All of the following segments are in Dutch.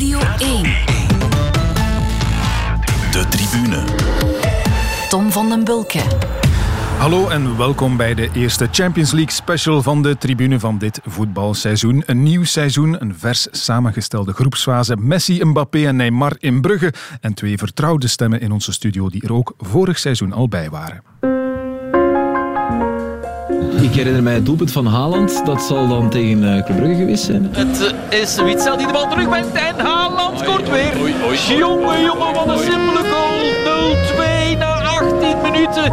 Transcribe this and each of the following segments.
Radio 1. De tribune. Tom van den Bulke. Hallo en welkom bij de eerste Champions League special van de tribune van dit voetbalseizoen. Een nieuw seizoen, een vers samengestelde groepsfase. Messi, Mbappé en Neymar in Brugge. En twee vertrouwde stemmen in onze studio die er ook vorig seizoen al bij waren. Ik herinner mij het doelpunt van Haaland. Dat zal dan tegen uh, Club Brugge geweest zijn. Het uh, is Witzel die de bal terugbrengt en Haaland scoort weer. Jongen, jongen, wat een simpele goal. 0-2 na 18 minuten.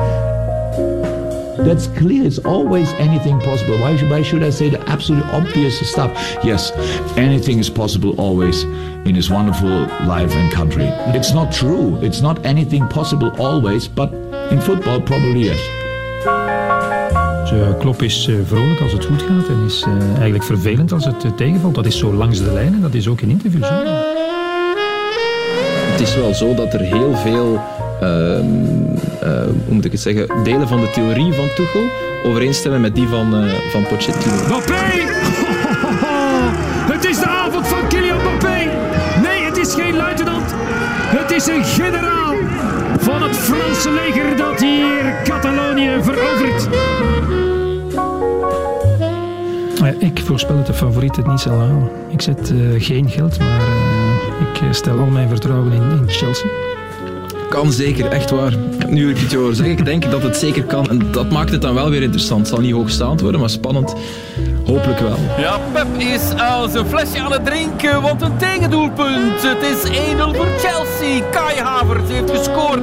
That's clear. It's always anything possible. Why should, why should I say the absolute obvious stuff? Yes, anything is possible always in this wonderful life and country. It's not true. It's not anything possible always, but in football probably yes. Uh, Klop is uh, vrolijk als het goed gaat en is uh, eigenlijk vervelend als het tegenvalt. Dat is zo langs de lijn en dat is ook in interviews. Het is wel zo dat er heel veel, ehm, hoe moet ik het zeggen, delen van de theorie van Tuchel overeenstemmen met die van, van Pochettino. Mbappé! Het is de avond van Kylian Mbappé! Nee, het is geen luitenant! Het is een generaal Franse leger dat hier Catalonië verovert. Ik voorspel dat de favoriet het niet zal halen. Ik zet uh, geen geld, maar uh, ik stel al mijn vertrouwen in, in, Chelsea. Kan zeker, echt waar. Nu ik het je zeggen, ik denk dat het zeker kan. En dat maakt het dan wel weer interessant. Het zal niet hoogstaand worden, maar spannend. Hopelijk wel. Ja, Pep is al zijn flesje aan het drinken, want een tegendoelpunt. Het is 1-0 voor Chelsea. Kai Havertz heeft gescoord.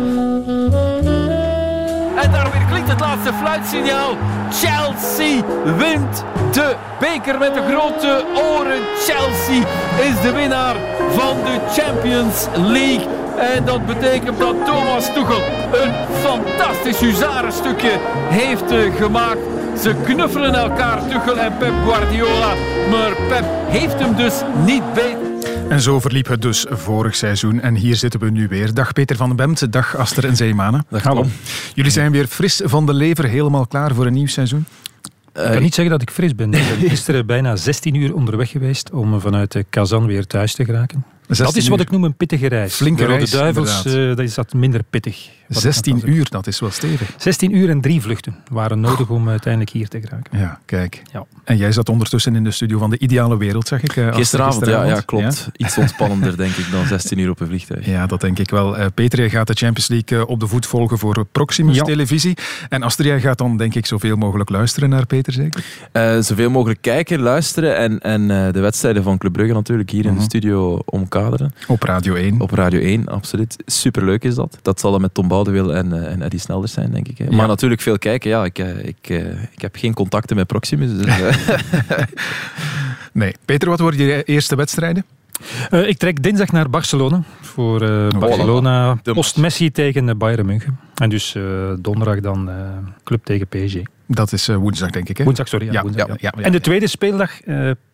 En daar weer klinkt het laatste fluitsignaal. Chelsea wint de beker met de grote oren. Chelsea is de winnaar van de Champions League. En dat betekent dat Thomas Tuchel een fantastisch huzarenstukje heeft gemaakt. Ze knuffelen elkaar, Tuchel en Pep Guardiola. Maar Pep heeft hem dus niet beter. En zo verliep het dus vorig seizoen. En hier zitten we nu weer. Dag Peter van den Bemt, dag Aster en Zeemane. Dag Hallo. Jullie zijn weer fris van de lever, helemaal klaar voor een nieuw seizoen? Ik kan niet zeggen dat ik fris ben. Ik ben gisteren bijna 16 uur onderweg geweest om vanuit de Kazan weer thuis te geraken. Dat is wat ik noem een pittige reis. Flinke reis, de Duivels uh, dat is dat minder pittig. 16 uur, dat is wel stevig. 16 uur en drie vluchten waren nodig om uiteindelijk hier te geraken. Ja, kijk. Ja. En jij zat ondertussen in de studio van de Ideale Wereld, zag ik. Gisteravond, gisteravond, Ja, ja, klopt. Ja? Iets ontspannender, denk ik, dan 16 uur op een vliegtuig. Ja, dat denk ik wel. Uh, Peter, jij gaat de Champions League op de voet volgen voor Proximus ja. Televisie. En Astrid, jij gaat dan, denk ik, zoveel mogelijk luisteren naar Peter, zeker? zoveel mogelijk kijken, luisteren en, en de wedstrijden van Club Brugge natuurlijk hier uh -huh. in de studio omkaderen. Op Radio 1. Op Radio 1, absoluut. Superleuk is dat. Dat zal dan met Tom Boudewil en, en Eddie Snelders zijn, denk ik. Hè. Maar ja. natuurlijk veel kijken. Ja, ik, ik, ik heb geen contacten met Proximus. Dus, nee. Peter, wat worden je eerste wedstrijden? Uh, ik trek dinsdag naar Barcelona. Voor uh, Barcelona post-Messi tegen Bayern München. En dus uh, donderdag dan club tegen PSG. Dat is woensdag, denk ik. Hè? Woensdag, sorry. Ja, ja, woensdag, ja, en de tweede speeldag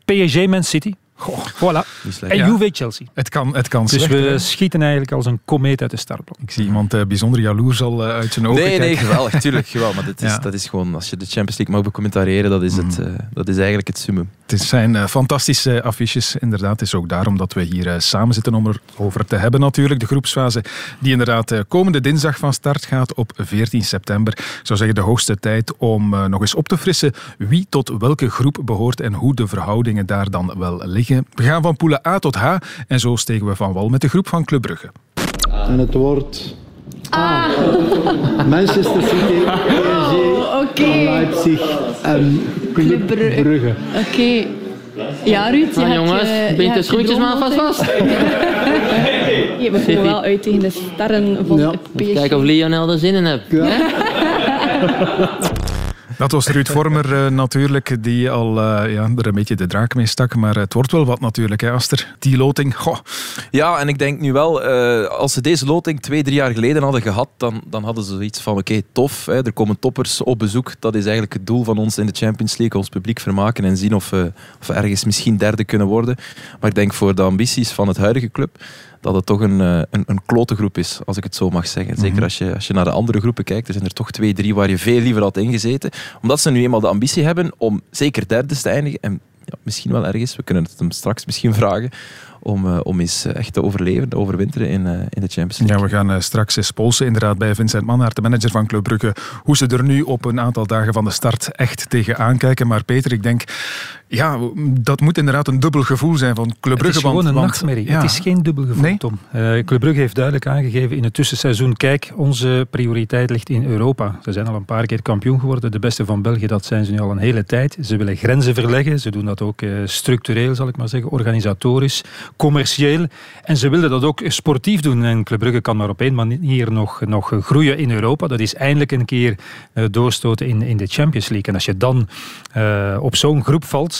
PSG Man City. Goh, voilà. En ja. Juve Chelsea. Het kan, het kan Dus we schieten eigenlijk als een komeet uit de startblok. Ik zie iemand uh, bijzonder jaloers al uh, uit zijn ogen nee, kijken. Nee, geweldig. Tuurlijk, geweldig. Maar dat is, ja. dat is gewoon, als je de Champions League mag becommentariëren, dat is, mm. het, uh, dat is eigenlijk het summum. Het zijn fantastische affiches, inderdaad. Het is ook daarom dat we hier samen zitten om erover te hebben natuurlijk. De groepsfase die inderdaad komende dinsdag van start gaat op 14 september. Ik zou zeggen de hoogste tijd om nog eens op te frissen wie tot welke groep behoort en hoe de verhoudingen daar dan wel liggen. We gaan van poelen A tot H en zo stegen we van wal met de groep van Club Brugge. En het wordt A. Manchester City, PSG, oh, okay. Leipzig en Club Brugge. Oké. Okay. Ja, Ruud, je nou, jongens, je, bent de schoentjes maar vast vast. je bent er wel uit tegen de sterren van ja. PSG. Kijken of Lionel er zin in hebt. Ja. Dat was Ruud Vormer uh, natuurlijk, die al uh, ja, er een beetje de draak mee stak. Maar het wordt wel wat natuurlijk, hè, Aster. Die loting, goh. Ja, en ik denk nu wel, uh, als ze deze loting twee, drie jaar geleden hadden gehad, dan, dan hadden ze zoiets van, oké, tof, hè, er komen toppers op bezoek. Dat is eigenlijk het doel van ons in de Champions League, ons publiek vermaken en zien of of we ergens misschien derde kunnen worden. Maar ik denk voor de ambities van het huidige club, dat het toch een, een, een klote groep is, als ik het zo mag zeggen. Zeker mm-hmm. als, je, als je naar de andere groepen kijkt, er zijn er toch twee, drie waar je veel liever had ingezeten. Omdat ze nu eenmaal de ambitie hebben om zeker derde te eindigen. En ja, misschien wel ergens, we kunnen het hem straks misschien vragen, om, om eens echt te overleven, te overwinteren in, in de Champions League. Ja, we gaan straks eens polsen inderdaad bij Vincent Manhart, de manager van Club Brugge, hoe ze er nu op een aantal dagen van de start echt tegen aankijken. Maar Peter, ik denk, ja, dat moet inderdaad een dubbel gevoel zijn van Club Brugge. Het is gewoon een nachtmerrie. Het is geen dubbel gevoel, nee? Tom. Uh, Club Brugge heeft duidelijk aangegeven in het tussenseizoen, kijk, onze prioriteit ligt in Europa. Ze zijn al een paar keer kampioen geworden. De beste van België, dat zijn ze nu al een hele tijd. Ze willen grenzen verleggen. Ze doen dat ook uh, structureel, zal ik maar zeggen, organisatorisch, commercieel. En ze willen dat ook sportief doen. En Club Brugge kan maar op één manier nog, nog groeien in Europa. Dat is eindelijk een keer uh, doorstoten in, in de Champions League. En als je dan op zo'n groep valt,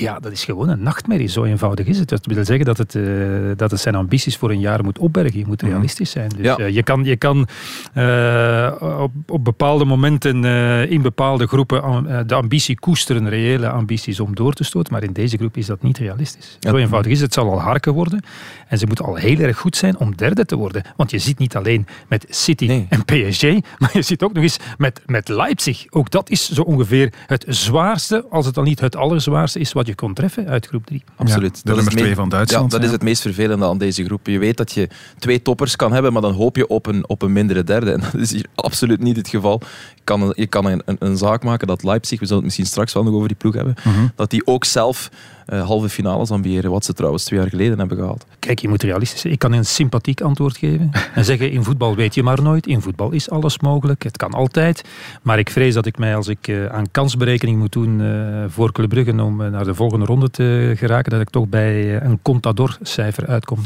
ja, dat is gewoon een nachtmerrie. Zo eenvoudig is het. Dat wil zeggen dat het, uh, dat het zijn ambities voor een jaar moet opbergen. Je moet mhm. realistisch zijn. Dus, uh, je kan, je kan uh, op, op bepaalde momenten in bepaalde groepen de ambitie koesteren, reële ambities om door te stoten. Maar in deze groep is dat niet realistisch. Zo eenvoudig is het. Het zal al harken worden. En ze moeten al heel erg goed zijn om derde te worden. Want je zit niet alleen met City en PSG, maar je zit ook nog eens met, met Leipzig. Ook dat is zo ongeveer het zwaarste, als het dan niet het allerzwaarste is wat je kon treffen uit groep 3. Absoluut. de nummer 2 van Duitsland. Ja, dat is het meest vervelende aan deze groep. Je weet dat je twee toppers kan hebben, maar dan hoop je op een, op een mindere derde. En dat is hier absoluut niet het geval. Je kan, je kan een, een, een zaak maken dat Leipzig, we zullen het misschien straks wel nog over die ploeg hebben, mhm. dat die ook zelf uh, halve finales ambiëren, wat ze trouwens twee jaar geleden hebben gehaald. Kijk, je moet realistisch zijn. Ik kan een sympathiek antwoord geven en zeggen, in voetbal weet je maar nooit. In voetbal is alles mogelijk, het kan altijd. Maar ik vrees dat ik mij, als ik uh, aan kansberekening moet doen uh, voor Club Brugge om naar de volgende ronde te geraken, dat ik toch bij een contador-cijfer uitkom.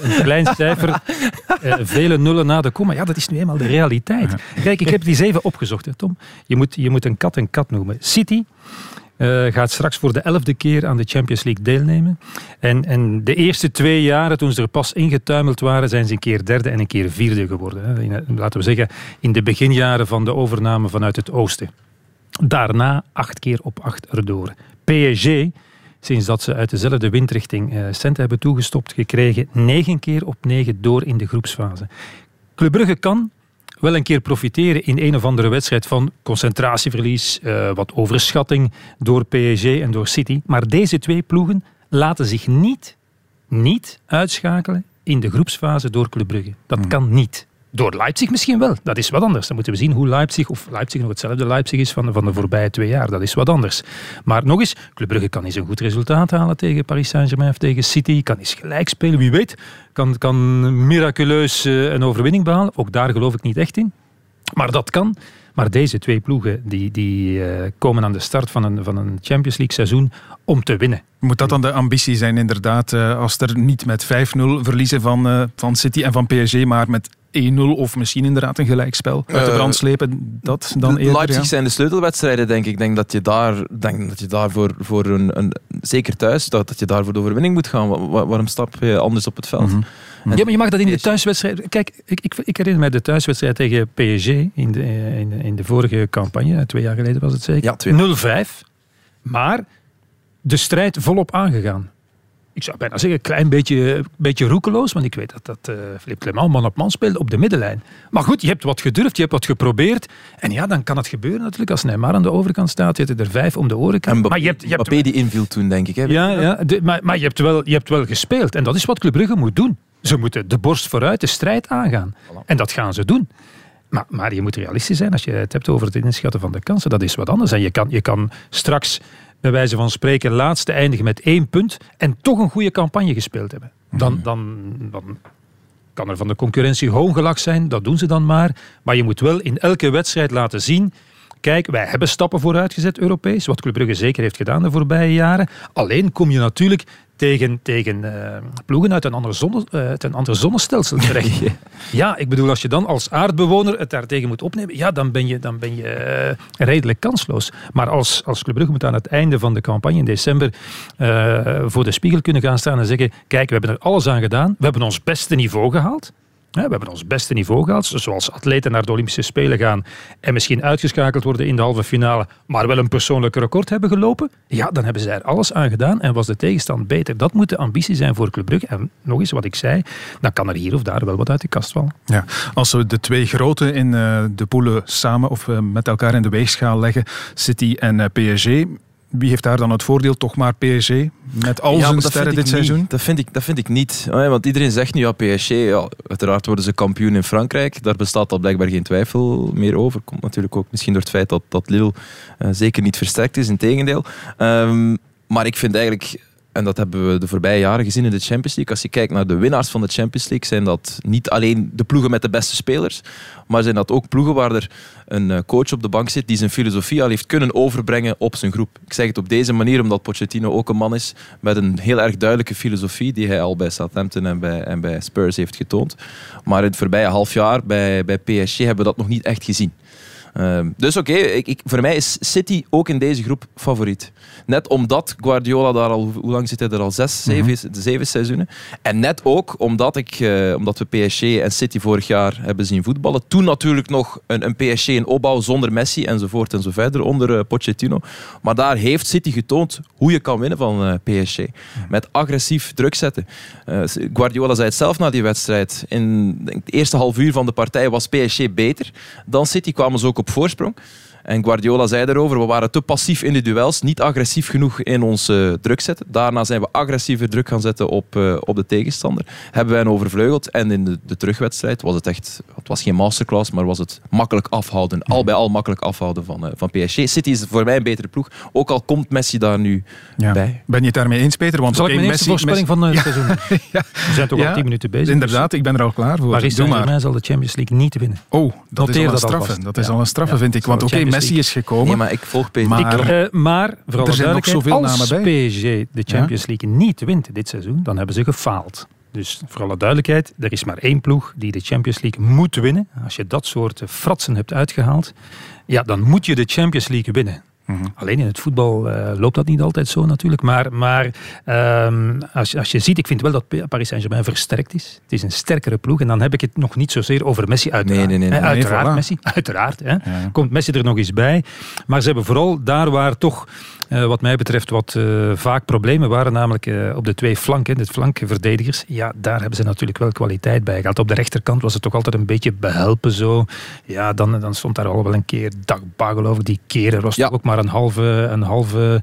een klein cijfer, vele nullen na de komma. Ja, dat is nu eenmaal de realiteit. Kijk, ik heb die zeven opgezocht, hè, Tom. Je moet, je moet een kat een kat noemen. City uh, gaat straks voor de elfde keer aan de Champions League deelnemen. En, en de eerste twee jaren, toen ze er pas ingetuimeld waren, zijn ze een keer derde en een keer vierde geworden. Hè. Laten we zeggen, in de beginjaren van de overname vanuit het oosten. Daarna acht keer op acht erdoor. PSG, sinds dat ze uit dezelfde windrichting uh, centen hebben toegestopt gekregen, negen keer op negen door in de groepsfase. Club Brugge kan wel een keer profiteren in een of andere wedstrijd van concentratieverlies, uh, wat overschatting door PSG en door City. Maar deze twee ploegen laten zich niet, niet uitschakelen in de groepsfase door Club Brugge. Dat hmm. kan niet. Door Leipzig misschien wel. Dat is wat anders. Dan moeten we zien hoe Leipzig, of Leipzig nog hetzelfde Leipzig is van de, van de voorbije twee jaar. Dat is wat anders. Maar nog eens, Club Brugge kan eens een goed resultaat halen tegen Paris Saint-Germain of tegen City. Kan eens gelijk spelen, wie weet. Kan, kan miraculeus eh, een overwinning behalen. Ook daar geloof ik niet echt in. Maar dat kan. Maar deze twee ploegen die, die uh, komen aan de start van een, van een Champions League seizoen om te winnen. Moet dat dan de ambitie zijn, inderdaad, uh, als er niet met 5-0 verliezen van, uh, van City en van PSG, maar met 1-0 of misschien inderdaad een gelijkspel uit de brand slepen, dat dan eerder, Leipzig zijn de sleutelwedstrijden, denk ik. Ik denk dat je daar, denk dat je daar voor, voor een, een, zeker thuis, dat, dat je daar voor de overwinning moet gaan. waarom stap je anders op het veld? Mhm. Ja, maar je mag dat in de thuiswedstrijd. Kijk, ik, ik, ik herinner mij de thuiswedstrijd tegen PSG in de, in de, in de vorige campagne, twee jaar geleden was het zeker. Ja, 0-5. Maar de strijd volop aangegaan ik zou bijna zeggen, een klein beetje, beetje roekeloos. Want ik weet dat, dat uh, Philippe Clement man op man speelde op de middenlijn. Maar goed, je hebt wat gedurfd, je hebt wat geprobeerd. En ja, dan kan het gebeuren natuurlijk. Als Neymar aan de overkant staat, zitten er vijf om de oren. En maar je hebt, je hebt, die inviel toen, denk ik. Hè? Ja, ja maar, maar je, hebt wel, je hebt wel gespeeld. En dat is wat Club Brugge moet doen. Ze moeten de borst vooruit, de strijd aangaan. En dat gaan ze doen. Maar, maar, je moet realistisch zijn als je het hebt over het inschatten van de kansen. Dat is wat anders. En je kan, je kan straks bij wijze van spreken laatste eindigen met één punt en toch een goede campagne gespeeld hebben. Dan, mhm. dan, dan kan er van de concurrentie hoongelak zijn, dat doen ze dan maar. Maar je moet wel in elke wedstrijd laten zien kijk, wij hebben stappen vooruitgezet Europees, wat Club Brugge zeker heeft gedaan de voorbije jaren. Alleen kom je natuurlijk tegen, tegen uh, ploegen uit een, ander zonne, uh, uit een ander zonnestelsel terecht. ja, ik bedoel, als je dan als aardbewoner het daartegen moet opnemen, ja, dan ben je, dan ben je uh, redelijk kansloos. Maar als, als Club Brugge moet aan het einde van de campagne in december voor de spiegel kunnen gaan staan en zeggen, kijk, we hebben er alles aan gedaan, we hebben ons beste niveau gehaald. We hebben ons beste niveau gehaald, zoals atleten naar de Olympische Spelen gaan en misschien uitgeschakeld worden in de halve finale, maar wel een persoonlijk record hebben gelopen. Ja, dan hebben ze er alles aan gedaan en was de tegenstand beter. Dat moet de ambitie zijn voor Club Brugge. En nog eens wat ik zei, dan kan er hier of daar wel wat uit de kast vallen. Ja, als we de twee grote in uh, de poelen samen of uh, met elkaar in de weegschaal leggen, City en uh, PSG, Wie heeft daar dan het voordeel? Toch maar PSG? Met al Ja, zijn sterren dit niet. seizoen? Dat vind ik, dat vind ik niet. hè, Want iedereen zegt nu, ja, PSG, ja, uiteraard worden ze kampioen in Frankrijk. Daar bestaat al blijkbaar geen twijfel meer over. Komt natuurlijk ook misschien door het feit dat, dat Lille eh, zeker niet versterkt is, in tegendeel. Ehm, maar ik vind eigenlijk, en dat hebben we de voorbije jaren gezien in de Champions League, als je kijkt naar de winnaars van de Champions League, zijn dat niet alleen de ploegen met de beste spelers, maar zijn dat ook ploegen waar er een eh, coach op de bank zit die zijn filosofie al heeft kunnen overbrengen op zijn groep. Ik zeg het op deze manier omdat Pochettino ook een man is met een heel erg duidelijke filosofie die hij al bij Southampton en bij, en bij Spurs heeft getoond. Maar in het voorbije half jaar bij, bij PSG hebben we dat nog niet echt gezien. Ehm, dus oké, voor mij is City ook in deze groep favoriet. Net omdat Guardiola daar al, hoe lang zit hij er al? Zes, zeven, zeven seizoenen. En net ook omdat, ik, eh, omdat we PSG en City vorig jaar hebben zien voetballen. Toen natuurlijk nog een, een PSG in opbouw zonder Messi enzovoort en zo verder onder eh, Pochettino. Maar daar heeft City getoond hoe je kan winnen van eh, PSG. Met agressief druk zetten. Guardiola zei het zelf na die wedstrijd. In het eerste half uur van de partij was PSG beter dan City. Kwamen ze ook op voorsprong. En Guardiola zei daarover, we waren te passief in de duels, niet agressief genoeg in ons eh, druk zetten. Daarna zijn we agressiever druk gaan zetten op, eh, op de tegenstander. Hebben wij hen overvleugeld en in de, de terugwedstrijd was het echt, het was geen masterclass, maar was het makkelijk afhouden. Al bij al makkelijk afhouden van, eh, van PSG. City is voor mij een betere ploeg, ook al komt Messi daar nu Ja. bij. Ben je het daarmee eens, Peter? Want Zal ik mijn eerste Messi- voorspelling van het seizoen? Ja. We zijn toch Ja, al tien minuten bezig. Inderdaad, ik ben er al klaar voor. Dus maar. Saint-Germain zal de Champions League niet winnen. Oh, dat is al een dat straffe. Dat is Ja. al een straffe, Ja. vind ik. Want oké, Messi is gekomen. Nee, maar ik volg PSG. Maar- Ik, eh, maar, vooral Er zijn nog zoveel als namen bij. PSG de Champions League niet wint dit seizoen, dan hebben ze gefaald. Dus voor alle duidelijkheid, er is maar één ploeg die de Champions League moet winnen. Als je dat soort fratsen hebt uitgehaald, ja, dan moet je de Champions League winnen. Mhm. Alleen in het voetbal eh, loopt dat niet altijd zo natuurlijk. Maar, maar ehm, als, je- als je ziet, ik vind wel dat Paris Saint-Germain versterkt is. Het is een sterkere ploeg. En dan heb ik het nog niet zozeer over Messi uiteraard. Nee, nee, nee, uiteraard voilà. Messi, uiteraard. Hè. Ja. Komt Messi er nog eens bij. Maar ze hebben vooral daar waar toch, eh, wat mij betreft, wat eh, vaak problemen waren. Namelijk eh, op de twee flanken, de flankverdedigers. Ja, daar hebben ze natuurlijk wel kwaliteit bij gehad. Op de rechterkant was het toch altijd een beetje behelpen zo. Ja, dan, dan stond daar al wel een keer Dagbagel over. Die keren was Ja. toch ook maar een halve... Een halve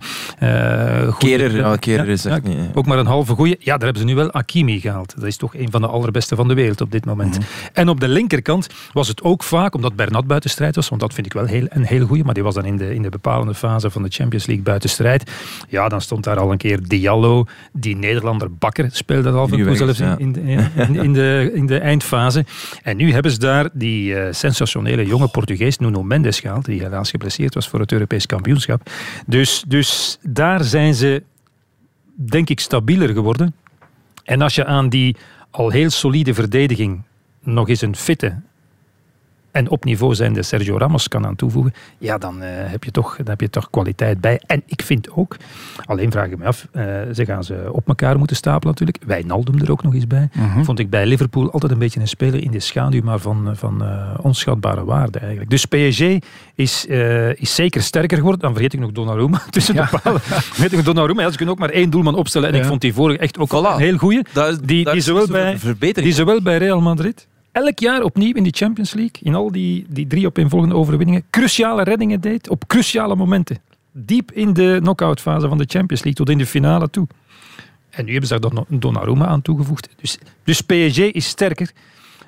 goeie- Kerer, ja, Kerer is echt niet. Ook maar een halve goeie. Ja, daar hebben ze nu wel Hakimi gehaald. Dat is toch een van de allerbeste van de wereld op dit moment. Mhm. En op de linkerkant was het ook vaak, omdat Bernat buiten strijd was, want dat vind ik wel heel, een hele goeie, maar die was dan in de, in de bepalende fase van de Champions League buiten strijd. Ja, dan stond daar al een keer Diallo, die Nederlander Bakker speelde al toe weg is, zelfs in, de, in, in de, in de eindfase. En nu hebben ze daar die eh, sensationele jonge Portugees Nuno Mendes gehaald, die helaas geblesseerd was voor het Europees kampioenschap. Dus, dus daar zijn ze, denk ik, stabieler geworden. En als je aan die al heel solide verdediging nog eens een fitte en op niveau zijnde Sergio Ramos kan aan toevoegen, ja, dan, eh, heb je toch, dan heb je toch kwaliteit bij. En ik vind ook, alleen vraag ik me af, eh, ze gaan ze op elkaar moeten stapelen natuurlijk. Wijnaldum er ook nog eens bij. Mhm. Vond ik bij Liverpool altijd een beetje een speler in de schaduw, maar van, van eh, onschatbare waarde eigenlijk. Dus PSG is, is zeker sterker geworden. Dan vergeet ik nog Donnarumma tussen Ja. de palen. Vergeet ik nog Donnarumma. Ja, ze kunnen ook maar één doelman opstellen. En ik vond die vorige echt ook Voilà. een heel goeie. Daar, Die, daar die, zowel bij, die zowel bij Real Madrid, elk jaar opnieuw in de Champions League, in al die, die drie opeenvolgende overwinningen, cruciale reddingen deed op cruciale momenten. Diep in de knock-out fase van de Champions League, tot in de finale toe. En nu hebben ze daar Donnarumma aan toegevoegd. Dus, dus PSG is sterker.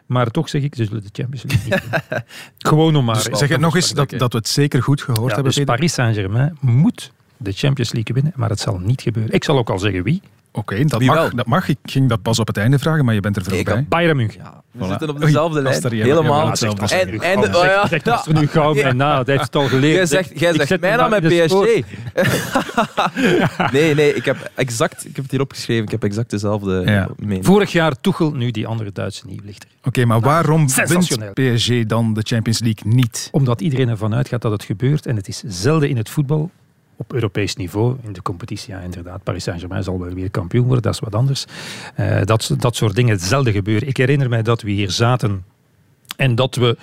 Maar toch zeg ik, ze zullen de Champions League niet winnen. Gewoon om maar... Dus zeg het nog eens dat, dat we het zeker goed gehoord Ja, hebben, dus. Paris Saint-Germain moet de Champions League winnen, maar het zal niet gebeuren. Ik zal ook al zeggen wie. Oké, dat, Wie mag, wel? dat mag. Ik ging dat pas op het einde vragen, maar je bent er vroeg Ik bij. Bayern München. Ja, we Voilà. zitten op Oei, dezelfde als lijn. Helemaal. ja, hetzelfde Zeg, is. En, nu en, gauw, oh ja, zeg, zeg, dat is er nu gauw bij na. Dat heeft het al geleerd. Jij zegt, jij zegt mij dan met. PSG. nee, nee, ik heb exact, ik heb het hier opgeschreven. Ik heb exact dezelfde Ja. mening. Vorig jaar Tuchel, nu die andere Duitse nieuwlichter. Oké, maar waarom wint. PSG dan de Champions League niet? Omdat iedereen ervan uitgaat dat het gebeurt. En het is zelden in het voetbal op Europees niveau. In de competitie, ja, inderdaad. Paris Saint-Germain zal wel weer kampioen worden, dat is wat anders. Eh, dat, dat soort dingen zelden gebeuren. Ik herinner mij dat we hier zaten en dat we,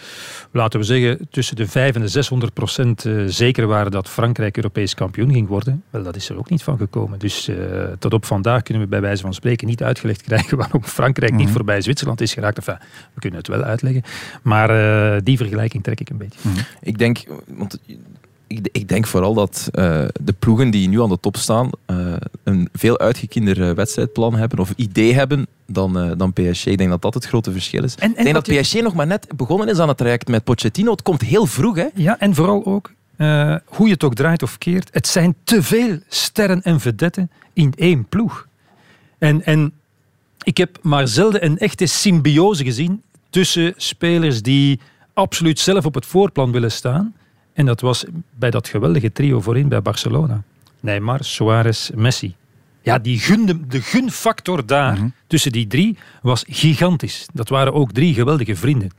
laten we zeggen, tussen de 500 en de 600 procent eh, zeker waren dat Frankrijk Europees kampioen ging worden. Wel, dat is er ook niet van gekomen. Dus eh, tot op vandaag kunnen we bij wijze van spreken niet uitgelegd krijgen waarom Frankrijk niet Mhm. voorbij Zwitserland is geraakt. Enfin, we kunnen het wel uitleggen. Maar eh, die vergelijking trek ik een beetje. Ik denk, want ik, ik denk vooral dat uh, de ploegen die nu aan de top staan uh, een veel uitgekinder wedstrijdplan hebben of idee hebben dan, uh, dan PSG. Ik denk dat dat het grote verschil is. En, en ik denk dat je... PSG nog maar net begonnen is aan het traject met Pochettino. Het komt heel vroeg. Hè? Ja, en vooral ook, hoe je het ook draait of keert, het zijn te veel sterren en vedetten in één ploeg. En, en ik heb maar zelden een echte symbiose gezien tussen spelers die absoluut zelf op het voorplan willen staan. En dat was bij dat geweldige trio voorin bij Barcelona. Neymar, Suarez, Messi. Ja, die gun, de gunfactor daar mhm. tussen die drie was gigantisch. Dat waren ook drie geweldige vrienden.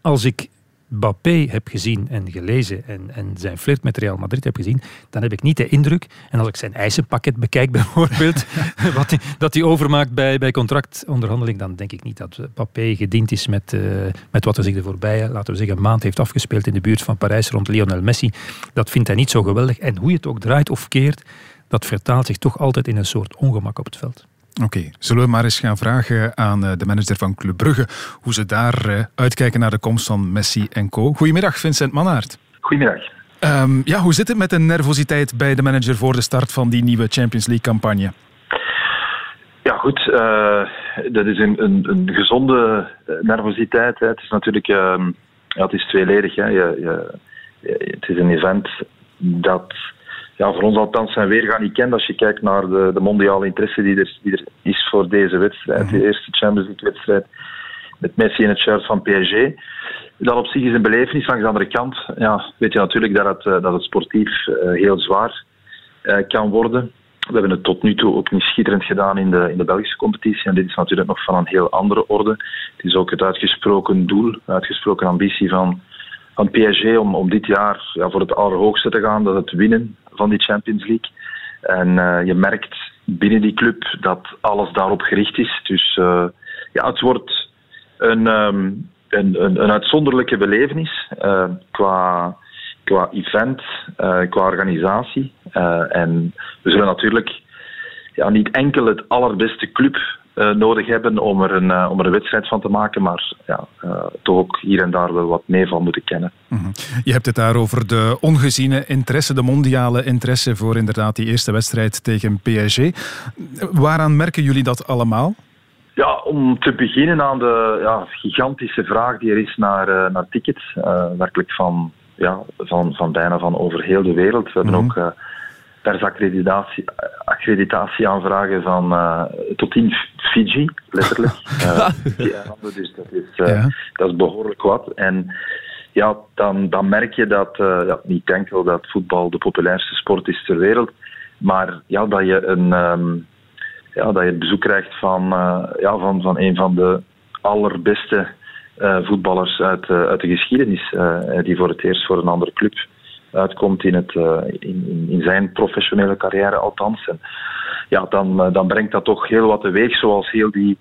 Als ik Mbappé heb gezien en gelezen en, en zijn flirt met Real Madrid heb gezien, dan heb ik niet de indruk, en als ik zijn eisenpakket bekijk bijvoorbeeld, wat dat hij overmaakt bij, bij contractonderhandeling, dan denk ik niet dat Mbappé gediend is met, uh, met wat er zich de voorbije, laten we zeggen, maand heeft afgespeeld in de buurt van Parijs rond Lionel Messi. Dat vindt hij niet zo geweldig. En hoe je het ook draait of keert, dat vertaalt zich toch altijd in een soort ongemak op het veld. Oké, zullen we maar eens gaan vragen aan eh, de manager van Club Brugge hoe ze daar eh, uitkijken naar de komst van Messi en co. Goedemiddag, Vincent Mannaert. Goedemiddag. Um, ja, hoe zit het met de nervositeit bij de manager voor de start van die nieuwe Champions League-campagne? Ja, goed. Uh, dat is een, een, een gezonde nervositeit. Hè. Het is natuurlijk uh, ja, het is tweeledig. Hè. Je, je, het is een event dat ja, voor ons althans zijn weergaan niet kent als je kijkt naar de, de mondiale interesse die er, die er is voor deze wedstrijd. De eerste Champions League wedstrijd met Messi in het shirt van PSG. Dat op zich is een belevenis. Langs de andere kant ja, weet je natuurlijk dat het, eh, dat het sportief uh, heel zwaar uh, kan worden. We hebben het tot nu toe ook niet schitterend gedaan in de, in de Belgische competitie. En dit is natuurlijk nog van een heel andere orde. Het is ook het uitgesproken doel, uitgesproken ambitie van, van PSG om, om dit jaar ja, voor het allerhoogste te gaan. Dat het winnen van die Champions League. En uh, je merkt binnen die club dat alles daarop gericht is. Dus uh, ja, het wordt een, um, een, een, een, uitzonderlijke belevenis uh, qua, qua event, qua organisatie. en we zullen natuurlijk ja, niet enkel het allerbeste club uh, nodig hebben om er, een, uh, om er een wedstrijd van te maken, maar ja, uh, toch ook hier en daar wel wat mee van moeten kennen. Mm -hmm. Je hebt het daar over de ongeziene interesse, de mondiale interesse voor inderdaad die eerste wedstrijd tegen PSG. Waaraan merken jullie dat allemaal? Ja, om te beginnen aan de ja, gigantische vraag die er is naar, naar tickets. werkelijk van, ja, van, van bijna van over heel de wereld. We hebben mm -hmm. ook persaccreditatie accreditatie aanvragen van uh, tot in Fiji, letterlijk. uh, dus dat is, uh, ja. dat is behoorlijk wat. En ja, dan, dan merk je dat ja, niet enkel dat voetbal de populairste sport is ter wereld, maar ja, dat je een um, ja, dat je het bezoek krijgt van, ja, van, van een van de allerbeste voetballers uit, uit de geschiedenis, die voor het eerst voor een andere club uitkomt in, het, uh, in, in, zijn professionele carrière althans. En ja, dan, uh, dan brengt dat toch heel wat teweeg. Zoals heel die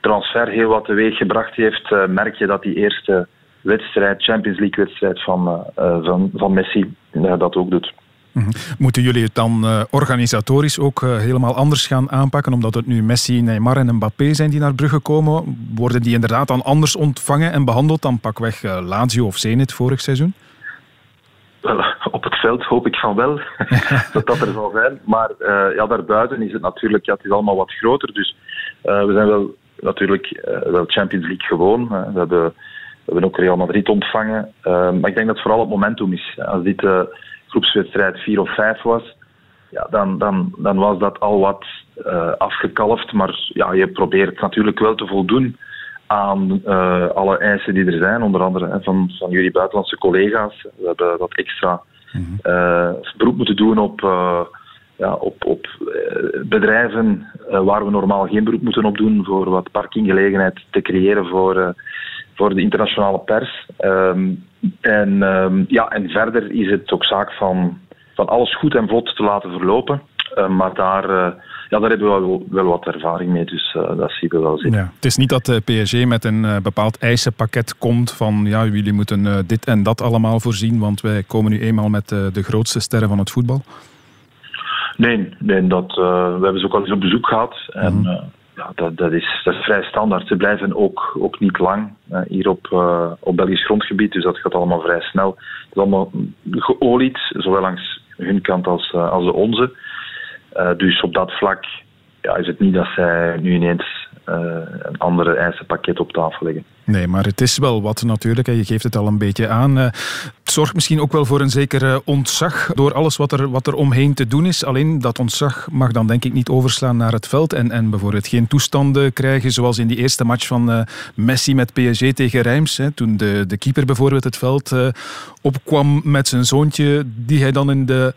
transfer heel wat teweeg gebracht heeft, uh, merk je dat die eerste wedstrijd, Champions League wedstrijd van, van, van Messi, dat ook doet. Mhm. Moeten jullie het dan organisatorisch ook helemaal anders gaan aanpakken? Omdat het nu Messi, Neymar en Mbappé zijn die naar Brugge komen. Worden die inderdaad dan anders ontvangen en behandeld dan pakweg uh, Lazio of Zenit vorig seizoen? Wel, op het veld hoop ik van wel dat dat er zal zijn. Maar uh, ja, daarbuiten is het natuurlijk, ja, het is allemaal wat groter. Dus uh, we zijn wel natuurlijk uh, wel Champions League gewoon. we, hebben, we hebben ook Real Madrid ontvangen. maar ik denk dat het vooral het momentum is. Als dit groepswedstrijd 4 of 5 was, ja, dan, dan, dan was dat al wat afgekalfd. Maar ja, je probeert natuurlijk wel te voldoen aan uh, alle eisen die er zijn, onder andere hè, van, van jullie buitenlandse collega's. We hebben wat extra uh, beroep moeten doen op, uh, ja, op, op bedrijven waar we normaal geen beroep moeten op doen, voor wat parkinggelegenheid te creëren voor, voor de internationale pers. Um, en, um, ja, en verder is het ook zaak van, van alles goed en vlot te laten verlopen. maar daar ja, daar hebben we wel, wel wat ervaring mee, dus uh, dat zien we wel zitten. Ja. Het is niet dat de PSG met een uh, bepaald eisenpakket komt van ja, jullie moeten uh, dit en dat allemaal voorzien, want wij komen nu eenmaal met de grootste sterren van het voetbal. Nee, nee dat, we hebben ze ook al eens op bezoek gehad. En mm -hmm. ja, dat, dat, is, dat is vrij standaard. Ze blijven ook, ook niet lang hier op, op Belgisch grondgebied, dus dat gaat allemaal vrij snel. Het is allemaal geolied, zowel langs hun kant als, als de onze. Dus op dat vlak ja, is het niet dat zij nu ineens een andere eisenpakket op tafel leggen. Nee, maar het is wel wat natuurlijk. Je geeft het al een beetje aan. Het zorgt misschien ook wel voor een zeker ontzag door alles wat er, wat er omheen te doen is. Alleen dat ontzag mag dan denk ik niet overslaan naar het veld en, en bijvoorbeeld geen toestanden krijgen zoals in die eerste match van Messi met PSG tegen Reims. Toen de, de keeper bijvoorbeeld het veld opkwam met zijn zoontje die hij dan in de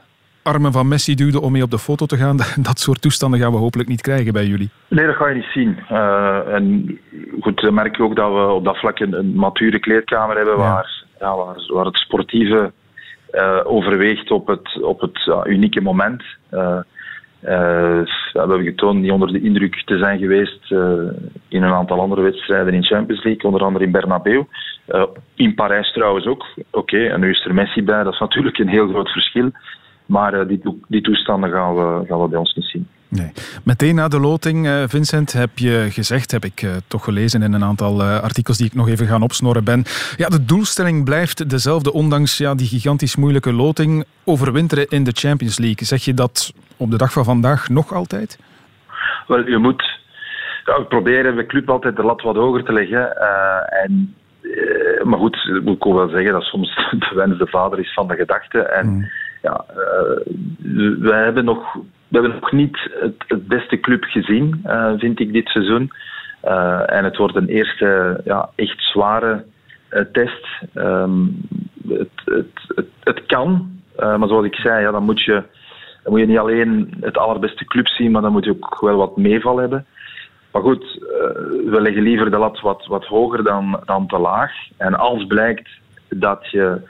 armen van Messi duwde om mee op de foto te gaan. Dat soort toestanden gaan we hopelijk niet krijgen bij jullie. Nee, dat ga je niet zien. Uh, en goed, dan merk je ook dat we op dat vlak een, een mature kleedkamer hebben ja. Waar, ja, waar, waar, het sportieve uh, overweegt op het, op het uh, unieke moment. we hebben getoond niet onder de indruk te zijn geweest in een aantal andere wedstrijden in Champions League, onder andere in Bernabeu. in Parijs trouwens ook. Oké, en nu is er Messi bij, dat is natuurlijk een heel groot verschil. Maar uh, die, die, toestanden gaan we, gaan we bij ons niet zien. Nee. Meteen na de loting, uh, Vincent, heb je gezegd, heb ik uh, toch gelezen in een aantal artikels die ik nog even gaan opsnorren ben. Ja, de doelstelling blijft dezelfde, ondanks ja, die gigantisch moeilijke loting. Overwinteren in de Champions League. Zeg je dat op de dag van vandaag nog altijd? Wel, je moet ja, proberen de club altijd de lat wat hoger te leggen. en, maar goed, moet ik ook wel zeggen dat soms de wens de vader is van de gedachte. En, mm ja, uh, wij hebben nog, we hebben nog niet het, beste club gezien, uh, vind ik, dit seizoen. Uh, en het wordt een eerste ja, echt zware test. Um, het, het, het, het, kan, maar zoals ik zei, ja, dan, moet je, dan moet je niet alleen het allerbeste club zien, maar dan moet je ook wel wat meeval hebben. Maar goed, we leggen liever de lat wat, wat hoger dan, dan te laag. En als blijkt dat je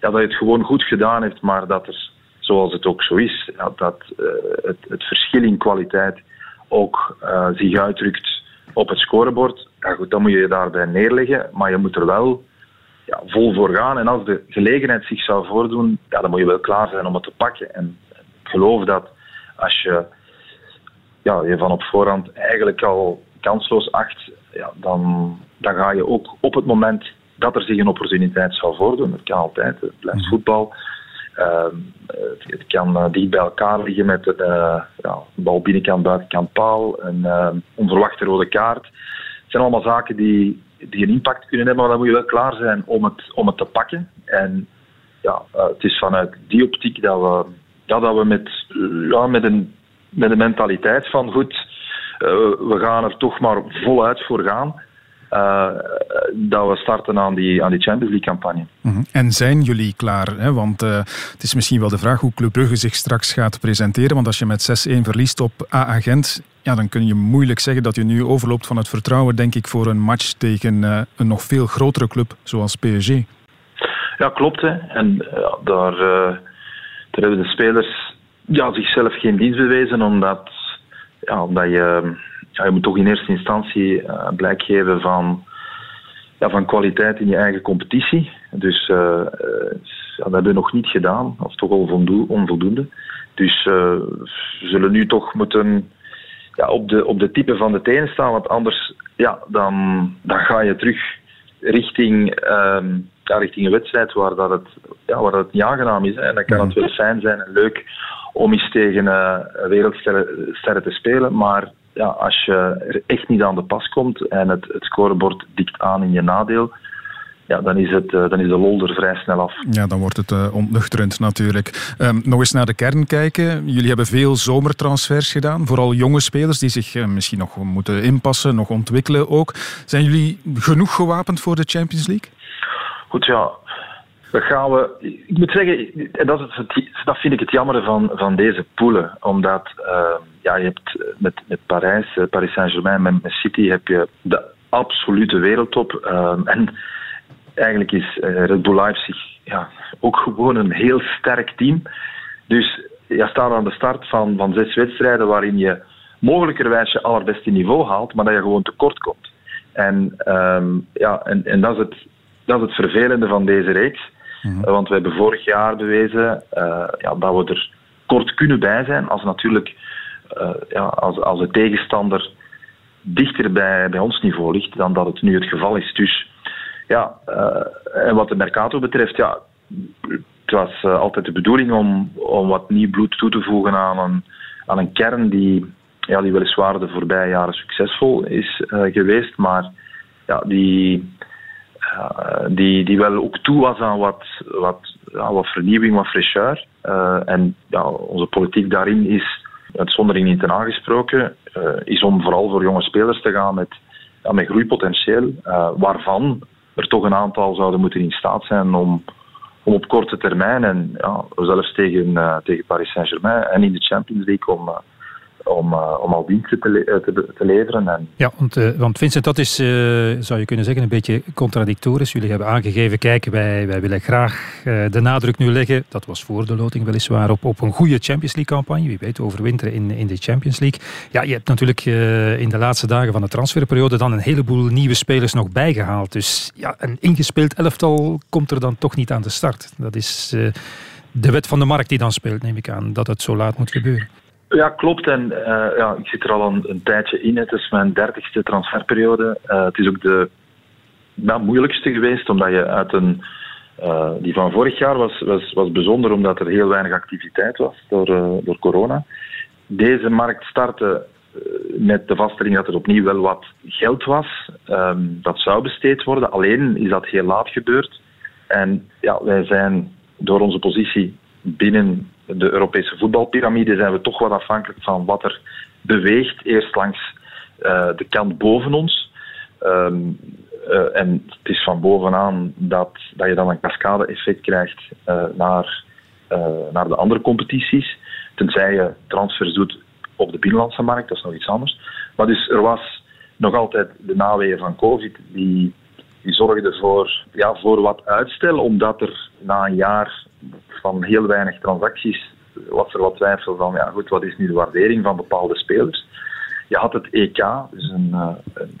dat je het gewoon goed gedaan hebt, maar dat er, zoals het ook zo is, dat uh, het, het, verschil in kwaliteit ook uh, zich uitdrukt op het scorebord. Ja, goed, dan moet je je daarbij neerleggen, maar je moet er wel ja, vol voor gaan. En als de gelegenheid zich zou voordoen, ja, dan moet je wel klaar zijn om het te pakken. En ik geloof dat als je ja, je van op voorhand eigenlijk al kansloos acht, ja, dan, dan ga je ook op het moment dat er zich een opportuniteit zou voordoen. Het kan altijd, het blijft mhm. voetbal. Uh, het kan uh, dicht bij elkaar liggen met een uh, ja, bal binnenkant, buitenkant paal, een uh, onverwachte rode kaart. Het zijn allemaal zaken die, die een impact kunnen hebben, maar dan moet je wel klaar zijn om het, om het te pakken. En ja, het is vanuit die optiek dat we, ja, dat we met, ja, met, een, met een mentaliteit van goed, we gaan er toch maar voluit voor gaan. Uh, dat we starten aan die, aan die Champions League-campagne. Mm En zijn jullie klaar? Hè? Want uh, het is misschien wel de vraag hoe Club Brugge zich straks gaat presenteren. Want als je met 6-1 verliest op A-agent, ja, dan kun je moeilijk zeggen dat je nu overloopt van het vertrouwen, denk ik, voor een match tegen uh, een nog veel grotere club zoals PSG. Ja, klopt. Hè. En daar, daar hebben de spelers ja, zichzelf geen dienst bewezen, omdat, ja, omdat je ja, je moet toch in eerste instantie uh, blijk geven van, ja, van kwaliteit in je eigen competitie. Dus uh, ja, dat hebben we nog niet gedaan, of toch al onvoldoende. Dus we zullen nu toch moeten ja, op, de, op de type van de tenen staan, want anders ja, dan, dan ga je terug richting, ehm, ja, richting een wedstrijd waar, dat het, ja, waar dat het niet aangenaam is. Hè. En dan kan het wel fijn zijn en leuk om eens tegen wereldsterren te spelen, maar ja, als je er echt niet aan de pas komt en het, het scorebord dikt aan in je nadeel, ja, dan, is het, uh, dan is de lol er vrij snel af. Ja, dan wordt het uh, ontnuchterend natuurlijk. Um, nog eens naar de kern kijken. Jullie hebben veel zomertransfers gedaan. Vooral jonge spelers die zich uh, misschien nog moeten inpassen, nog ontwikkelen ook. Zijn jullie genoeg gewapend voor de Champions League? Goed, ja. Dat gaan we. Ik moet zeggen, en dat, is het, dat vind ik het jammer van, van deze poelen. Omdat ehm, ja, je hebt met, met Parijs, eh, Paris Saint-Germain, met, met City heb je de absolute wereldtop. Ehm, en eigenlijk is uh, Red Bull Leipzig ja, ook gewoon een heel sterk team. Dus je staat aan de start van, van zes wedstrijden waarin je mogelijkerwijs je allerbeste niveau haalt, maar dat je gewoon tekort komt. En, um, ja, en, en dat, is het, dat is het vervelende van deze reeks. Mhm. Want we hebben vorig jaar bewezen uh, ja, dat we er kort kunnen bij zijn als natuurlijk uh, ja, als, als de tegenstander dichter bij, bij ons niveau ligt dan dat het nu het geval is. Dus ja, en wat de Mercato betreft, ja, het was altijd de bedoeling om, om wat nieuw bloed toe te voegen aan een, aan een kern die, ja, die weliswaar de voorbije jaren succesvol is geweest, maar ja, die, die, die wel ook toe was aan wat, wat, ja, wat vernieuwing, wat fraîcheur. en ja, onze politiek daarin is uitzondering niet ten aangesproken, uh, is om vooral voor jonge spelers te gaan met, ja, met groeipotentieel, uh, waarvan er toch een aantal zouden moeten in staat zijn om, om op korte termijn en ja, zelfs tegen, tegen Paris Saint-Germain en in de Champions League om om, uh, om al diensten te, le te, leveren. En... Ja, want, uh, want Vincent, dat is, zou je kunnen zeggen, een beetje contradictorisch. Jullie hebben aangegeven, kijk, wij, wij willen graag de nadruk nu leggen, dat was voor de loting weliswaar, op, op een goede Champions League-campagne. Wie weet, overwinteren in, in de Champions League. Ja, je hebt natuurlijk in de laatste dagen van de transferperiode dan een heleboel nieuwe spelers nog bijgehaald. Dus ja, een ingespeeld elftal komt er dan toch niet aan de start. Dat is de wet van de markt die dan speelt, neem ik aan, dat het zo laat moet gebeuren. Ja, klopt. En uh, ja, ik zit er al een, tijdje in. Het is mijn dertigste transferperiode. Uh, het is ook de nou, moeilijkste geweest, omdat je uit een... Uh, die van vorig jaar was, was, was bijzonder, omdat er heel weinig activiteit was door, door corona. Deze markt startte met de vaststelling dat er opnieuw wel wat geld was. Um, dat zou besteed worden. Alleen is dat heel laat gebeurd. En ja, wij zijn door onze positie binnen de Europese voetbalpyramide zijn we toch wat afhankelijk van wat er beweegt. Eerst langs uh, de kant boven ons. Um, uh, en het is van bovenaan dat, dat je dan een cascade-effect krijgt uh, naar, naar de andere competities. Tenzij je transfers doet op de binnenlandse markt, dat is nog iets anders. Maar dus er was nog altijd de naweeën van COVID die, die zorgde voor, ja, voor wat uitstel, omdat er na een jaar van heel weinig transacties was er wat twijfel van, ja goed, wat is nu de waardering van bepaalde spelers? Je had het EK, dus een, uh, een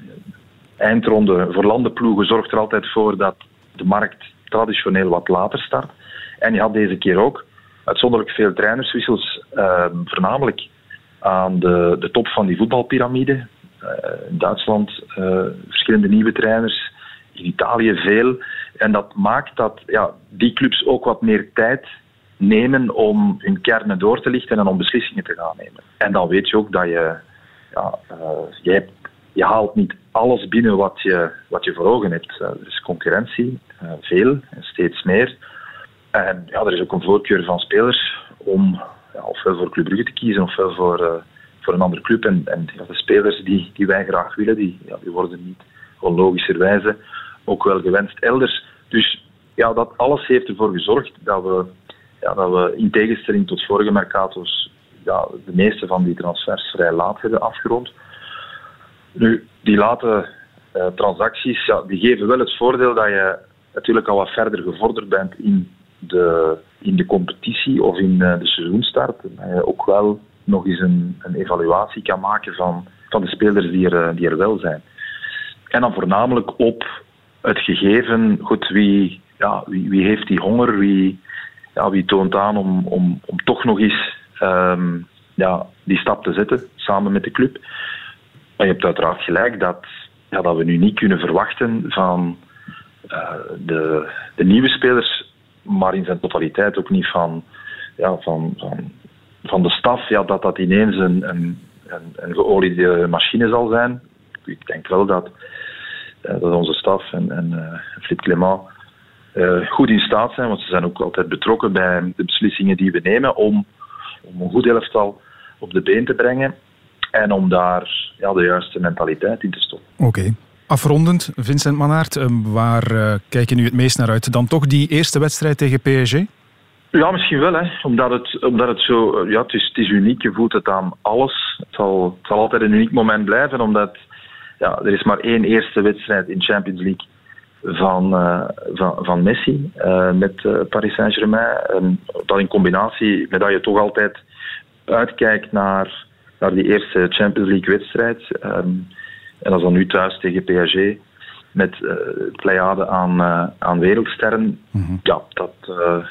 eindronde voor landenploegen zorgt er altijd voor dat de markt traditioneel wat later start. En je had deze keer ook uitzonderlijk veel trainerswissels, uh, voornamelijk aan de, de top van die voetbalpyramide. Uh, in Duitsland uh, verschillende nieuwe trainers, in Italië veel. En dat maakt dat ja, die clubs ook wat meer tijd nemen om hun kernen door te lichten en om beslissingen te gaan nemen. En dan weet je ook dat je, ja, uh, je, hebt, je haalt niet alles binnen wat je, wat je voor ogen hebt. Uh, er is concurrentie, uh, veel en steeds meer. En ja, er is ook een voorkeur van spelers om ja, ofwel voor Club Brugge te kiezen ofwel voor, voor een andere club. En, en de spelers die, die wij graag willen, die, die worden niet gewoon logischerwijze ook wel gewenst elders. Dus ja, dat alles heeft ervoor gezorgd dat we, ja, dat we in tegenstelling tot vorige mercatos ja, de meeste van die transfers vrij laat hebben afgerond. Nu, die late uh, transacties ja, die geven wel het voordeel dat je natuurlijk al wat verder gevorderd bent in de, in de competitie of in uh, de seizoenstart. Dat je ook wel nog eens een, een evaluatie kan maken van, van de spelers die er, die er wel zijn. En dan voornamelijk op het gegeven, goed, wie, ja, wie, wie heeft die honger, wie, ja, wie toont aan om, om, om toch nog eens um, ja, die stap te zetten samen met de club. Maar je hebt uiteraard gelijk dat, ja, dat we nu niet kunnen verwachten van uh, de, de nieuwe spelers, maar in zijn totaliteit ook niet van, ja, van, van, van de staf, ja, dat dat ineens een, een, een, een geoliede machine zal zijn. Ik denk wel dat dat onze staf en, en Flip Clement uh, goed in staat zijn, want ze zijn ook altijd betrokken bij de beslissingen die we nemen om, om een goed elftal op de been te brengen en om daar ja, de juiste mentaliteit in te stoppen. Oké. Afrondend, Vincent Manaert, ehm, waar uh, kijk je nu het meest naar uit? Dan toch die eerste wedstrijd tegen PSG? Ja, misschien wel. Hè. Omdat, het, omdat het zo... Ja, het is, het is uniek. Je voelt het aan alles. Het zal, het zal altijd een uniek moment blijven, omdat ja, er is maar één eerste wedstrijd in Champions League van, uh, van, van Messi uh, met uh, Paris Saint-Germain. En dat in combinatie met dat je toch altijd uitkijkt naar, naar die eerste Champions League wedstrijd. Um, en dat is dan nu thuis tegen PSG met uh, pleiade aan, aan wereldsterren. Mm -hmm. Ja, dat,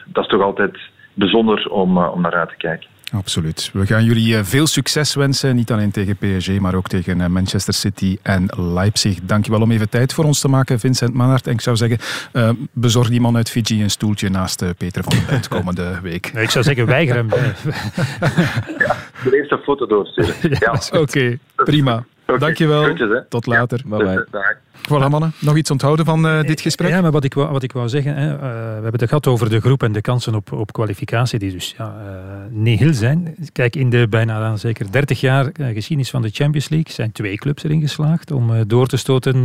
dat is toch altijd bijzonder om, om naar uit te kijken. Absoluut. We gaan jullie eh, veel succes wensen. Niet alleen tegen PSG, maar ook tegen eh, Manchester City en Leipzig. Dankjewel om even tijd voor ons te maken, Vincent Manhart. En ik zou zeggen, uh, bezorg die man uit Fiji een stoeltje naast Peter van der Bent komende week. Nee, ik zou zeggen, weiger hem. ja, de eerste foto doorsturen. Ja, Oké, okay, prima. Okay. Dankjewel. Groetjes, Tot later. Ja. Bye bye. Voilà mannen, nog iets onthouden van uh, dit gesprek? Ja, maar wat ik wou, wat ik wou zeggen, hè, uh, we hebben het gehad over de groep en de kansen op, op kwalificatie, die dus ja, uh, nihil zijn. Kijk, in de bijna dan zeker 30 jaar geschiedenis van de Champions League zijn twee clubs erin geslaagd om door te stoten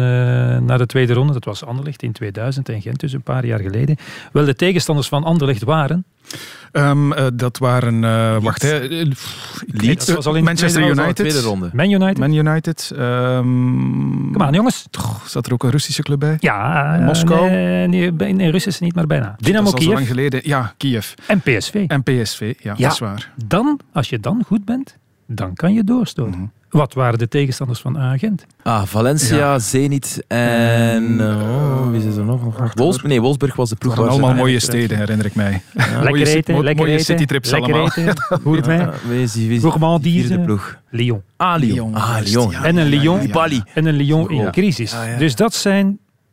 naar de tweede ronde. Dat was Anderlecht in 2000 en Gent dus een paar jaar geleden. Wel, de tegenstanders van Anderlecht waren... Um, dat waren, uh, wacht hè, Leeds, dat was al in Manchester United. Tweede ronde. Man United. Man United. Um, Kom aan jongens. Toch, zat er ook een Russische club bij? Ja. Moskou? Nee, nee, nee Russisch niet, maar bijna. Dynamo dat is al Kiev. zo lang geleden. Ja, Kiev. En PSV. En PSV, ja, ja, dat is waar. Dan, als je dan goed bent, dan kan je doorstoten. Mhm. Mm -hmm. Wat waren de tegenstanders van Agent? Ah, Valencia, ja. Zenit en... Oh, wie is er nog? Wolfsburg, nee, Wolfsburg was de ploeg. waren allemaal mooie steden, herinner ik mij. Ja. Lekker eten, mooie, lekker mooie eten. citytrips lekker allemaal. eten. Hoort mij. Gourmandise. ploeg. Lyon. Ah, Lyon. Ah, Lyon. Ja, en een Lyon, Bali. En een Lyon in crisis. Ja, ja. Dus dat zijn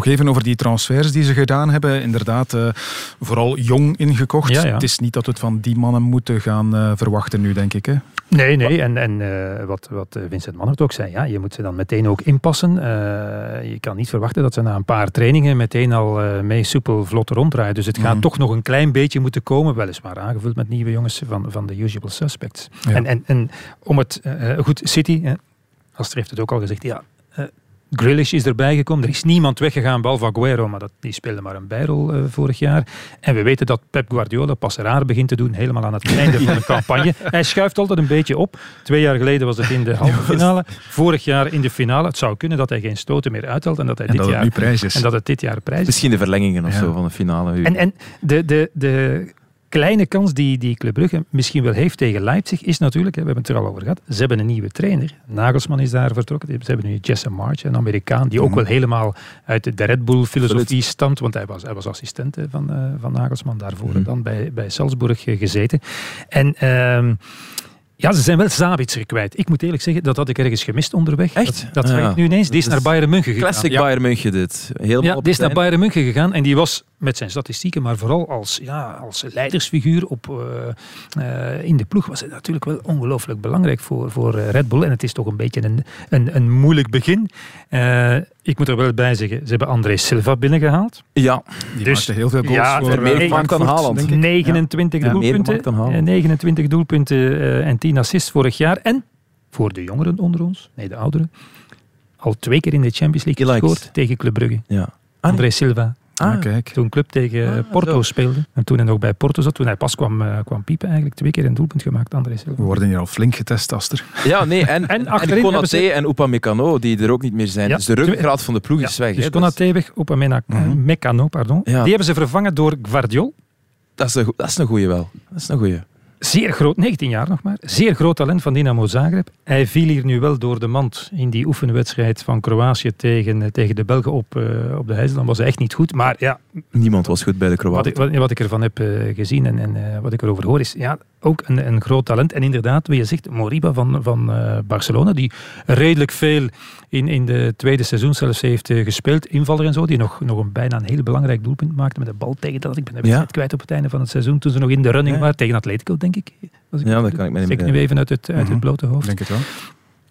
even over die transfers die ze gedaan hebben. Inderdaad, uh, vooral jong ingekocht. Ja, ja. Het is niet dat we het van die mannen moeten gaan uh, verwachten nu, denk ik. Hè? Nee, nee. En, en uh, wat, wat Vincent Mannert ook zei, ja, je moet ze dan meteen ook inpassen. je kan niet verwachten dat ze na een paar trainingen meteen al mee soepel vlot ronddraaien. Dus het gaat Mhm. toch nog een klein beetje moeten komen. Weliswaar aangevuld met nieuwe jongens van, van de usual suspects. Ja. En, en, en om het... goed, City, Astrid heeft het ook al gezegd, ja... Grealish is erbij gekomen. Er is niemand weggegaan, behalve Aguero, maar dat, die speelde maar een bijrol uh, vorig jaar. En we weten dat Pep Guardiola pas raar begint te doen, helemaal aan het einde van de campagne. Hij schuift altijd een beetje op. Twee jaar geleden was het in de halve finale. Vorig jaar in de finale. Het zou kunnen dat hij geen stoten meer uithaalt en dat hij en dit dat jaar het nu prijs is. En dat het dit jaar prijs is. Misschien de verlengingen of Ja. zo van de finale. En, en de, de, de kleine kans die, die Club Brugge misschien wel heeft tegen Leipzig is natuurlijk, we hebben het er al over gehad, ze hebben een nieuwe trainer. Nagelsman is daar vertrokken. Ze hebben nu Jesse March, een Amerikaan, die ook Mhm. wel helemaal uit de Red Bull filosofie stamt, want hij was, hij was assistent van, uh, van Nagelsman daarvoor Mhm. dan bij, bij Salzburg uh, gezeten. En... ehm ja, ze zijn wel Sabitzer kwijt. Ik moet eerlijk zeggen, dat had ik ergens gemist onderweg. Echt? Dat, dat Ja. weet ik nu ineens. Die is naar Bayern München gegaan. Classic Ja. Bayern München dit. Helemaal Ja, op die is naar Bayern München gegaan en die was met zijn statistieken, maar vooral als, ja, als leidersfiguur op, uh, uh, in de ploeg was het natuurlijk wel ongelooflijk belangrijk voor, voor uh, Red Bull. En het is toch een beetje een, een, een moeilijk begin. Uh, ik moet er wel bij zeggen, ze hebben André Silva binnengehaald. Ja, die Dus- maakte heel veel goals ja, voor meer uh, gemaakt dan Haaland. denk ik. 29 Ja, meer doelpunten. dan Haaland. eh, 29 doelpunten uh, en 10 assists vorig jaar. En voor de jongeren onder ons, nee de ouderen, al twee keer in de Champions League gescoord tegen Club Brugge. ja. André Silva. Ah, kijk. Toen Club tegen Ah, Porto zo. speelde. En toen hij nog bij Porto zat, toen hij pas kwam, uh, kwam piepen eigenlijk. Twee keer een doelpunt gemaakt, André Silva. We worden hier al flink getest, Aster. Ja, nee, en, En en, Konaté ze- en Upamecano, die er ook niet meer zijn. Ja, dus de ruggengraat van de ploeg is weg. dus Konaté weg, Upamecano, Mhm. Meccano, pardon. Ja. Die hebben ze vervangen door Guardiol. dat, is een, dat is een goeie wel. Dat is een goeie. Zeer groot, 19 jaar nog maar. Zeer groot talent van Dynamo Zagreb. Hij viel hier nu wel door de mand in die oefenwedstrijd van Kroatië tegen, eh, tegen de Belgen op, uh, op de IJsland. was hij echt niet goed. Maar ja, Niemand was goed bij de Kroaten. ik, wat, wat ik ervan heb uh, gezien en, en uh, wat ik erover hoor is ja, ook een, een groot talent. En inderdaad, wie je zegt, Moriba van, van uh, Barcelona, die redelijk veel in, in de tweede seizoen zelfs heeft uh, gespeeld. Invaller en zo, die nog, nog een bijna een heel belangrijk doelpunt maakte met de bal tegen dat. Ik ben de wedstrijd Ja. kwijt op het einde van het seizoen, toen ze nog in de running Ja. waren tegen Atletico, denk ik. Als ik Ja, dat kan ik me niet meer nu even uit het, uit Mhm. het blote hoofd. Ik denk het wel.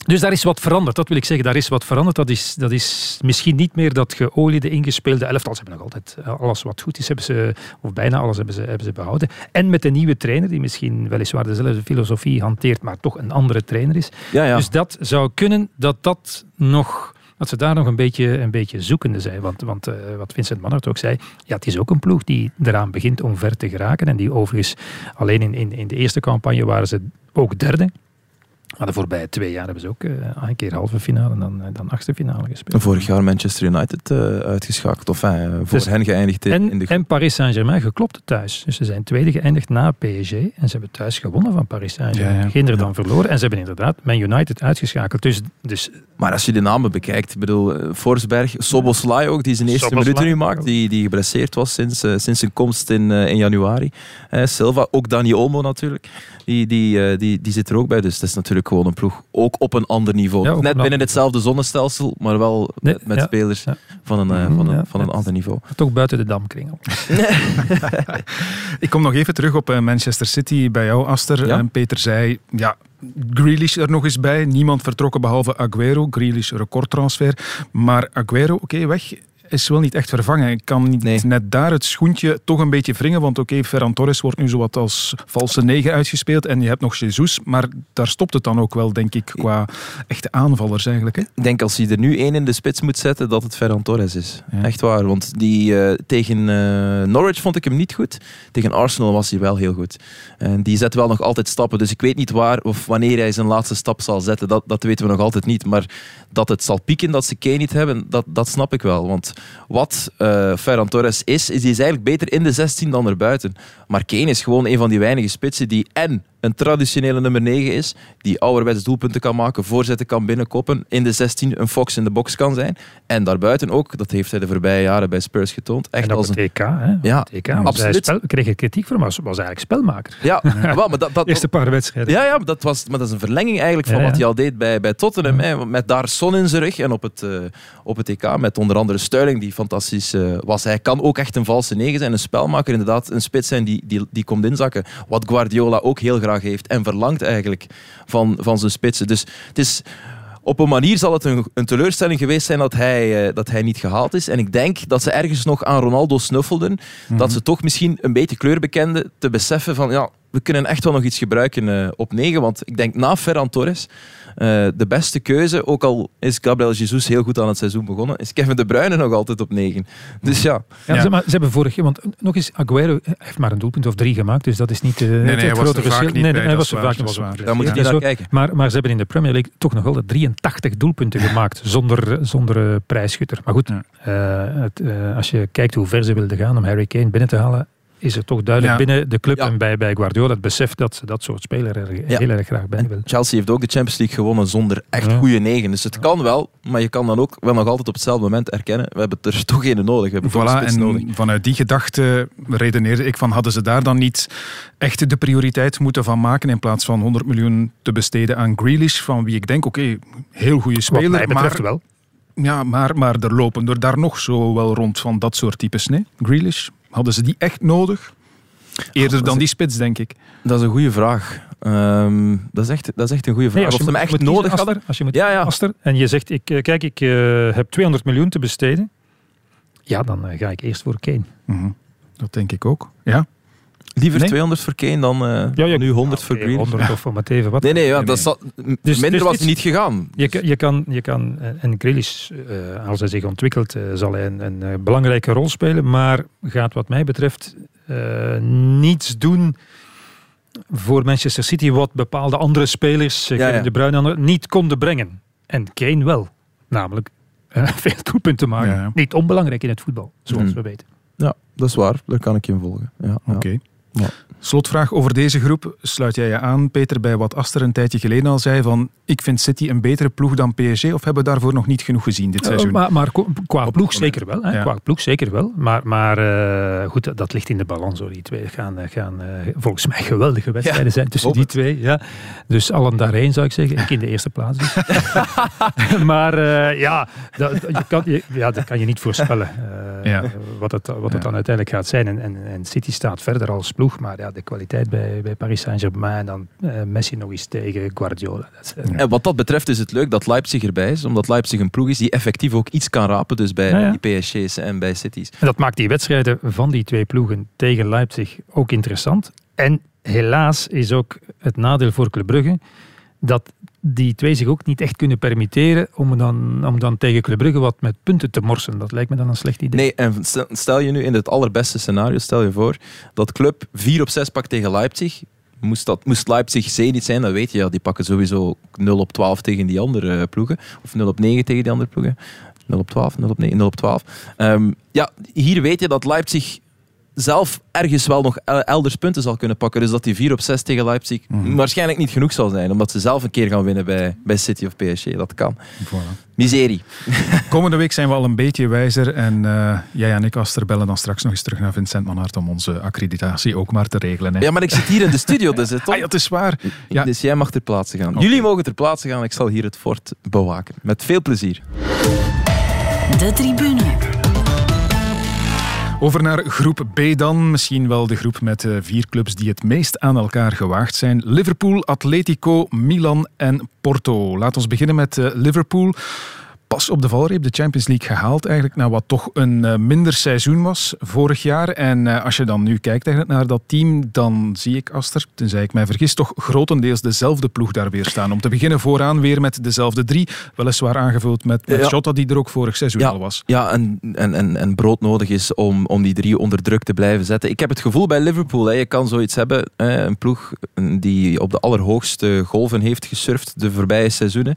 Dus daar is wat veranderd, dat wil ik zeggen. Daar is wat veranderd. Dat is, dat is misschien niet meer dat geoliede, ingespeelde elftal. Ze hebben nog altijd eh, alles wat goed is, hebben ze, of bijna alles hebben ze, hebben ze behouden. En met een nieuwe trainer, die misschien weliswaar dezelfde filosofie hanteert, maar toch een andere trainer is. Ja, ja. Dus dat zou kunnen dat dat nog... Dat ze daar nog een beetje, een beetje zoekende zijn. Want, want uh, wat Vincent Mannert ook zei, ja, het is ook een ploeg die eraan begint om ver te geraken. En die overigens alleen in, in, in de eerste campagne waren ze ook derde. Maar de voorbije twee jaar hebben ze ook uh, een keer halve finale en dan, dan achtste finale gespeeld. Vorig jaar Manchester United uh, uitgeschakeld, of uh, voor dus, hen geëindigd in, en, in de En Paris Saint-Germain geklopt thuis. Dus ze zijn tweede geëindigd na PSG en ze hebben thuis gewonnen van Paris Saint-Germain. Ja, ja. Geen er dan verloren en ze hebben inderdaad Man United uitgeschakeld. Dus, dus, maar als je de namen bekijkt, ik bedoel, Forsberg, Soboslai ook, die zijn eerste Soboslai, minuten nu maakt, die, die geblesseerd was sinds, sinds zijn komst in, in januari. Silva, ook Dani Olmo natuurlijk, die, die, die, die zit er ook bij. Dus dat is natuurlijk gewoon een ploeg ook op een ander niveau. Ja, Net binnen hetzelfde zonnestelsel, maar wel Nee, met, met ja, spelers ja. van een, uh, Mhm, van een, ja, van een ander niveau. Toch buiten de damkringel. Ik kom nog even terug op eh, Manchester City bij jou, Aster. Ja? En Peter zei, ja, Grealish er nog eens bij. Niemand vertrokken behalve Aguero. Grealish recordtransfer. Maar Aguero, oké, weg. Is wel niet echt vervangen. Ik kan niet Nee. net daar het schoentje toch een beetje wringen. Want oké, Ferran Torres wordt nu zowat als valse negen uitgespeeld. En je hebt nog Jesus. Maar daar stopt het dan ook wel, denk ik, qua echte aanvallers eigenlijk. Hè? Ik denk als hij er nu één in de spits moet zetten, dat het Ferran Torres is. Ja. Echt waar. Want die, eh, tegen eh, Norwich vond ik hem niet goed. Tegen Arsenal was hij wel heel goed. En die zet wel nog altijd stappen. Dus ik weet niet waar of wanneer hij zijn laatste stap zal zetten. Dat, dat weten we nog altijd niet. Maar dat het zal pieken dat ze Kane niet hebben, dat, dat snap ik wel. Want wat eh Ferran Torres is, is hij eigenlijk beter in de 16 dan erbuiten. Maar Kane is gewoon een van die weinige spitsen die en een traditionele nummer 9 is, die ouderwets doelpunten kan maken, voorzetten kan binnenkoppen, in de 16 een fox in de box kan zijn. En daarbuiten ook, dat heeft hij de voorbije jaren bij Spurs getoond, echt En als een... EK, hè? Ja, was hij absoluut. spel, kreeg ik kritiek voor, maar was eigenlijk spelmaker. Ja, wel, maar dat, dat, Eerste paar wedstrijden. Ja, ja maar, dat was, maar dat is een verlenging eigenlijk van Ja, ja. wat hij al deed bij, bij Tottenham. Hè, met daar Son in zijn rug en op het, eh, op het EK met onder andere Sterling, die fantastisch eh, was. Hij kan ook echt een valse negen zijn, een spelmaker, inderdaad, een spits zijn die, die, die komt inzakken. Wat Guardiola ook heel graag heeft en verlangt eigenlijk van, van zijn spitsen. Dus het is... Op een manier zal het een, een teleurstelling geweest zijn dat hij, eh, dat hij niet gehaald is. En ik denk dat ze ergens nog aan Ronaldo snuffelden. Dat ze toch misschien een beetje kleur bekenden te beseffen van ja, we kunnen echt wel nog iets gebruiken eh, op 9. Want ik denk na Ferran Torres de beste keuze, ook al is Gabriel Jesus heel goed aan het seizoen begonnen, is Kevin De Bruyne nog altijd op 9. Dus ja, Ja, Ja. Ze, maar ze hebben vorig jaar, want nog eens, Aguero heeft maar een doelpunt of drie gemaakt, dus dat is niet eh, het, hij het was grote er vaak verschil. niet nee, bij, hij was er vaak niet bij. daar moet je Ja, niet naar zo. kijken. Maar, maar ze hebben in de Premier League toch nog wel 83 doelpunten gemaakt zonder, zonder eh, prijsschutter. Maar goed, Ja. eh, het, eh, als je kijkt hoe ver ze wilden gaan om Harry Kane binnen te halen, is er toch duidelijk Ja. binnen de club Ja. en bij, bij Guardiola het besef dat ze dat soort speler er Ja. heel erg graag bij willen. Chelsea heeft ook de Champions League gewonnen zonder echt Ja. goede 9. Dus het kan wel, maar je kan dan ook wel nog altijd op hetzelfde moment erkennen, we hebben er toch geen nodig. We hebben Voilà, en nodig. vanuit die gedachte redeneerde ik van hadden ze daar dan niet echt de prioriteit moeten van maken in plaats van 100 miljoen te besteden aan Grealish, van wie ik denk, oké, heel goede Wat speler, mij betreft maar, wel. ja, maar, maar er lopen er daar nog zo wel rond van dat soort types. Nee, Grealish, hadden ze die echt nodig? Eerder dat dan is- die spits, denk ik. Dat is een goede vraag. Ehm, dat, is echt, dat is echt een goede vraag. Nee, als of je ze hem echt moet nodig hadden? Als je moet Ja, ja. Aster, en je zegt, ik, eh, kijk, ik eh, heb 200 miljoen te besteden, ja, dan eh, ga ik eerst voor Kane. Mhm. Dat denk ik ook. Ja. Liever Nee? 200 voor Kane dan eh, Ja, nu 100 Ja, voor Grealish. 100 of om het even wat. Nee, nee, ja, Nee, dat nee. zal- Dus- minder dus was niet gegaan. Je, kan- je kan, je kan, eh, en Grealish, eh, als hij zich ontwikkelt, eh, zal hij een, een eh, belangrijke rol spelen, maar gaat wat mij betreft eh, niets doen voor Manchester City wat bepaalde andere spelers, eh, Ja, ja. De Bruyne, anderen, niet konden brengen. En Kane wel, namelijk eh, veel doelpunten maken. Ja, ja. Niet onbelangrijk in het voetbal, zoals Mhm. we weten. Ja, dat is waar. Daar kan ik je in volgen. Ja, ja. Oké. Ja. Slotvraag over deze groep. Sluit jij je aan, Peter, bij wat Aster een tijdje geleden al zei van ik vind City een betere ploeg dan PSG of hebben we daarvoor nog niet genoeg gezien dit seizoen? Eh, maar maar ko- qua ploeg zeker wel. Hè? Ja. Qua ploeg zeker wel. Maar, maar eh, goed, dat, dat ligt in de balans. Hoor. Die twee gaan, eh, gaan eh, volgens mij geweldige wedstrijden zijn tussen die twee. Ja. Dus allen daarheen zou ik zeggen. Ik in de eerste plaats. dus. maar eh, ja, dat, je kan, je, ja, dat kan je niet voorspellen. eh, Ja. Wat het, wat het dan uiteindelijk gaat zijn. En, en, en City staat verder als ploeg. Maar ja, de kwaliteit bij, bij Paris Saint-Germain. En dan eh, Messi nog eens tegen Guardiola. Dat is, eh, En wat dat betreft is het leuk dat Leipzig erbij is, omdat Leipzig een ploeg is die effectief ook iets kan rapen, dus bij Ja, ja. die PSG's en bij Cities. En dat maakt die wedstrijden van die twee ploegen tegen Leipzig ook interessant. En helaas is ook het nadeel voor Club Brugge dat die twee zich ook niet echt kunnen permitteren om dan, om dan tegen Club Brugge wat met punten te morsen. Dat lijkt me dan een slecht idee. Nee, en stel- je nu in het allerbeste scenario, stel je voor dat Club 4 op 6 pakt tegen Leipzig, Moest, dat, moest Leipzig Zenit zijn, dan weet je, ja, die pakken sowieso 0 op 12 tegen die andere eh, ploegen. Of 0 op 9 tegen die andere ploegen. 0 op 12, 0 op 9, 0 op 12. Ehm, ja, hier weet je dat Leipzig zelf ergens wel nog el- elders punten zal kunnen pakken. Dus dat die 4 op 6 tegen Leipzig Mhm. waarschijnlijk niet genoeg zal zijn. Omdat ze zelf een keer gaan winnen bij, bij City of PSG. Dat kan. Miserie. Komende week zijn we al een beetje wijzer. En eh, jij en ik, Aster, bellen dan straks nog eens terug naar Vincent Manhart om onze accreditatie ook maar te regelen. Hè. Ja, maar ik zit hier in de studio, dus het Ah, ja, het is waar. Ja. Dus jij mag ter plaatse gaan. Jullie mogen ter plaatse gaan. Ik zal hier het fort bewaken. Met veel plezier. De tribune. Over naar groep B dan. Misschien wel de groep met vier clubs die het meest aan elkaar gewaagd zijn. Liverpool, Atletico, Milan en Porto. Laten we beginnen met eh, Liverpool. Pas op de valreep de Champions League gehaald, eigenlijk na wat toch een eh, minder seizoen was vorig jaar. En eh, als je dan nu kijkt eigenlijk naar dat team, dan zie ik, Aster, tenzij ik mij vergis, toch grotendeels dezelfde ploeg daar weer staan. Om te beginnen vooraan weer met dezelfde drie, weliswaar aangevuld met, met Ja. Jota, die er ook vorig seizoen Ja. al was. Ja, en, en, en, en brood nodig is om, om die drie onder druk te blijven zetten. Ik heb het gevoel bij Liverpool, hè, je kan zoiets hebben, hè, een ploeg die op de allerhoogste golven heeft gesurfd de voorbije seizoenen.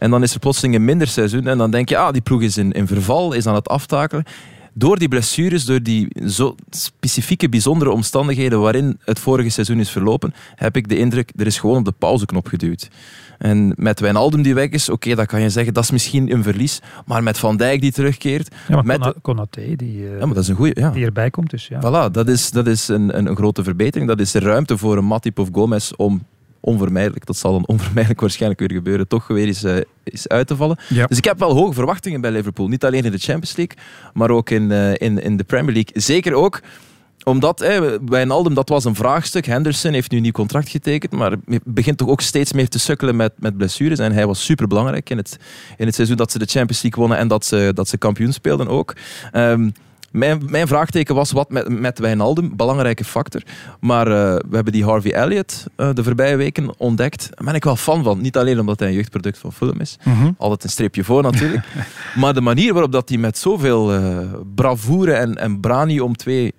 En dan is er plotseling een minder seizoen en dan denk je, ah, die ploeg is in, in verval, is aan het aftakelen. Door die blessures, door die zo specifieke, bijzondere omstandigheden waarin het vorige seizoen is verlopen, heb ik de indruk, er is gewoon op de pauzeknop geduwd. En met Wijnaldum die weg is, oké, dan kan je zeggen, dat is misschien een verlies. Maar met Van Dijk die terugkeert, Ja, met Kona- Konaté, die, eh, ja, maar dat is een goeie. Ja. die erbij komt. Dus ja. Voilà, dat is, dat is een, een, grote verbetering. Dat is ruimte voor een Matip of Gomez om onvermijdelijk, dat zal dan onvermijdelijk waarschijnlijk weer gebeuren, toch weer eens, eh, uit te vallen. Ja. Dus ik heb wel hoge verwachtingen bij Liverpool. Niet alleen in de Champions League, maar ook in, eh, in, in de Premier League. Zeker ook omdat hè, Wijnaldum, dat was een vraagstuk. Henderson heeft nu een nieuw contract getekend, maar begint toch ook steeds meer te sukkelen met, met blessures. En hij was superbelangrijk in het, in het seizoen dat ze de Champions League wonnen en dat ze, dat ze kampioen speelden ook. Ehm, mijn, mijn vraagteken was wat met, met Wijnaldum, belangrijke factor. Maar eh, we hebben die Harvey Elliott eh, de voorbije weken ontdekt. Daar ben ik wel fan van. Niet alleen omdat hij een jeugdproduct van Fulham is. Mhm. Altijd een streepje voor natuurlijk. maar de manier waarop dat hij met zoveel eh, bravoure en, en brani om twee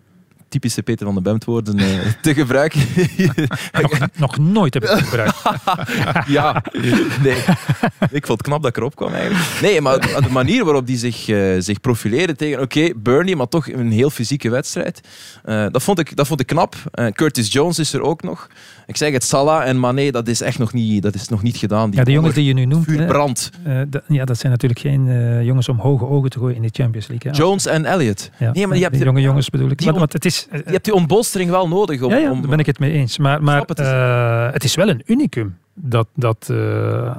typische Peter van de Bemt woorden eh, te gebruiken. nog, nog nooit heb ik het gebruikt. ja, nee. Ik vond het knap dat ik erop kwam eigenlijk. Nee, maar de manier waarop die zich, eh, zich profileerde tegen, oké, Burnley, maar toch een heel fysieke wedstrijd. Eh, dat, vond ik, dat vond ik knap. Curtis Jones is er ook nog. Ik zeg het, Salah en Mané, dat is echt nog niet, dat is nog niet gedaan. Die Ja, de jongens die je nu noemt, vuur hè, brandt. eh, dat- ja, dat zijn natuurlijk geen eh, jongens om hoge ogen te gooien in de Champions League. hè. Jones en Elliot. Ja, nee, maar je hebt, die jonge jongens bedoel ik. die Maar, on- want het is, eh, je hebt die ontbolstering wel nodig. Om, ja, daar ben ik het mee eens. Maar, maar het, het is- eh, het is wel een unicum dat, dat eh,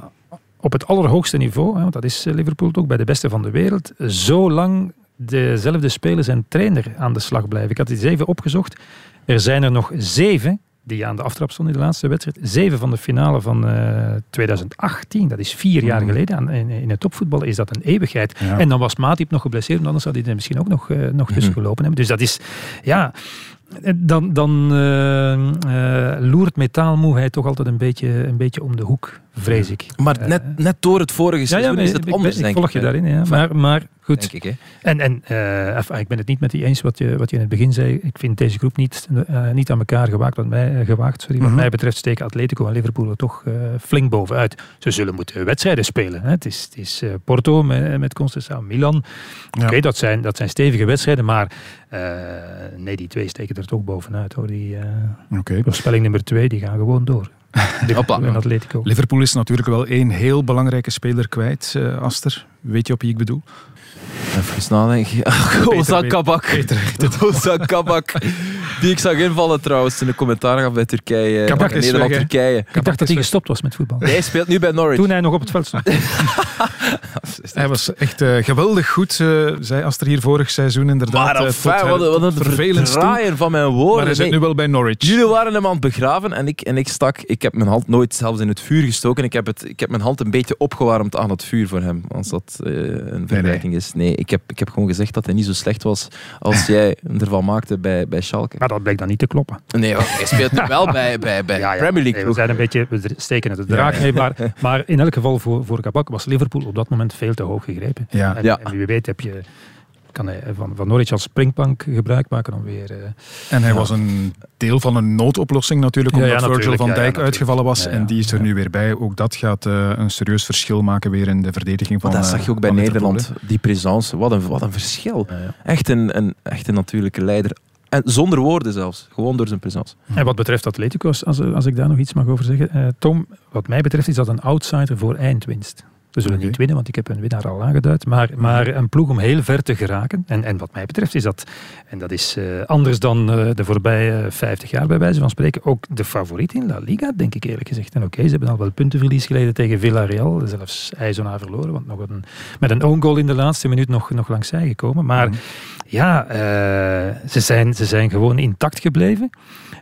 op het allerhoogste niveau, hè, want dat is eh, Liverpool ook bij de beste van de wereld, zo lang dezelfde spelers en trainer aan de slag blijven. Ik had het eens even opgezocht. Er zijn er nog zeven die aan de aftrap stonden in de laatste wedstrijd. Zeven van de finale van eh, 2018, dat is vier jaar Mhm. geleden. Aan- In, in het topvoetbal is dat een eeuwigheid. Ja. En dan was Matip nog geblesseerd, want anders had hij er misschien ook nog, eh, nog tussen Mhm. gelopen hebben. Dus dat is, ja, dan, dan eh, eh, loert metaalmoeheid toch altijd een beetje, een beetje om de hoek, vrees ik. maar Eh, net, net door het vorige seizoen ja, is het ik, anders, ik denk volg ik. je hè. daarin. Ja. Maar, maar goed, Denk ik, hè. en, en eh, enfin, ik ben het niet met die eens wat je, wat je in het begin zei. Ik vind deze groep niet, eh, niet aan elkaar gewaagd. Wat mij, gewaagd sorry. Wat Mhm. mij betreft steken Atletico en Liverpool er toch eh, flink bovenuit. Ze zullen moeten wedstrijden spelen. Hè. Het is, het is Porto met, met Constanza, Milan. Ja. Oké, dat, zijn, dat zijn stevige wedstrijden. Maar eh, nee, die twee steken er toch bovenuit. Hoor. Die eh, Oké. voorspelling nummer twee, die gaan gewoon door. Liverpool Hoppa. en Atletico. Liverpool is natuurlijk wel één heel belangrijke speler kwijt, eh, Aster. Weet je op wie ik bedoel? Even nadenken. Weet- Kabak. Ozan Kabak. Die ik zag invallen trouwens in de commentaar gaf bij Turkije. Kabak eh, is weg, hè? Nederland-Turkije. Ik dacht dat hij gestopt was met voetbal. Hij speelt nu bij Norwich. Toen hij nog op het veld stond. Hij was echt eh, geweldig goed, eh, zei Aster hier vorig seizoen inderdaad. Maar wat, een- wat een vervelend van mijn woorden. Maar hij zit Nee. nu wel bij Norwich. Jullie waren hem aan het begraven en ik, en ik stak. Ik heb mijn hand nooit zelfs in het vuur gestoken. Ik heb, het, ik heb mijn hand een beetje opgewarmd aan het vuur voor hem. Als dat eh, een vergelijking is. Nee, ik heb, ik heb gewoon gezegd dat hij niet zo slecht was als jij ervan maakte bij, bij Schalke. Maar dat bleek dan niet te kloppen. Nee, want hij speelt nu wel bij, bij, bij Premier League. Nee, we zijn een beetje, we steken het de draak mee, maar, maar in elk geval voor, voor Kabak was Liverpool op dat moment veel te hoog gegrepen. Ja. En, Ja. en wie weet heb je kan hij van, van Norwich als springplank gebruik maken om weer... eh, En hij ja. was een deel van een noodoplossing natuurlijk, omdat ja, Virgil natuurlijk, van Dijk uitgevallen was. Ja, ja. En die is er nu weer bij. Ook dat gaat eh, een serieus verschil maken weer in de verdediging van Maar dat eh, zag je ook bij Nederland. Die présence, wat een, wat een verschil. Echt, een, een, echt een natuurlijke leider. En zonder woorden zelfs. Gewoon door zijn présence. En wat betreft Atletico, als, als ik daar nog iets mag over zeggen. eh, Tom, wat mij betreft is dat een outsider voor eindwinst. We zullen niet winnen, want ik heb een winnaar al aangeduid. Maar, maar een ploeg om heel ver te geraken. En, en wat mij betreft is dat, en dat is eh, anders dan eh, de voorbije 50 jaar bij wijze van spreken, ook de favoriet in La Liga, denk ik eerlijk gezegd. En oké, ze hebben al wel puntenverlies geleden tegen Villarreal. Zelfs IJzonaar verloren, want nog een, met een own goal in de laatste minuut nog, nog langs zij gekomen. Maar ja, eh, ze, zijn, ze zijn gewoon intact gebleven.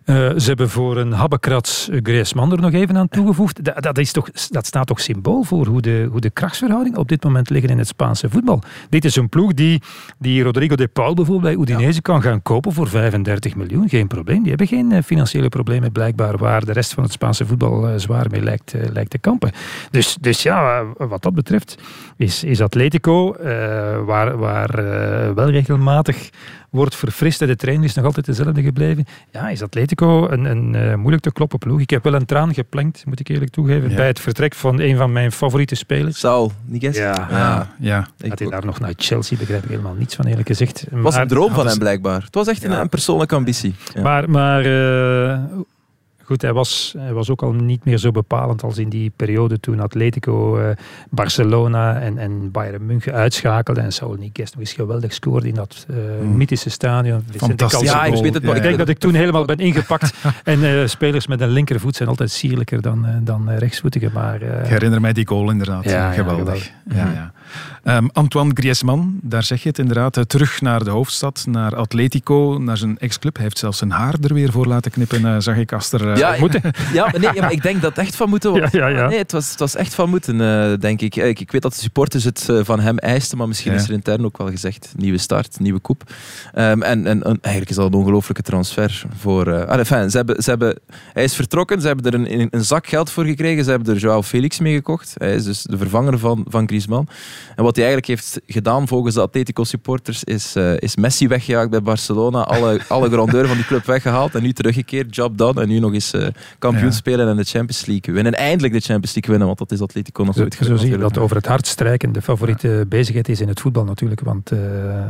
Eh, ze hebben voor een habbekrats Griezmann er nog even aan toegevoegd. Dat, dat, is toch, dat staat toch symbool voor hoe de, hoe de krachtsverhoudingen op dit moment liggen in het Spaanse voetbal. Dit is een ploeg die, die Rodrigo de Paul bijvoorbeeld bij Udinese kan gaan kopen voor 35 miljoen. Geen probleem. Die hebben geen eh, financiële problemen blijkbaar waar de rest van het Spaanse voetbal eh, zwaar mee lijkt, eh, lijkt te kampen. Dus, dus ja, wat dat betreft is, is Atletico, waar, waar wel regelmatig wordt verfrist en de trainer is nog altijd dezelfde gebleven. Ja, is Atletico een, een uh, moeilijk te kloppen ploeg. Ik heb wel een traan geplankt, moet ik eerlijk toegeven, ja. bij het vertrek van een van mijn favoriete spelers. Saul, Niguez? Ja. ja. ja. Dat hij daar nog naar Chelsea, begrijp ik helemaal niets van eerlijk gezegd. Het was een droom van hem blijkbaar. Het was echt een, een persoonlijke ambitie. Ja. Maar, maar uh, Goed, hij was, hij was ook al niet meer zo bepalend als in die periode toen Atletico uh, Barcelona en, en Bayern München uitschakelde en Saul Niguez nog eens geweldig scoorde in dat uh, mm. mythische stadion. Fantastisch. Ja, ik weet het ja, Ik denk dat ik toen helemaal ben ingepakt en uh, spelers met een linkervoet zijn altijd sierlijker dan, dan rechtsvoetigen. Maar, ik herinner mij die goal inderdaad. Ja, geweldig. Ja, ja. Um, Antoine Griezmann, daar zeg je het inderdaad. Uh, terug naar de hoofdstad, naar Atletico, naar zijn ex-club. Hij heeft zelfs zijn haar er weer voor laten knippen, uh, zag ik Aster uh, ja, moeten. Ja, maar nee, ja, maar ik denk dat het echt van moeten was. Ja, ja, nee, het was, het was echt van moeten, denk ik. ik. Ik weet dat de supporters het van hem eisten, maar misschien is er intern ook wel gezegd, nieuwe start, nieuwe koep. Um, en, en, en, eigenlijk is dat een ongelofelijke transfer. Voor, uh, ah, enfin, ze hebben, ze hebben, hij is vertrokken, ze hebben er een, een, zak geld voor gekregen, ze hebben er Joao Felix mee gekocht. Hij is dus de vervanger van, van Griezmann. En wat hij eigenlijk heeft gedaan volgens de Atletico supporters is, uh, is Messi weggejaagd bij Barcelona, alle, alle grandeur van die club weggehaald en nu teruggekeerd, job done en nu nog eens uh, kampioen ja. spelen en de Champions League winnen. Eindelijk de Champions League winnen, want dat is Atletico nog nooit Zo, zo zie je dat over het hart strijken de favoriete ja. bezigheid is in het voetbal natuurlijk, want uh,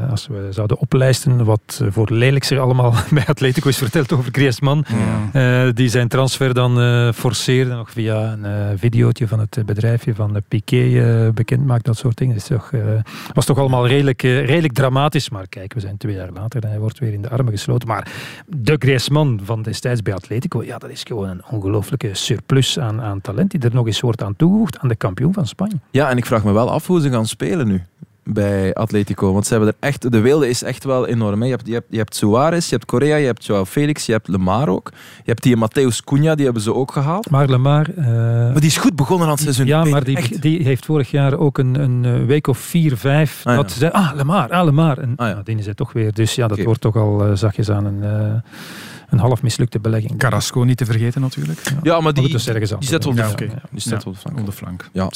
als we zouden oplijsten wat voor lelijks er allemaal bij Atletico is verteld over Griezmann, ja. die zijn transfer dan forceerde nog via een videootje van het bedrijfje van Piqué bekend maakt, dat soort Dat uh, was toch allemaal redelijk, uh, redelijk dramatisch. Maar kijk, we zijn twee jaar later en hij wordt weer in de armen gesloten. Maar de Griezmann van destijds bij Atletico, ja, dat is gewoon een ongelooflijke surplus aan, aan talent die er nog eens wordt aan toegevoegd aan de kampioen van Spanje. Ja, en ik vraag me wel af hoe ze gaan spelen nu bij Atletico. Want ze hebben er echt, de wilde is echt wel enorm. Hè. Je, hebt, je, hebt, je hebt Suarez, je hebt Correa, je hebt Joao Felix, je hebt Lemar ook. Je hebt die Mateus Cunha, die hebben ze ook gehaald. Maar Lemar... Uh, maar die is goed begonnen aan het seizoen. Ja, maar die, die heeft vorig jaar ook een, een week of vier, vijf... Ah, dat ja. ze ah, Lemar, ah, Lemar. En ah, ja. nou, die is het toch weer. Dus ja, dat okay. wordt toch al uh, zachtjes aan een... Uh, een half mislukte belegging. Carrasco niet te vergeten natuurlijk. Ja, ja maar die, dus ergens die zet op de, ja, okay. die zet op de flank. Op de flank. Ja.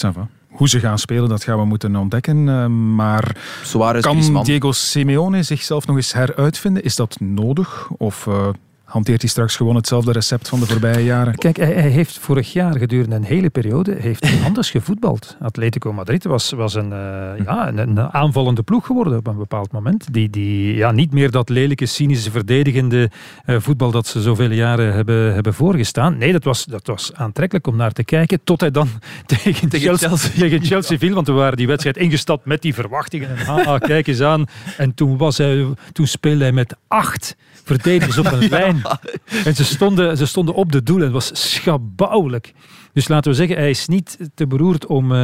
Hoe ze gaan spelen, dat gaan we moeten ontdekken. Uh, maar Suarez, kan Griezmann. Diego Simeone zichzelf nog eens heruitvinden? Is dat nodig? Of uh, hanteert hij straks gewoon hetzelfde recept van de voorbije jaren? Kijk, hij, hij heeft vorig jaar gedurende een hele periode heeft hij anders gevoetbald. Atletico Madrid was, was een, uh, ja, een, een, aanvallende ploeg geworden op een bepaald moment. Die, die ja, niet meer dat lelijke, cynische, verdedigende uh, voetbal dat ze zoveel jaren hebben, hebben voorgestaan. Nee, dat was, dat was aantrekkelijk om naar te kijken. Tot hij dan tegen, tegen Chelsea, Chelsea. tegen Chelsea viel. Want we waren die wedstrijd ingestapt met die verwachtingen. En ah, kijk eens aan. En toen, was hij, toen speelde hij met acht verdedigers op een lijn. En ze stonden, ze stonden op de doel en het was schabouwelijk. Dus laten we zeggen, hij is niet te beroerd om uh,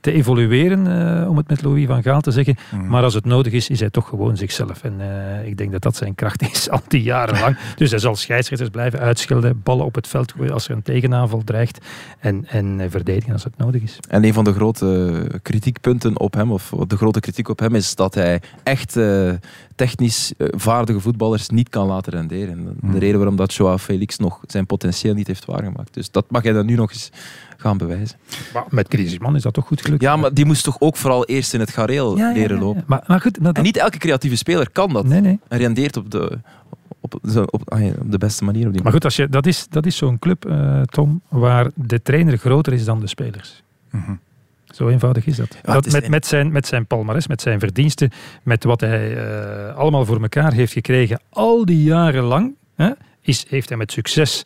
te evolueren, uh, om het met Louis van Gaal te zeggen. Mm. Maar als het nodig is, is hij toch gewoon zichzelf. En uh, ik denk dat dat zijn kracht is, al die jaren lang. Dus hij zal scheidsrechters blijven uitschelden, ballen op het veld gooien als er een tegenaanval dreigt. En, en verdedigen als het nodig is. En een van de grote kritiekpunten op hem, of de grote kritiek op hem, is dat hij echt technisch vaardige voetballers niet kan laten renderen. Mm. De reden waarom dat Joao Felix nog zijn potentieel niet heeft waargemaakt. Dus dat mag hij dan nu nog eens gaan bewijzen. Maar met Griezmann is dat toch goed gelukt? Ja, maar die moest toch ook vooral eerst in het gareel Ja, leren ja, ja. lopen. Maar, maar goed, nou, En niet elke creatieve speler kan dat. Nee, nee. Hij rendeert op de, op, op, ah op de beste manier. Op die Maar goed, als je, dat is, dat is zo'n club, eh, Tom, waar de trainer groter is dan de spelers. Mhm. Zo eenvoudig is dat. Ja, dat is met, een- met, zijn, met zijn palmares, met zijn verdiensten, met wat hij eh, allemaal voor elkaar heeft gekregen, al die jaren lang, hè, is, heeft hij met succes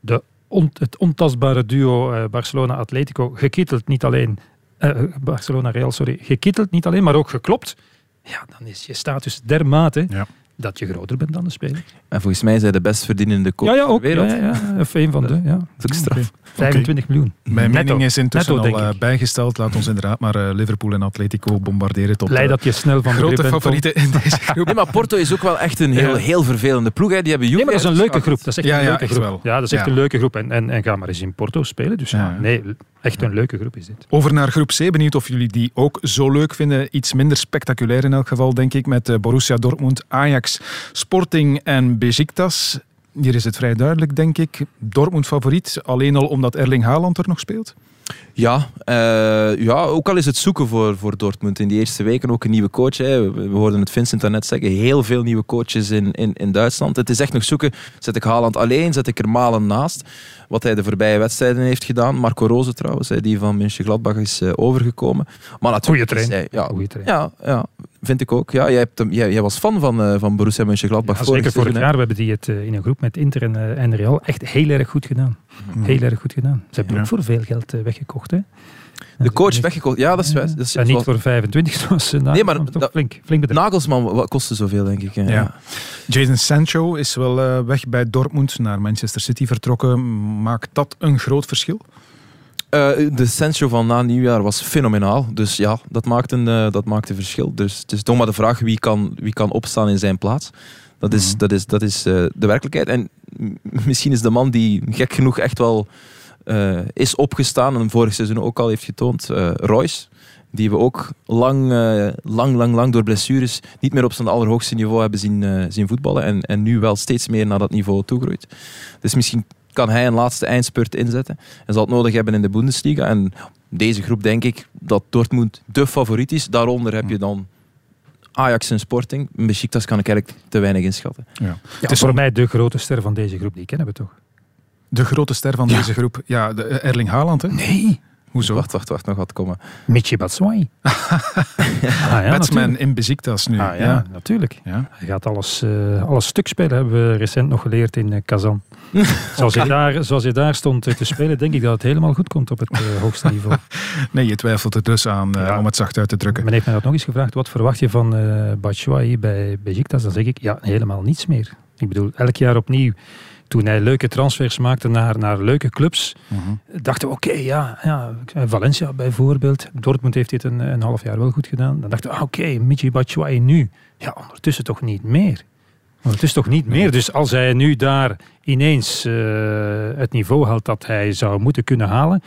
de on- het ontastbare duo eh, Barcelona-Atletico gekitteld. Niet alleen eh, Barcelona-Real, sorry. Gekitteld niet alleen, maar ook geklopt. Ja, dan is je status dermate Ja. Dat je groter bent dan de speler. En volgens mij hij de best verdienende coach Ja, ja, ter ook. Ja, wereld. ja, ja. Of een van de, ja. Dat is ook straf. 25 miljoen. Mijn Netto. mening is intussen Netto, al eh, bijgesteld. Laat ons inderdaad maar eh, Liverpool en Atletico bombarderen tot Blij eh, dat je snel van de grote favorieten in deze groep. Nee, maar Porto is ook wel echt een heel, Ja. heel vervelende ploeg. Hè. Die hebben Nee, maar dat is een leuke groep. Dat is echt Ja, een leuke groep. wel. Ja, dat is echt Ja. een leuke groep. En, en, en ga maar eens in Porto spelen. Dus ja, Ja. nee, echt een leuke groep is dit. Over naar groep C. Benieuwd of jullie die ook zo leuk vinden. Iets minder spectaculair in elk geval, denk ik. Met Borussia Dortmund, Ajax, Sporting en Besiktas. Hier is het vrij duidelijk, denk ik. Dortmund favoriet, alleen al omdat Erling Haaland er nog speelt. Ja, eh, ja, ook al is het zoeken voor, voor Dortmund in die eerste weken ook een nieuwe coach. Hè. We, hoorden het Vincent daarnet zeggen, heel veel nieuwe coaches in, in, in Duitsland. Het is echt nog zoeken, zet ik Haaland alleen, zet ik er Malen naast. Wat hij de voorbije wedstrijden heeft gedaan. Marco Rose trouwens, hè, die van Mönchengladbach is eh, overgekomen. Maar natuurlijk Goeie trainer. ja, Goeie ja, ja, vind ik ook. Ja, jij, hebt hem, jij, jij was fan van, eh, van Borussia Mönchengladbach Ja, vorig zeker vorig jaar. We hebben die het in een groep met Inter en, en Real echt heel erg goed gedaan. Heel erg goed gedaan. Ze hebben Ja. ook voor veel geld eh, weggekocht. Hè? De coach weggekocht. Ja, dat is juist. Dat is En niet voor 25, zoals Nee, maar toch dat- flink, flink bedrag. Nagelsman wat kostte zoveel, denk ik. Ja. Jason Sancho is wel eh, weg bij Dortmund, naar Manchester City vertrokken. Maakt dat een groot verschil? Eh, de Sancho van na nieuwjaar was fenomenaal. Dus ja, dat maakt een, eh, dat maakt een verschil. Dus het is toch maar de vraag wie kan, wie kan opstaan in zijn plaats. Dat is, dat is, dat is eh, de werkelijkheid. En misschien is de man die gek genoeg echt wel eh, is opgestaan en vorig seizoen ook al heeft getoond, eh, Royce. Die we ook lang, eh, lang, lang, lang door blessures niet meer op zijn allerhoogste niveau hebben zien, eh, zien voetballen. En, en nu wel steeds meer naar dat niveau toegroeit. Dus misschien kan hij een laatste eindspurt inzetten. En zal het nodig hebben in de Bundesliga. En deze groep denk ik dat Dortmund de favoriet is. Daaronder heb je dan Ajax en Sporting. Besiktas kan ik eigenlijk te weinig inschatten. Ja. Ja, Het is voor om- mij de grote ster van deze groep, die kennen we toch? De grote ster van deze groep. Ja, de, eh, Erling Haaland, hè? Nee. Hoezo? Wacht, wacht, wacht, nog wat komen. Michi Batshuayi. ah, ja, Batsman natuurlijk. in Besiktas nu. Ah, ja, natuurlijk. Ja. Hij gaat alles, eh, alles stuk spelen, hebben we recent nog geleerd in eh, Kazan. zoals, hij daar, zoals hij daar stond te spelen, denk ik dat het helemaal goed komt op het eh, hoogste niveau. Nee, je twijfelt er dus aan, Ja. om het zacht uit te drukken. Men heeft mij dat nog eens gevraagd, wat verwacht je van eh Batshuayi bij Besiktas? Dan zeg ik, ja, helemaal niets meer. Ik bedoel, elk jaar opnieuw, toen hij leuke transfers maakte naar, naar leuke clubs, Mhm. dachten we, oké, ja, ja, Valencia bijvoorbeeld. Dortmund heeft dit een, een half jaar wel goed gedaan. Dan dachten we, ah, oké, Michi Batshuayi nu. Ja, ondertussen toch niet meer. Ondertussen toch niet meer. Dus als hij nu daar ineens eh, het niveau haalt dat hij zou moeten kunnen halen,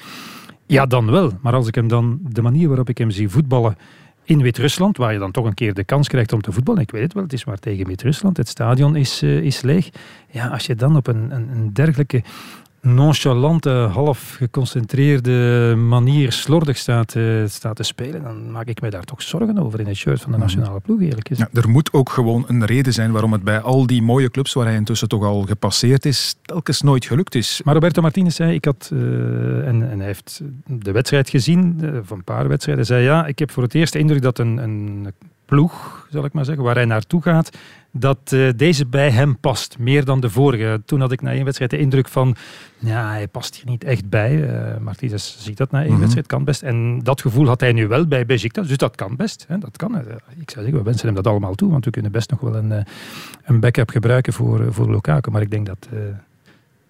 ja, dan wel. Maar als ik hem dan, de manier waarop ik hem zie voetballen in Wit-Rusland, waar je dan toch een keer de kans krijgt om te voetballen, ik weet het wel, het is maar tegen Wit-Rusland, het stadion is, eh, is leeg. Ja, als je dan op een, een, een dergelijke nonchalante, half geconcentreerde manier slordig staat, eh, staat te spelen, dan maak ik mij daar toch zorgen over in het shirt van de nationale ploeg, eerlijk gezegd. Ja, er moet ook gewoon een reden zijn waarom het bij al die mooie clubs waar hij intussen toch al gepasseerd is, telkens nooit gelukt is. Maar Roberto Martinez zei, ik had, eh, en, en hij heeft de wedstrijd gezien, eh, van een paar wedstrijden, zei ja, ik heb voor het eerst de indruk dat een, een ploeg, zal ik maar zeggen, waar hij naartoe gaat, dat eh, deze bij hem past, meer dan de vorige. Toen had ik na één wedstrijd de indruk van, ja, hij past hier niet echt bij. Martinez ziet dat na één Mhm. wedstrijd, kan best. En dat gevoel had hij nu wel bij Besiktas, dus dat kan best. Hè, dat kan. Eh, Ik zou zeggen, we wensen hem dat allemaal toe, want we kunnen best nog wel een, een backup gebruiken voor, voor Lukaku. Maar ik denk dat...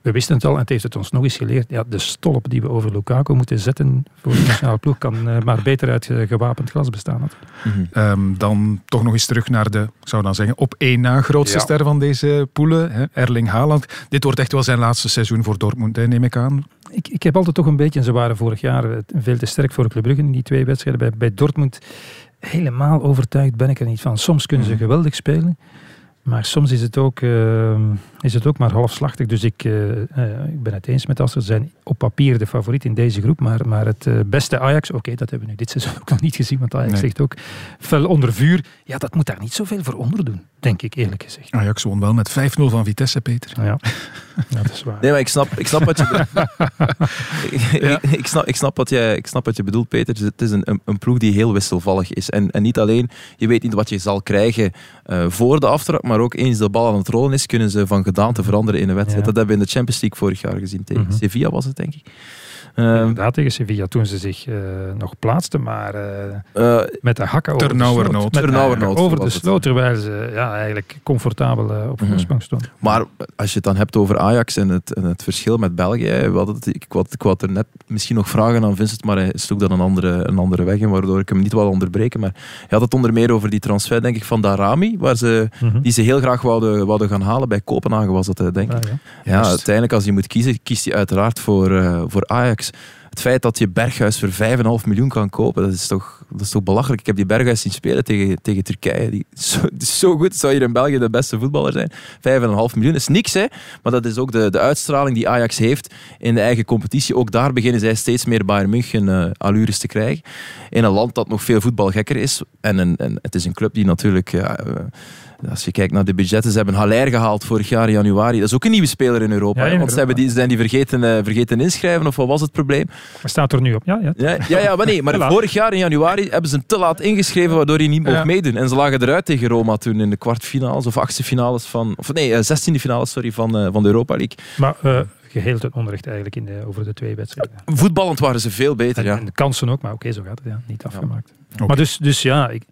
we wisten het al en het heeft het ons nog eens geleerd. Ja, de stolp die we over Lukaku moeten zetten voor de nationale ploeg kan eh, maar beter uit eh, gewapend glas bestaan. natuurlijk. Ehm, dan toch nog eens terug naar de, ik zou dan zeggen, op één na grootste Ja. ster van deze poelen, hè, Erling Haaland. Dit wordt echt wel zijn laatste seizoen voor Dortmund, hè, neem ik aan. Ik, ik heb altijd toch een beetje, en ze waren vorig jaar eh, veel te sterk voor Club Brugge in die twee wedstrijden bij, bij Dortmund. Helemaal overtuigd ben ik er niet van. Soms kunnen ze geweldig spelen. Maar soms is het ook, uh, is het ook maar halfslachtig. Dus ik, uh, uh, ik ben het eens met Aster. Ze zijn op papier de favoriet in deze groep. Maar, maar het beste Ajax, oké, dat hebben we nu dit seizoen ook nog niet gezien. Want Ajax nee. ligt ook fel onder vuur. Ja, dat moet daar niet zoveel voor onderdoen, denk ik eerlijk gezegd. Ajax won wel met 5-0 van Vitesse, Peter. Ja. ja, dat is waar. Nee, maar ik snap, ik snap wat je ja. ik, ik, snap, ik, snap wat je, ik snap wat je bedoelt, Peter. Het is een, een, een ploeg die heel wisselvallig is. En, en niet alleen, je weet niet wat je zal krijgen voor de aftrap, maar ook eens de bal aan het rollen is, kunnen ze van gedaante veranderen in een wedstrijd. Ja. Dat hebben we in de Champions League vorig jaar gezien. Tegen -hmm. Sevilla was het, denk ik. Uh, Inderdaad, tegen Sevilla toen ze zich uh, nog plaatsten, maar uh, met de hakken over de sloot. Over de sloot, terwijl ze ja, eigenlijk comfortabel op voorsprong mm -hmm. stonden. Maar als je het dan hebt over Ajax en het, en het verschil met België, het, ik, wou, ik wou er net misschien nog vragen aan Vincent, maar hij sloeg dan een andere, een andere weg in, waardoor ik hem niet wil onderbreken. Maar hij had het onder meer over die transfer, denk ik, van Darami, waar ze, mm -hmm. die ze heel graag wouden, wouden gaan halen. Bij Kopenhagen was dat, denk ik. Ah, ja. ja uiteindelijk, als je moet kiezen, kiest hij uiteraard voor, voor Ajax. Het feit dat je Berghuis voor 5,5 miljoen kan kopen, dat is, toch, dat is toch belachelijk. Ik heb die Berghuis zien spelen tegen, tegen Turkije. Die zo, zo goed. Zou hier in België de beste voetballer zijn? 5,5 miljoen is niks, hè? maar dat is ook de, de uitstraling die Ajax heeft in de eigen competitie. Ook daar beginnen zij steeds meer Bayern München uh, allures te krijgen. In een land dat nog veel voetbalgekker is. En, en het is een club die natuurlijk... Uh, als je kijkt naar de budgetten, ze hebben Haller gehaald vorig jaar in januari. Dat is ook een nieuwe speler in Europa. Ja, want ze hebben die, zijn die vergeten, uh, vergeten inschrijven, of wat was het probleem? Hij staat er nu op, ja. Ja, ja, ja, ja maar nee. Maar vorig jaar in januari hebben ze hem te laat ingeschreven, waardoor hij niet mocht ja. meedoen. En ze lagen eruit tegen Roma toen in de kwartfinales of achtste finales van... Of nee, zestiende finales, sorry, van, uh, van de Europa League. Maar... Uh, geheel ten onrecht eigenlijk in de, over de twee wedstrijden. Voetballend waren ze veel beter, en, ja. En de kansen ook, maar oké, okay, zo gaat het, ja. Niet afgemaakt. Okay. Maar dus, dus ja, ik,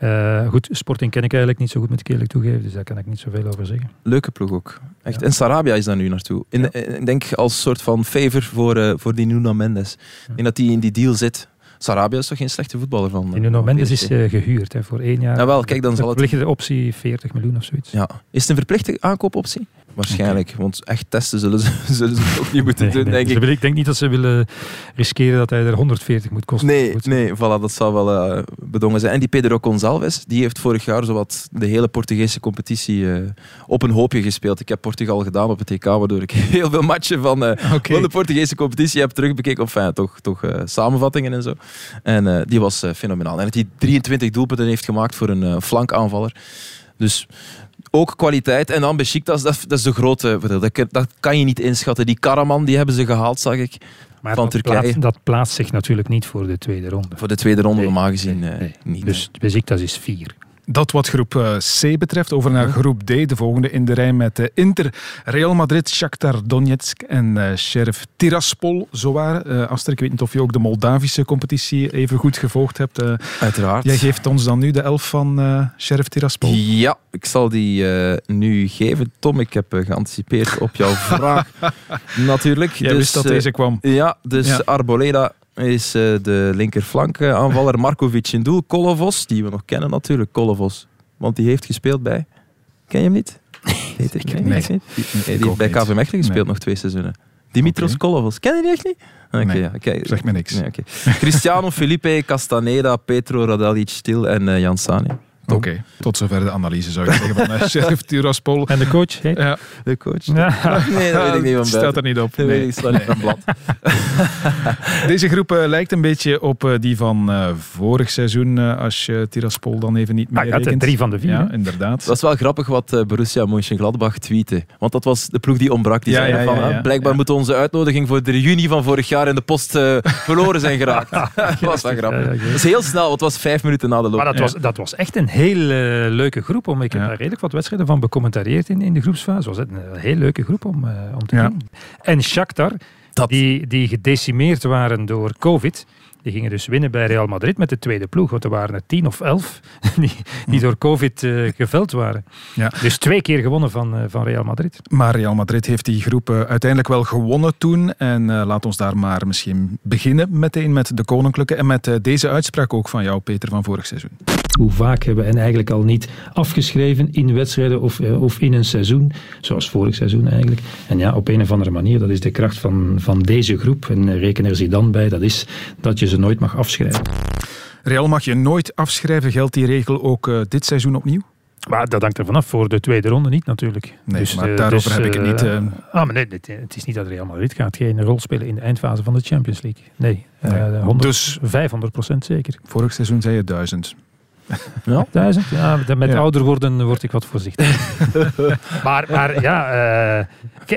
uh, goed, Sporting ken ik eigenlijk niet zo goed, moet ik eerlijk toegeven, dus daar kan ik niet zoveel over zeggen. Leuke ploeg ook. Echt. Ja. En Sarabia is daar nu naartoe. Ik ja. denk als soort van favor voor, uh, voor die Nuno Mendes. Ik ja. denk dat hij in die deal zit. Sarabia is toch geen slechte voetballer van. Die Nuno Mendes is uh, gehuurd hè, voor één jaar. Ja, wel, kijk, dan zal het... Verplichte optie 40 miljoen of zoiets. Ja. Is het een verplichte aankoopoptie? Waarschijnlijk, okay. want echt testen zullen ze, zullen ze het ook niet moeten nee, doen, nee. denk dus ik. Ik denk niet dat ze willen riskeren dat hij er 140 moet kosten. Nee, nee voilà, dat zal wel uh, bedongen zijn. En die Pedro Gonçalves, die heeft vorig jaar zowat de hele Portugese competitie uh, op een hoopje gespeeld. Ik heb Portugal gedaan op het EK, waardoor ik heel veel matchen van, uh, okay. van de Portugese competitie heb terugbekeken. Of enfin, toch, toch samenvattingen en zo. En die was fenomenaal. En dat hij 23 doelpunten heeft gemaakt voor een flankaanvaller. Dus ook kwaliteit. En dan Besiktas, dat, dat is de grote... Dat, dat kan je niet inschatten. Die Karaman, die hebben ze gehaald, zag ik. Maar van dat, Turkije. Plaatst, dat plaatst zich natuurlijk niet voor de tweede ronde. Voor de tweede ronde, nee, normaal gezien nee, nee. niet. Dus Besiktas is vier. Dat wat groep C betreft. Over naar groep D, de volgende in de rij met Inter, Real Madrid, Shakhtar Donetsk en uh, Sheriff Tiraspol. Zowaar. Uh, Aster, ik weet niet of je ook de Moldavische competitie even goed gevolgd hebt. Uiteraard. Jij geeft ons dan nu de elf van Sheriff Tiraspol. Ja, ik zal die nu geven. Tom, ik heb geanticipeerd op jouw vraag. Natuurlijk. Jij dus, wist dat deze kwam. Ja, dus ja. Arboleda is uh, de linkerflank uh, aanvaller Markovic in doel. Kolovos, die we nog kennen natuurlijk, Kolovos. Want die heeft gespeeld bij... Ken je hem niet? Weet ik, nee. nee. niet. Die, heeft bij KV Mechelen gespeeld nee. nog twee seizoenen. Dimitros okay. Kolovos. Ken je die echt niet? Okay, nee, ja. okay. zeg me niks. Nee. Cristiano Felipe Castaneda, Petro Radalic Stil en uh, Jan Sani. Oké, okay. tot zover de analyse zou je zeggen van uh, Sheriff Tiraspol. En de coach? Heet? Ja. De coach? Ja. Nee, dat weet ik niet van Staat er niet op. Dat nee. weet ik, blad. Deze groep uh, lijkt een beetje op uh, die van uh, vorig seizoen, als je Tiraspol dan even niet meer ah, ja, drie van de vier. Ja, inderdaad. Dat was wel grappig wat Borussia Mönchengladbach tweette. Want dat was de ploeg die ontbrak. Die ja, zei ja, van, ja, blijkbaar moet onze uitnodiging voor de juni van vorig jaar in de post verloren zijn geraakt. dat was wel grappig. Dat is heel snel, het was vijf minuten na de loop. Maar dat, was, dat was echt een heel leuke groep. Om, ik heb ja. daar redelijk wat wedstrijden van becommentarieerd in, in de groepsfase. was het een heel leuke groep om, uh, om te ja. doen. En Shakhtar, die, die gedecimeerd waren door COVID... Die gingen dus winnen bij Real Madrid met de tweede ploeg. Want er waren er tien of elf die, die door COVID uh, geveld waren. Ja. Dus twee keer gewonnen van, uh, van Real Madrid. Maar Real Madrid heeft die groep uh, uiteindelijk wel gewonnen toen. En laat ons daar maar misschien beginnen meteen met de Koninklijke. En met deze uitspraak ook van jou, Peter, van vorig seizoen. Hoe vaak hebben we hen eigenlijk al niet afgeschreven in wedstrijden of, of in een seizoen. Zoals vorig seizoen eigenlijk. En ja, op een of andere manier, dat is de kracht van, van deze groep. En reken er zich dan bij, dat is dat je ze nooit mag afschrijven. Real mag je nooit afschrijven. Geldt die regel ook uh, dit seizoen opnieuw? Maar dat hangt er vanaf voor de tweede ronde niet natuurlijk. Nee, maar eh, daarover heb ik het niet, eh, eh. ah, maar nee, het, het is niet dat Real Madrid gaat geen rol spelen in de eindfase van de Champions League. Nee, eh, Nee. 100, Dus- 500 procent zeker. Vorig seizoen zei je duizend. Ja. Duizend? Ja, met- Ja. ouder worden word ik wat voorzichtig. maar, maar ja, eh,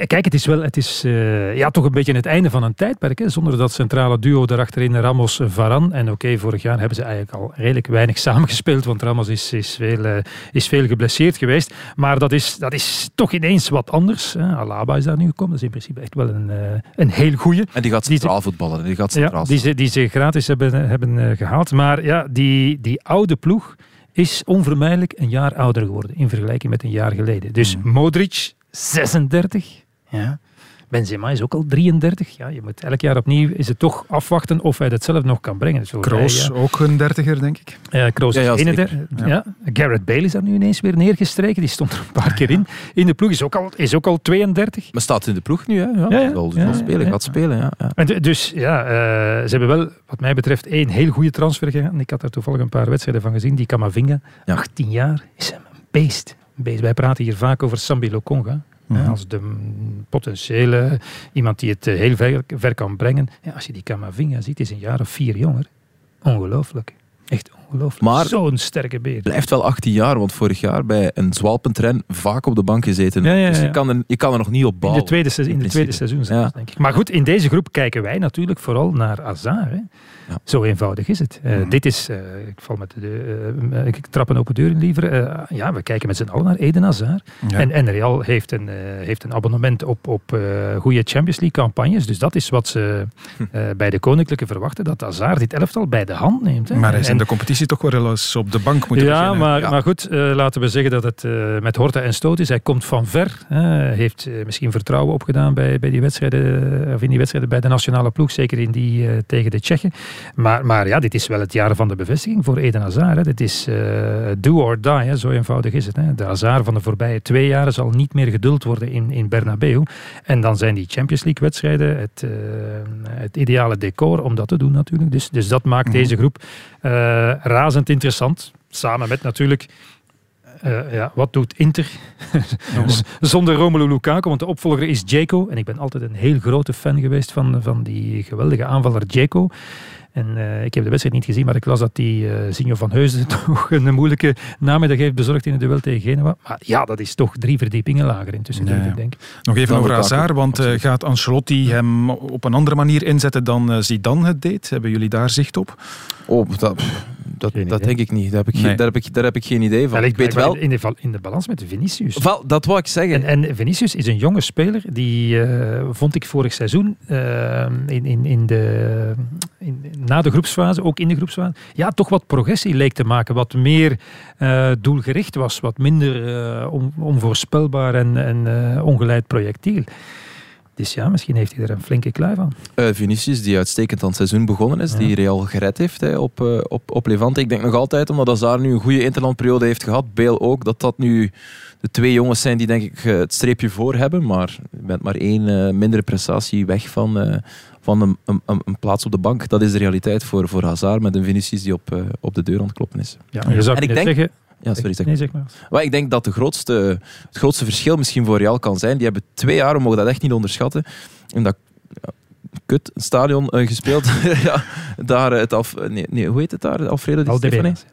kijk, het is wel het is, eh, ja, toch een beetje het einde van een tijdperk. Hè, zonder dat centrale duo daarachterin Ramos-Varan. En oké, vorig jaar hebben ze eigenlijk al redelijk weinig samengespeeld. Want Ramos is, is, veel, eh, is veel geblesseerd geweest. Maar dat is, dat is toch ineens wat anders. Hè. Alaba is daar nu gekomen. Dat is in principe echt wel een, eh, een heel goeie. En die gaat centraal voetballen. Die gaat centraal Ja, die, ze, die ze gratis hebben, hebben eh, gehaald. Maar ja, die, die oude ploeg is onvermijdelijk een jaar ouder geworden in vergelijking met een jaar geleden. Dus Mm. Modric, 36. Ja. Benzema is ook al 33. Ja, je moet elk jaar opnieuw is het toch afwachten of hij dat zelf nog kan brengen. Dus Kroos, ja. ook een dertiger, denk ik. Eh, Kroos Ja, ja, is zeker. 31. Ja. Garrett Bale is daar nu ineens weer neergestreken. Die stond er een paar keer in. In de ploeg is ook al, is ook al 32. Maar staat in de ploeg nu, hè? Ja, Ja, ja. Zal, Ja, zal spelen, ja. gaat spelen, ja. ja. En du- dus ja, eh, ze hebben wel, wat mij betreft, één heel goede transfer gedaan. Ik had daar toevallig een paar wedstrijden van gezien. Die Kamavinga, Ja. 18 jaar, is een beest. Een beest. Wij praten hier vaak over Sambi Lokonga. Mhm. Als de potentiële, iemand die het eh, heel ver, ver kan brengen. Ja, als je die Kamavinga ziet, is een jaar of vier jonger. Ongelooflijk. Echt ongelooflijk. Maar- Zo'n sterke beer. Blijft wel 18 jaar, want vorig jaar bij een zwalpentren vaak op de bank gezeten. Ja, ja, Dus ja. je kan, er, je kan er nog niet op In, bouwen. de tweede, se- in, de tweede seizoen zelfs, Ja. denk ik. Maar goed, in deze groep kijken wij natuurlijk vooral naar Hazard. Hè. Ja. Zo eenvoudig is het. Eh, Mhm. Dit is, eh, ik val met de, eh, ik trap een open deur in liever. Eh, ja, we kijken met z'n allen naar Eden Hazard. Ja. En, en Real heeft een, eh, heeft een abonnement op, op eh, goede Champions League campagnes. Dus dat is wat ze eh, bij de Koninklijke verwachten. Dat Hazard dit elftal bij de hand neemt. Hè. Maar hij is En- in de competitie toch wel eens op de bank moeten ja, beginnen. maar, Ja. maar goed, eh, laten we zeggen dat het eh, met horten en stoot is. Hij komt van ver. hè. heeft eh, misschien vertrouwen opgedaan bij, bij die wedstrijden, of in die wedstrijden bij de nationale ploeg. Zeker in die tegen de Tsjechen. Maar, maar ja, dit is wel het jaar van de bevestiging voor Eden Hazard. Hè. Dit is do or die, hè. zo eenvoudig is het. Hè. De Hazard van de voorbije twee jaren zal niet meer geduld worden in, in Bernabeu. En dan zijn die Champions League wedstrijden het, het ideale decor om dat te doen natuurlijk. Dus, dus dat maakt Mhm. deze groep razend interessant. Samen met natuurlijk... eh, ja, wat doet Inter? Zonder Romelu Lukaku, want de opvolger is Dzeko. En ik ben altijd een heel grote fan geweest van, van die geweldige aanvaller Dzeko. En eh, ik heb de wedstrijd niet gezien, maar ik las dat die eh Zinho van Heusden toch een moeilijke namiddag heeft bezorgd in het duel tegen Genua. Maar ja, dat is toch drie verdiepingen lager intussen, ja. ik. Denk. Nog even over Hazard, want eh, gaat Ancelotti hem op een andere manier inzetten dan Zidane het deed? Hebben jullie daar zicht op? Oh, dat, dat, dat denk ik niet. Daar heb ik, geen- Nee. daar heb ik, daar heb ik geen idee van. Ik weet wel... In de, val- in de balans met Vinicius. Wel, dat wou ik zeggen. En, en Vinicius is een jonge speler die eh, vond ik vorig seizoen in, in, in de, in, na de groepsfase, ook in de groepsfase, ja, toch wat progressie leek te maken. Wat meer eh, doelgericht was, wat minder eh, on- onvoorspelbaar en, en eh, ongeleid projectiel. Dus ja, misschien heeft hij er een flinke kluif aan. Eh, Vinicius, die uitstekend aan het seizoen begonnen is, Ja. die Real gered heeft hè, op, op, op Levante. Ik denk nog altijd, omdat Hazard nu een goede interlandperiode heeft gehad, Bale ook, dat dat nu de twee jongens zijn die denk ik het streepje voor hebben. Maar je bent maar één mindere prestatie weg van, van een, een, een- plaats op de bank. Dat is de realiteit voor, voor Hazard met een Vinicius die op, eh, op de deur aan het kloppen is. Ja, je zou En ik denk- zeggen... Ja, sorry, zeg Nee, zeg maar. maar ik denk dat de grootste, het grootste verschil misschien voor Real kan zijn. Die hebben twee jaar, we mogen dat echt niet onderschatten, in dat ja, kut stadion eh, gespeeld. ja, daar eh, het Alf, nee, nee, hoe heet het daar? Alfredo Di Stefani? Valdebebas.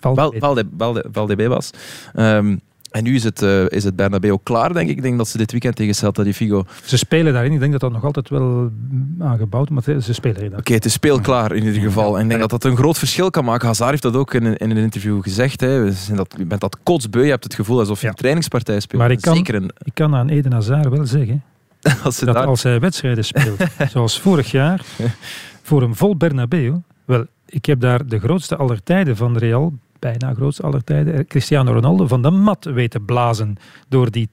Val- Valdebebas. Valde- Valde- Valdebebas. Ehm, en nu is het, eh, is het Bernabeu klaar, denk ik. Ik denk dat ze dit weekend tegen Celta de Vigo... Oké, Ze spelen daarin. Ik denk dat dat nog altijd wel aangebouwd is, maar ze spelen erin. het is speelklaar in ieder geval. En ik denk dat dat een groot verschil kan maken. Hazard heeft dat ook in, een- in een interview gezegd. Hè. Dat, je bent dat kotsbeu. Je hebt het gevoel alsof je een trainingspartij speelt. Maar ik kan- Zeker een, Ik kan aan Eden Hazard wel zeggen als ze dat daar... als hij wedstrijden speelt, zoals vorig jaar, voor een vol Bernabeu, wel, ik heb daar de grootste aller tijden van Real, bijna grootste aller tijden, Cristiano Ronaldo van de mat weten blazen door die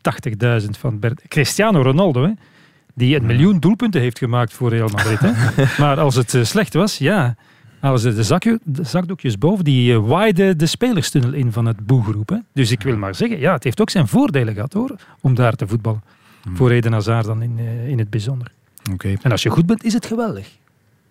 80.000 van Ber Cristiano Ronaldo, hè, die een miljoen doelpunten heeft gemaakt voor Real Madrid. Hè. Maar als het eh, slecht was, ja, halen ze de, zakje, de zakdoekjes boven, die uh, waaiden de spelerstunnel in van het boegroep. Hè. Dus ik wil maar zeggen, ja, het heeft ook zijn voordelen gehad hoor, om daar te voetballen. Voor Eden Hazard dan in, eh, in het bijzonder. Oké. En als je goed bent, is het geweldig.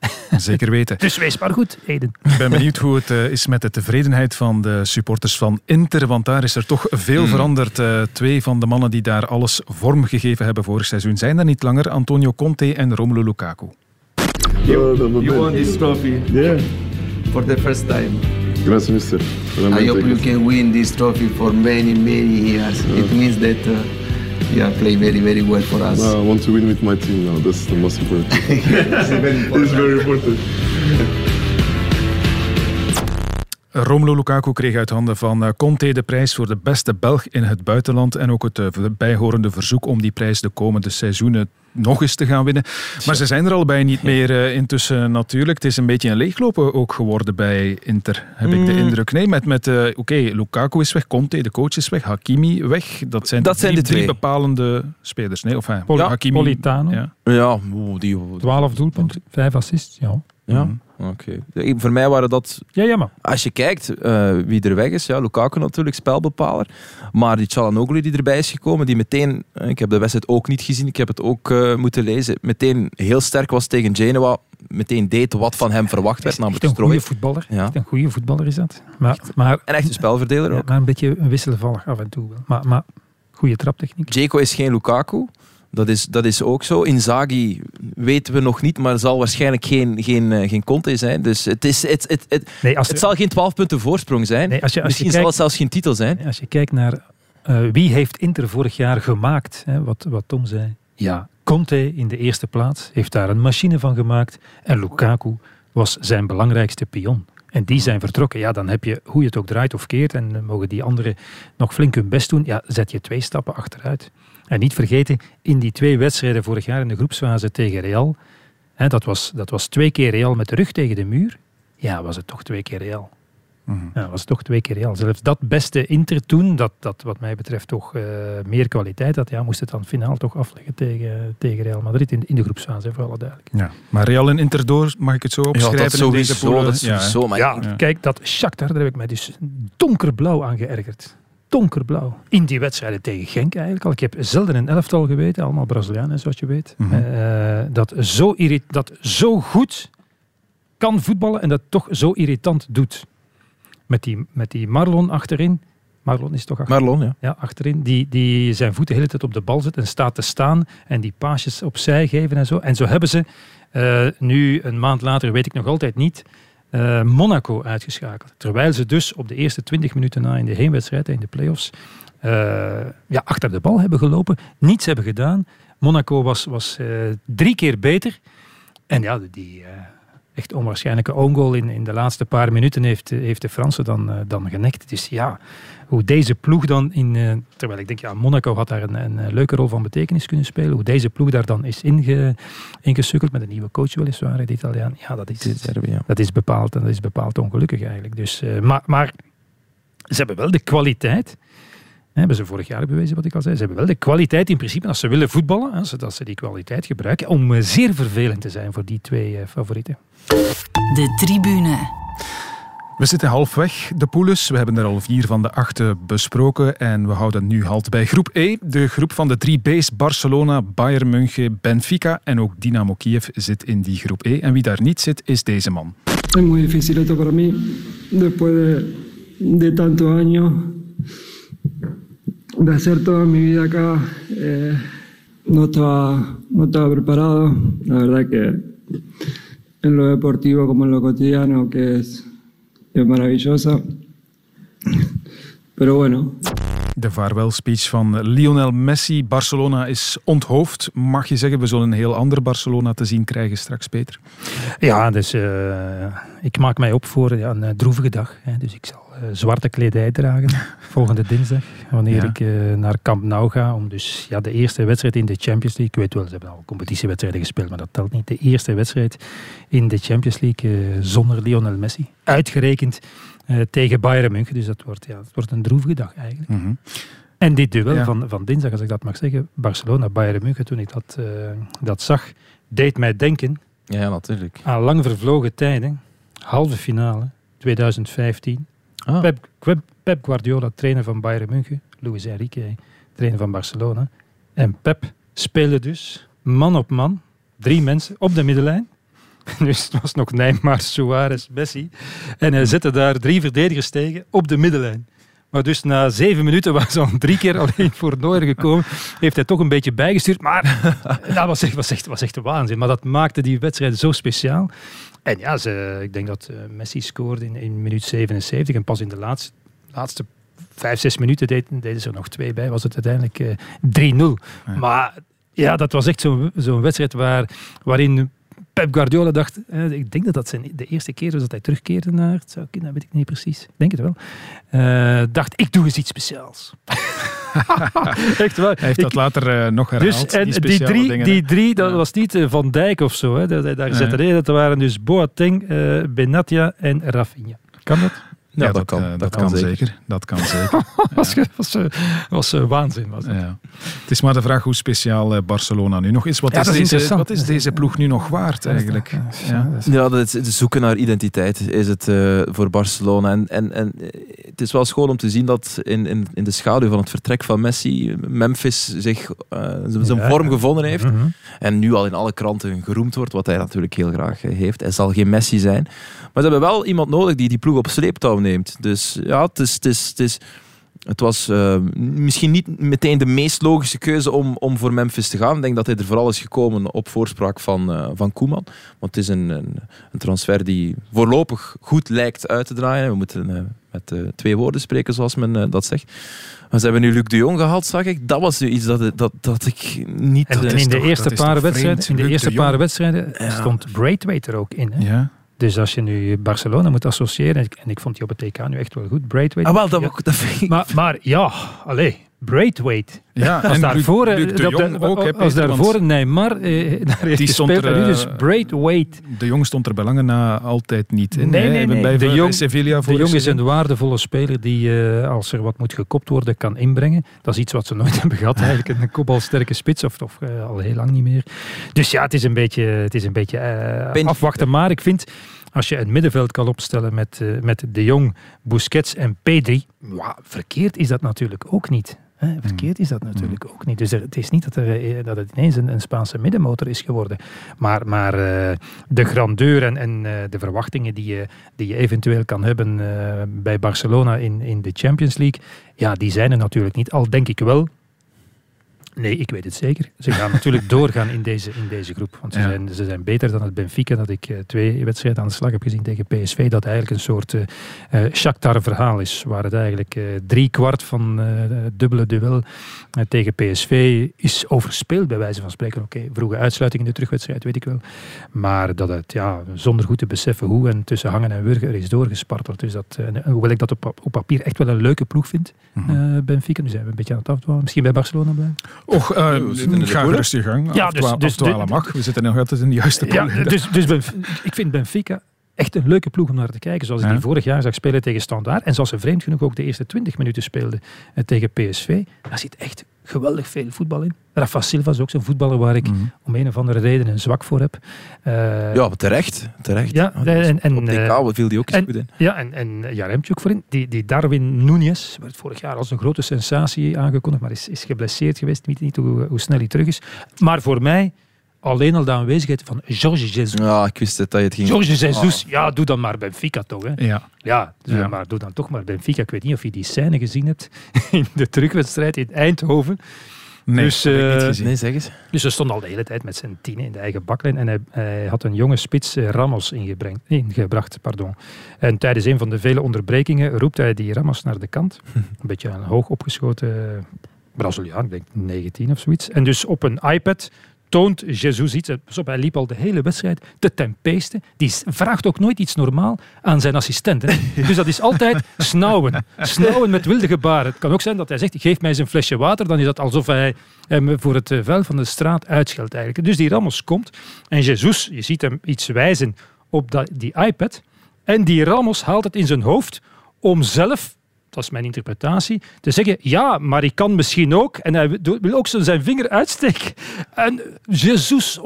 Zeker weten. Dus wees maar goed, Eden. Ik ben benieuwd hoe het eh, is met de tevredenheid van de supporters van Inter, want daar is er toch veel Hmm. veranderd. Eh, twee van de mannen die daar alles vorm gegeven hebben vorig seizoen zijn er niet langer. Antonio Conte en Romelu Lukaku. You, you won this trophy. Yeah. For the first time. Grazie, mister. I hope you can win this trophy for many, many years. It means that uh, you play very, very well for us. No, I want to win with my team now. That's the most important. It's very important. It's very important. Romelu Lukaku kreeg uit handen van eh, Conte de prijs voor de beste Belg in het buitenland en ook het eh, bijhorende verzoek om die prijs de komende seizoenen nog eens te gaan winnen. Maar ze zijn er allebei niet meer eh, intussen natuurlijk. Het is een beetje een leeglopen ook geworden bij Inter, heb ik de Mm. indruk. Nee, met, met eh, oké, Lukaku is weg, Conte, de coach is weg, Hakimi weg. Dat zijn, Dat de zijn drie, de twee. drie bepalende spelers. Nee, of hij, Poli- Hakimi. Politano. Ja. Ja, die... 12 doelpunten, 5 assists. Ja, Ja, Mhm. Oké. Voor mij waren dat ja, Als je kijkt eh, wie er weg is, ja, Lukaku natuurlijk, spelbepaler. Maar die Çalhanoğlu die erbij is gekomen, die meteen, eh, ik heb de wedstrijd ook niet gezien, ik heb het ook eh, moeten lezen, meteen heel sterk was tegen Genoa, meteen deed wat van hem verwacht werd, namelijk een goede voetballer. Ja. Echt een goede voetballer is dat. Maar, maar, En echt een spelverdeler ja, ook. maar een beetje wisselvallig af en toe. Maar, maar goede traptechniek. Dzeko is geen Lukaku. Dat is, dat is ook zo. Inzaghi weten we nog niet, maar zal waarschijnlijk geen, geen, eh, geen Conte zijn. Dus het, is, het, het, het, Nee, als het zal geen 12 punten voorsprong zijn. Nee, als je- als je Misschien zal het zelfs geen titel zijn. Als je kijkt naar eh, wie heeft Inter vorig jaar gemaakt, hè, wat, wat Tom zei. Ja, Conte in de eerste plaats heeft daar een machine van gemaakt. En Lukaku was zijn belangrijkste pion. En die zijn vertrokken. Ja, dan heb je, hoe je het ook draait of keert, en eh, mogen die anderen nog flink hun best doen, ja, zet je twee stappen achteruit. En niet vergeten, in die twee wedstrijden vorig jaar in de groepsfase tegen Real, hè, dat, was, dat was twee keer Real met de rug tegen de muur. Ja, was het toch twee keer Real. Ja, was het toch twee keer Real. Zelfs dat beste Inter toen, dat, dat wat mij betreft toch eh, meer kwaliteit had, ja, moest het dan finaal toch afleggen tegen, tegen Real Madrid in, in de groepsfase, voor alle duidelijkheid. Ja. Maar Real en Inter door, mag ik het zo opschrijven? dat in deze sowieso, dat is Ja, sowieso, maar Ja, kijk, dat Shakhtar, daar heb ik mij dus donkerblauw aan geërgerd. Donkerblauw. In die wedstrijden tegen Genk eigenlijk al. Ik heb zelden een elftal geweten, allemaal Brazilianen zoals je weet. Mhm. eh, dat, zo irrit- dat zo goed kan voetballen en dat toch zo irritant doet. Met die, met die Marlon achterin. Marlon is toch achterin? Marlon, ja. Ja, achterin. Die, die zijn voeten de hele tijd op de bal zet en staat te staan. En die paasjes opzij geven en zo. En zo hebben ze eh, nu, een maand later, weet ik nog altijd niet, eh, Monaco uitgeschakeld. Terwijl ze dus op de eerste 20 minuten na in de heenwedstrijd, in de play-offs, eh, ja, achter de bal hebben gelopen. Niets hebben gedaan. Monaco was, was eh, drie keer beter. En ja, die echt onwaarschijnlijke own goal in, in de laatste paar minuten heeft, heeft de Fransen dan, dan genekt. Dus ja, hoe deze ploeg dan in... eh, terwijl ik denk, ja, Monaco had daar een, een eh, leuke rol van betekenis kunnen spelen. Hoe deze ploeg daar dan is inge, ingesukkeld met een nieuwe coach weliswaar, de Italiaan. Ja, dat is, dat is, bepaald, dat is bepaald ongelukkig eigenlijk. Dus, eh, maar, maar ze hebben wel de kwaliteit... hè, Hebben ze vorig jaar bewezen wat ik al zei. Ze hebben wel de kwaliteit in principe, als ze willen voetballen, als ze, dat ze die kwaliteit gebruiken, om zeer vervelend te zijn voor die twee eh, favorieten. De tribune. We zitten halfweg, de poules. We hebben er al vier van de acht besproken. En we houden nu halt bij groep E. De groep van de drie B's. Barcelona, Bayern München, Benfica en ook Dynamo Kiev zit in die groep E. En wie daar niet zit, is deze man. Es muy difícil esto para mí, después de, de tantos años, de hacer toda mi vida acá. eh, no, estaba, no estaba preparado. La verdad que en lo deportivo como en lo cotidiano, que es, es maravillosa. Pero bueno, De vaarwelspeech van Lionel Messi. Barcelona is onthoofd, mag je zeggen. We zullen een heel ander Barcelona te zien krijgen straks, Peter. Ja, dus eh, ik maak mij op voor ja, een eh, droevige dag. Hè. Dus ik zal zwarte kledij dragen volgende dinsdag. Wanneer Ja. ik eh, naar Camp Nou ga. Om dus ja, de eerste wedstrijd in de Champions League. Ik weet wel, ze hebben al competitiewedstrijden gespeeld, maar dat telt niet. De eerste wedstrijd in de Champions League eh, zonder Lionel Messi. Uitgerekend eh, tegen Bayern München. Dus dat wordt, ja, dat wordt een droevige dag eigenlijk. Mhm. En dit duel Ja. van, van dinsdag, als ik dat mag zeggen, Barcelona-Bayern München, toen ik dat, eh, dat zag, deed mij denken Ja, natuurlijk. aan lang vervlogen tijden. Halve finale 2015. Ah. Pep, Pep, Guardiola, trainer van Bayern München. Luis Enrique, trainer van Barcelona. En Pep speelde dus man op man, drie mensen op de middenlijn. Dus het was nog Neymar, Suarez, Messi. En hij zette daar drie verdedigers tegen op de middenlijn. Maar dus na zeven minuten was hij al drie keer alleen voor Neuer gekomen. Heeft hij toch een beetje bijgestuurd. Maar dat was echt, was echt, was echt waanzin. Maar dat maakte die wedstrijd zo speciaal. En ja, ze, ik denk dat eh, Messi scoorde in, in minuut 77. En pas in de laatste, laatste vijf, zes minuten deed, deden ze er nog twee bij. Was het uiteindelijk eh 3-0. Maar ja, dat was echt zo'n zo'n wedstrijd waar, waarin Pep Guardiola dacht, eh, ik denk dat dat zijn de eerste keer was dat hij terugkeerde naar het zou dat weet ik niet precies. Ik denk het wel. Dacht, ik doe eens iets speciaals. Echt waar. Hij heeft dat Ik- later eh, nog herhaald. dus, en die, drie, dingen, die drie, dat was niet eh, Van Dijk of zo. Hè, daar Nee. zette. Nee, dat waren dus Boateng, eh Benatia en Rafinha. Kan dat? Ja, Ja, dat, dat kan. eh, dat Dat kan kan zeker. zeker. Dat kan zeker. was, was, eh, was eh, waanzin. Was het. Ja. Het is maar de vraag hoe speciaal eh, Barcelona nu nog is. Wat Ja, is, dat is deze, interessant. wat is deze ploeg nu nog waard eigenlijk? Ja. Ja, dat is, het zoeken naar identiteit is het eh, voor Barcelona. En, en, en eh, het is wel schoon om te zien dat in, in, in de schaduw van het vertrek van Messi, Memphis zich eh, zijn Ja. vorm gevonden heeft. Mhm. En nu al in alle kranten geroemd wordt, wat hij natuurlijk heel graag eh, heeft. Hij zal geen Messi zijn. Maar ze hebben wel iemand nodig die die ploeg op sleeptouw neemt. Dus ja, het is... Het is, het is het was eh, misschien niet meteen de meest logische keuze om, om voor Memphis te gaan. Ik denk dat hij er vooral is gekomen op voorspraak van, eh, van Koeman. Want het is een, een, een transfer die voorlopig goed lijkt uit te draaien. We moeten eh, met twee woorden spreken, zoals men dat zegt. Maar ze hebben nu Luc de Jong gehaald, zag ik. Dat was nu iets dat, dat, dat ik niet... En, en in de eerste paar wedstrijden, in de Luc eerste de paar wedstrijden Ja. stond Braithwaite er ook in. Hè? Ja. Dus als je nu Barcelona moet associëren, en ik, en ik vond die op het TK nu echt wel goed, Braithwaite. Ah, wel, dat, Ja. dat vind ik... Maar, maar ja, allee, Braithwaite. Ja, Als en daarvoor, Luc, eh, de de- ook. Als daarvoor Neymar eh, daar heeft Die stond gespeeld, er, en nu dus eh, Braithwaite. De Jong stond er belangen na altijd niet in. Nee, nee, nee. Bij De Jong- Sevilla De Jong is een waardevolle speler die, eh, als er wat moet gekopt worden, kan inbrengen. Dat is iets wat ze nooit hebben gehad, eigenlijk. Een kopbalsterke spits, of, of eh, al heel lang niet meer. Dus ja, het is een beetje, het is een beetje eh, afwachten. Maar ik vind, als je een middenveld kan opstellen met, eh, met De Jong, Busquets en Pedri, ja, verkeerd is dat natuurlijk ook niet. Hè? Verkeerd is dat natuurlijk ook niet. Dus er- het is niet dat, er, eh, dat het ineens een, een Spaanse middenmotor is geworden. Maar, maar eh, de grandeur en, en eh, de verwachtingen die je, die je eventueel kan hebben bij Barcelona in, in de Champions League, ja, die zijn er natuurlijk niet. Al denk ik wel. Nee, ik weet het zeker. Ze gaan natuurlijk doorgaan in deze, in deze groep. Want ze, Ja. zijn, ze zijn beter dan het Benfica, dat ik eh, twee wedstrijden aan de slag heb gezien tegen PSV. Dat eigenlijk een soort eh eh, Shakhtar-verhaal is. Waar het eigenlijk drie kwart van dubbele duel tegen PSV is overspeeld, bij wijze van spreken. Oké, vroege uitsluiting in de terugwedstrijd, weet ik wel. Maar dat het, ja, zonder goed te beseffen hoe en tussen hangen en wurgen er is doorgesparteld. Dus dat, hoewel ik dat op, op papier echt wel een leuke ploeg vind, eh, Benfica. Nu zijn we een beetje aan het afdwalen. Misschien bij Barcelona blijven. Och, eh, in de ga je gang. Ja, dus- dus mag. We zitten nog altijd in de juiste Ja, dus, dus ik vind Benfica echt een leuke ploeg om naar te kijken. Zoals ik Ja. die vorig jaar zag spelen tegen Standaard. En zoals ze vreemd genoeg ook de eerste 20 minuten speelde eh, tegen PSV. Daar zit echt geweldig veel voetbal in. Rafa Silva is ook zo'n voetballer waar ik Mhm. om een of andere reden een zwak voor heb. Eh, Ja, terecht. terecht. Ja, en- en, op eh, DK viel die ook eens en- goed in. Ja, en, en Jaremchuk voorin. Die, die Darwin Núñez werd vorig jaar als een grote sensatie aangekondigd, maar is, is geblesseerd geweest. Ik weet niet hoe, hoe snel hij terug is. Maar voor mij alleen al de aanwezigheid van Jorge Jesus. Ja, ik wist het dat je het ging... Jorge Jesus, Ah. ja, doe dan maar Benfica toch. Hè. Ja. Ja, dus Ja. maar doe dan toch maar Benfica. Ik weet niet of je die scène gezien hebt in de terugwedstrijd in Eindhoven. Nee, dus, dat heb ik niet eh, gezien. Nee, zeg eens. dus ze stond al de hele tijd met zijn tien in de eigen baklijn. En hij, hij had een jonge spits, eh, Ramos, ingebracht. Pardon. En tijdens een van de vele onderbrekingen roept hij die Ramos naar de kant. Een beetje een hoog opgeschoten eh, Braziliaan, ik denk 19 of zoiets. En dus op een iPad toont Jesus iets. Pas op, hij liep al de hele wedstrijd te tempesten. Die vraagt ook nooit iets normaal aan zijn assistent. Hè. Dus dat is altijd snauwen. Snauwen met wilde gebaren. Het kan ook zijn dat hij zegt, geef mij eens een flesje water. Dan is dat alsof hij hem voor het eh, vuil van de straat uitscheldt eigenlijk. Dus die Ramos komt en Jesus, je ziet hem iets wijzen op die iPad. En die Ramos haalt het in zijn hoofd om zelf dat is mijn interpretatie, te zeggen, ja, maar ik kan misschien ook, en hij wil ook zijn vinger uitsteken. En Jesus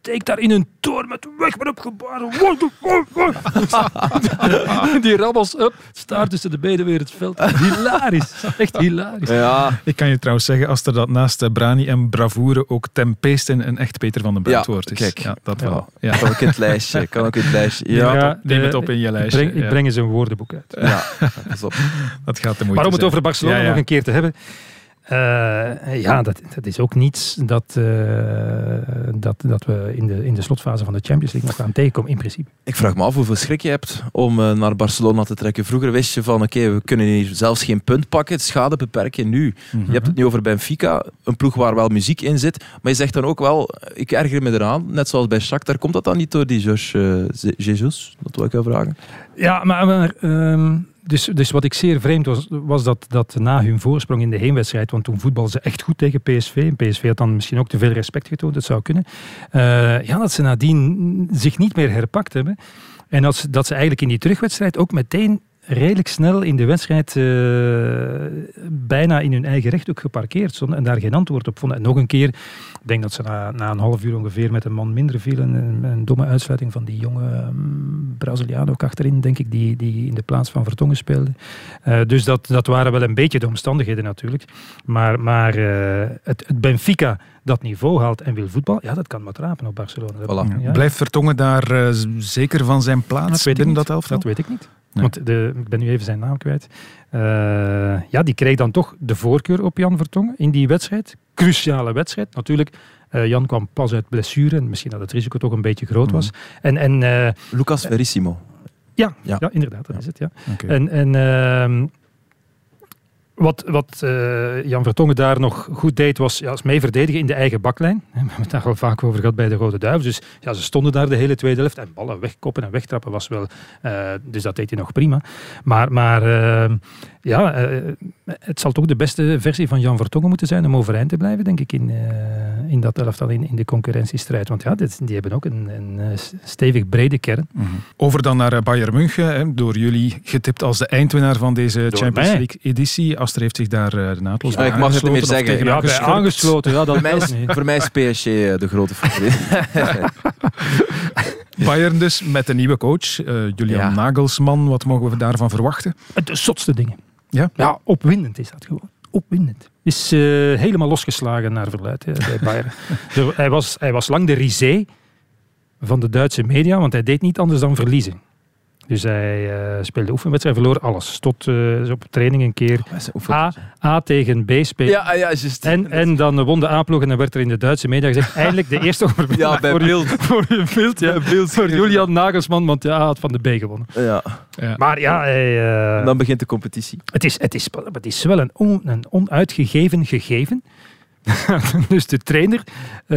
steekt daar in een toren met weg op gebaren. Die rabbels up, staart tussen de benen weer het veld. Hilarisch, echt hilarisch. Ja. Ik kan je trouwens zeggen, als er dat naast eh, Brani en Bravoure ook Tempeesten een echt Peter van den Ja, wordt. is. kijk. Ja, dat wel. Ja. Kan ook in het lijstje. Kan ook in het lijstje. Ja. Ja, neem het op in je ik lijstje, Breng, ik breng eens een woordenboek uit. Ja, pas op. Dat gaat de moeite Maar om het zijn. over Barcelona Ja, ja. nog een keer te hebben. Eh, ja, dat, dat is ook niets dat, eh, dat, dat we in de, in de slotfase van de Champions League nog gaan tegenkomen, in principe. Ik vraag me af hoeveel schrik je hebt om eh, naar Barcelona te trekken. Vroeger wist je van, oké, we kunnen hier zelfs geen punt pakken, schade beperken. Nu, Mhm. je hebt het nu over Benfica, een ploeg waar wel muziek in zit. Maar je zegt dan ook wel, ik erger me eraan, net zoals bij Shakhtar. Komt dat dan niet door die Jorge eh, Ze- Jesus? Dat wil ik jou vragen. Ja, maar, maar, ehm, dus, dus wat ik zeer vreemd was, was dat, dat na hun voorsprong in de heenwedstrijd, want toen voetbalden ze echt goed tegen PSV, en PSV had dan misschien ook te veel respect getoond, dat zou kunnen, eh, ja, dat ze nadien zich niet meer herpakt hebben. En dat ze, dat ze eigenlijk in die terugwedstrijd ook meteen redelijk snel in de wedstrijd eh, bijna in hun eigen recht ook geparkeerd stonden en daar geen antwoord op vonden. En nog een keer, ik denk dat ze na, na een half uur ongeveer met een man minder vielen. Een, een domme uitsluiting van die jonge ehm, Braziliaan ook achterin, denk ik, die, die in de plaats van Vertongen speelde. Eh, dus dat, dat waren wel een beetje de omstandigheden natuurlijk. Maar, maar eh, het, het Benfica dat niveau haalt en wil voetbal, ja, dat kan wat rapen op Barcelona. Ja. ja. Blijft Vertongen daar zeker van zijn plaats Dat weet ik binnen niet. dat elftal? Dat weet ik niet. Nee. Want de, ik ben nu even zijn naam kwijt. Eh, ja, die kreeg dan toch de voorkeur op Jan Vertongen in die wedstrijd. Cruciale wedstrijd. Natuurlijk, eh, Jan kwam pas uit blessure en misschien dat het risico toch een beetje groot was. En, en, eh, Lucas Verissimo. ja, Ja. ja. inderdaad, dat is het. Ja. Oké. En, en ehm, wat, wat eh, Jan Vertongen daar nog goed deed, was ja, was mee verdedigen in de eigen baklijn. We hebben het daar al vaak over gehad bij de Rode Duivels. Dus ja, ze stonden daar de hele tweede helft. En ballen wegkoppen en wegtrappen was wel... eh, dus dat deed hij nog prima. Maar, maar ehm, ja, eh, het zal toch de beste versie van Jan Vertongen moeten zijn om overeind te blijven, denk ik, in, eh, in dat elftal, in, in de concurrentiestrijd. Want ja, dit, die hebben ook een, een eh, stevig brede kern. Mhm. Over dan naar Bayern München, hè, door jullie getipt als de eindwinnaar van deze Champions mij. League editie. Aster heeft zich daar eh, naadloos Ja, bij ik mag het niet meer zeggen. Ja, bij aangesloten, ja, dat Voor mij, dat is, voor mij is PSG de grote favoriet. Bayern dus met de nieuwe coach, eh, Julian Ja. Nagelsman. Wat mogen we daarvan verwachten? De zotste dingen. Ja? Ja, opwindend is dat gewoon. Opwindend. Is eh, helemaal losgeslagen naar verluid hè, bij Bayern. Hij, was, hij was lang de risé van de Duitse media, want hij deed niet anders dan verliezen. Dus hij eh, speelde oefenwedstrijd, verloor alles. Tot eh, op training een keer A, A tegen B spelen. Ja, ah, ja. En, en dan won de A-ploeg en dan werd er in de Duitse media gezegd, eindelijk de eerste overwinning Ja, bij voor, Beeld. voor, Beeld, ja, voor Julian Nagelsman, want ja, hij had van de B gewonnen. Ja. Ja. Maar ja, hij, eh, En dan begint de competitie. het, is, het, is, het is wel een, on, een onuitgegeven gegeven. dus de trainer, eh,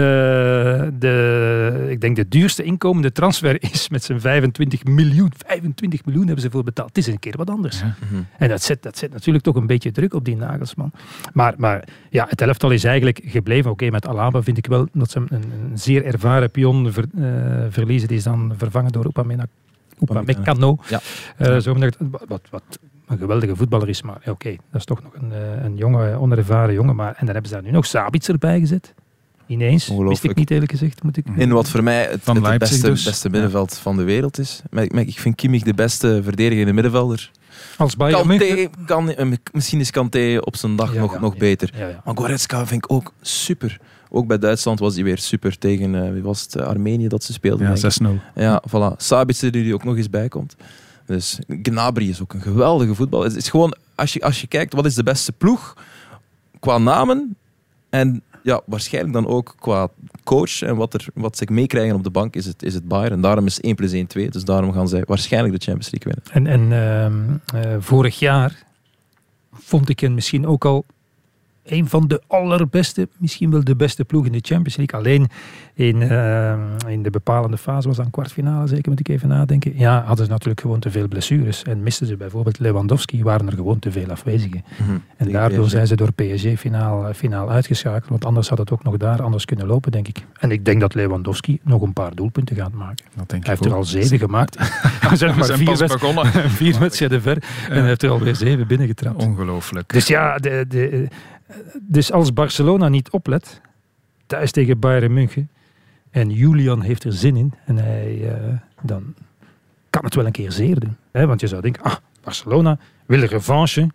de, ik denk de duurste inkomende transfer is met zijn 25 miljoen. 25 miljoen hebben ze voor betaald. Het is een keer wat anders. Mhm. En dat zet, dat zet natuurlijk toch een beetje druk op die Nagelsman. Maar, maar ja, het elftal is eigenlijk gebleven. Oké, met Alaba vind ik wel dat ze een, een zeer ervaren pion ver- eh, verliezen. Die is dan vervangen door Upamecano. Upamecano. Ja. Zo wat, wat, wat een geweldige voetballer is. Maar ja, oké, dat is toch nog een, eh, een jonge, onervaren jongen. Maar, en dan hebben ze daar nu nog Sabitzer bij gezet. Ineens. Wist ik niet eerlijk gezegd. Moet ik, In wat voor mij het, Van het Leipzig beste, dus. beste middenveld van de wereld is. Maar, maar ik vind Kimmich de beste verdedigende middenvelder. Als. Kanté, kan, eh, misschien is Kanté op zijn dag Ja, nog, ja, nog ja. beter. Ja, ja. Maar Goretzka vind ik ook super. Ook bij Duitsland was hij weer super tegen, eh, wie was het, Armenië dat ze speelden. Ja, denk ik. 6-0. Ja, voilà. Sabitzer die er ook nog eens bij komt. Dus Gnabry is ook een geweldige voetbal. Het is gewoon, als je, als je kijkt, wat is de beste ploeg qua namen en ja, waarschijnlijk dan ook qua coach en wat, er, wat ze meekrijgen op de bank, is het, is het Bayern. En daarom is 1 plus 1 2. Dus daarom gaan zij waarschijnlijk de Champions League winnen. En, en ehm, eh, vorig jaar vond ik hen misschien ook al een van de allerbeste, misschien wel de beste ploeg in de Champions League. Alleen in, ehm, in de bepalende fase was dan kwartfinale, zeker moet ik even nadenken. Ja, hadden ze natuurlijk gewoon te veel blessures. En misten ze bijvoorbeeld Lewandowski, waren er gewoon te veel afwezigen. En Tegen daardoor zijn ze door PSG finaal, finaal uitgeschakeld. Want anders had het ook nog daar anders kunnen lopen, denk ik. En ik denk dat Lewandowski nog een paar doelpunten gaat maken. Dat denk Hij heeft er al zeven gemaakt. We zijn maar vier wedstrijden ver. En hij heeft er alweer zeven binnengetrapt. Ongelooflijk. Dus ja, de, de, dus als Barcelona niet oplet, thuis tegen Bayern München, En Julian heeft er zin in. En hij, eh, dan kan het wel een keer zeer doen. Hè? Want je zou denken, ah, Barcelona wil revanche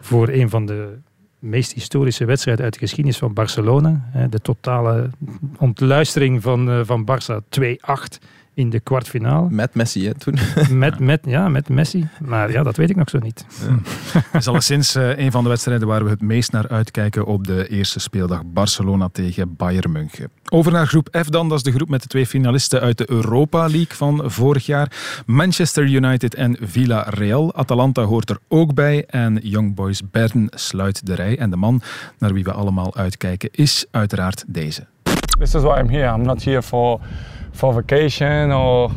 voor een van de meest historische wedstrijden uit de geschiedenis van Barcelona. De totale ontluistering van, eh, van Barça 2-8 in de kwartfinale. Met Messi, hè, toen. Met, met, ja, met Messi. Maar ja, dat weet ik nog zo niet. Het is alleszins eh, een van de wedstrijden waar we het meest naar uitkijken op de eerste speeldag. Barcelona tegen Bayern München. Over naar groep F dan. Dat is de groep met de twee finalisten uit de Europa League van vorig jaar. Manchester United en Villarreal. Atalanta hoort er ook bij. En Young Boys Bern sluit de rij. En de man naar wie we allemaal uitkijken is uiteraard deze. This is why I'm here. I'm not here for for vacation or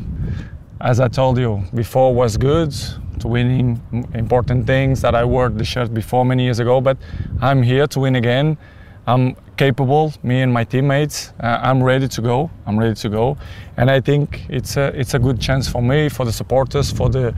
as I told you before was good to winning important things that I wore the shirt before many years ago but I'm here to win again. I'm capable, me and my teammates. Uh, I'm ready to go. I'm ready to go, and I think it's a it's a good chance for me, for the supporters, for the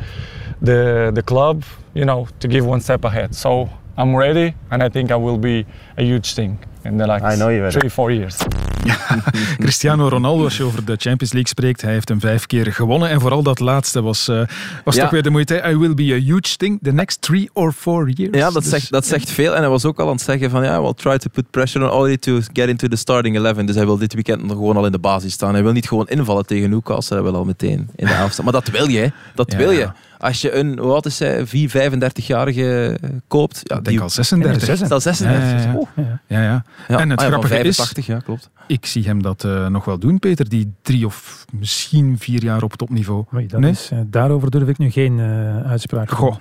the the club, you know, to give one step ahead. So I'm ready, and I think I will be a huge thing in the next I know you're three four years. Cristiano Ronaldo, als je over de Champions League spreekt, hij heeft hem vijf keer gewonnen. En vooral dat laatste was, eh, was Ja. toch weer de moeite. I will be a huge thing the next three or four years. Ja, dat, Dus- zegt, dat zegt veel. En hij was ook al aan het zeggen van ja, we'll try to put pressure on Audi to get into the starting 11. Dus hij wil dit weekend nog gewoon al in de basis staan. Hij wil niet gewoon invallen tegen Newcastle. Hij wil al meteen in de helft staan. Maar dat wil je. Dat Ja. wil je. Als je een, hoe oud is hij, 4, 35-jarige koopt. Ja, Ik denk al 36. Is dat al 36? Ja, ja, ja. Oeh. Ja, ja. Ja, En het ah grappige 85, is, ja, klopt. ik zie hem dat eh, nog wel doen, Peter. Die drie of misschien vier jaar op topniveau. Oei, dat Nee? is, eh, daarover durf ik nu geen eh uitspraak te Goh. doen.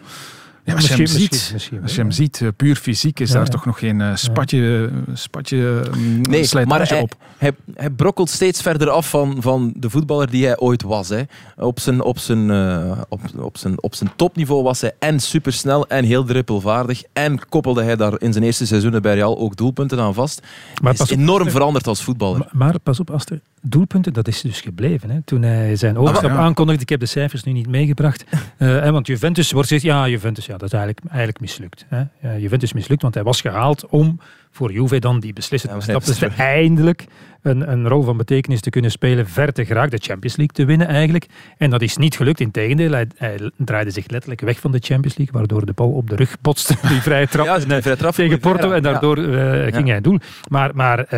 Ja, als je Misschien- ziet, misschien- misschien als je wel, hem ziet eh, puur fysiek, is Ja, daar ja. toch nog geen eh, spatje, spatje mm, Nee, slijtage maar hij, op. Hij, hij brokkelt steeds verder af van, van de voetballer die hij ooit was. Hè. Op, zijn, op, zijn, eh, op, op, zijn, op zijn topniveau was hij en supersnel en heel drippelvaardig. En koppelde hij daar in zijn eerste seizoenen bij Real ook doelpunten aan vast. hij is pas op, enorm Aster. veranderd als voetballer. Maar, maar pas op, Aster, doelpunten, dat is dus gebleven. Hè. Toen hij zijn overstap Ah, ja. aankondigde, ik heb de cijfers nu niet meegebracht, hè, want Juventus wordt gezegd, ja, Juventus, ja, dat is eigenlijk, eigenlijk mislukt. Hè. Ja, Juventus mislukt, want hij was gehaald om voor Juve dan die beslissende Ja, stap te heeft- Eindelijk een, een rol van betekenis te kunnen spelen, ver te geraakt, de Champions League te winnen eigenlijk. En dat is niet gelukt, integendeel, hij, hij draaide zich letterlijk weg van de Champions League, waardoor de bal op de rug botste, die vrije trap. Ja, die eh, vrije trap tegen Porto en daardoor eh, ging hij doel. Maar, maar eh,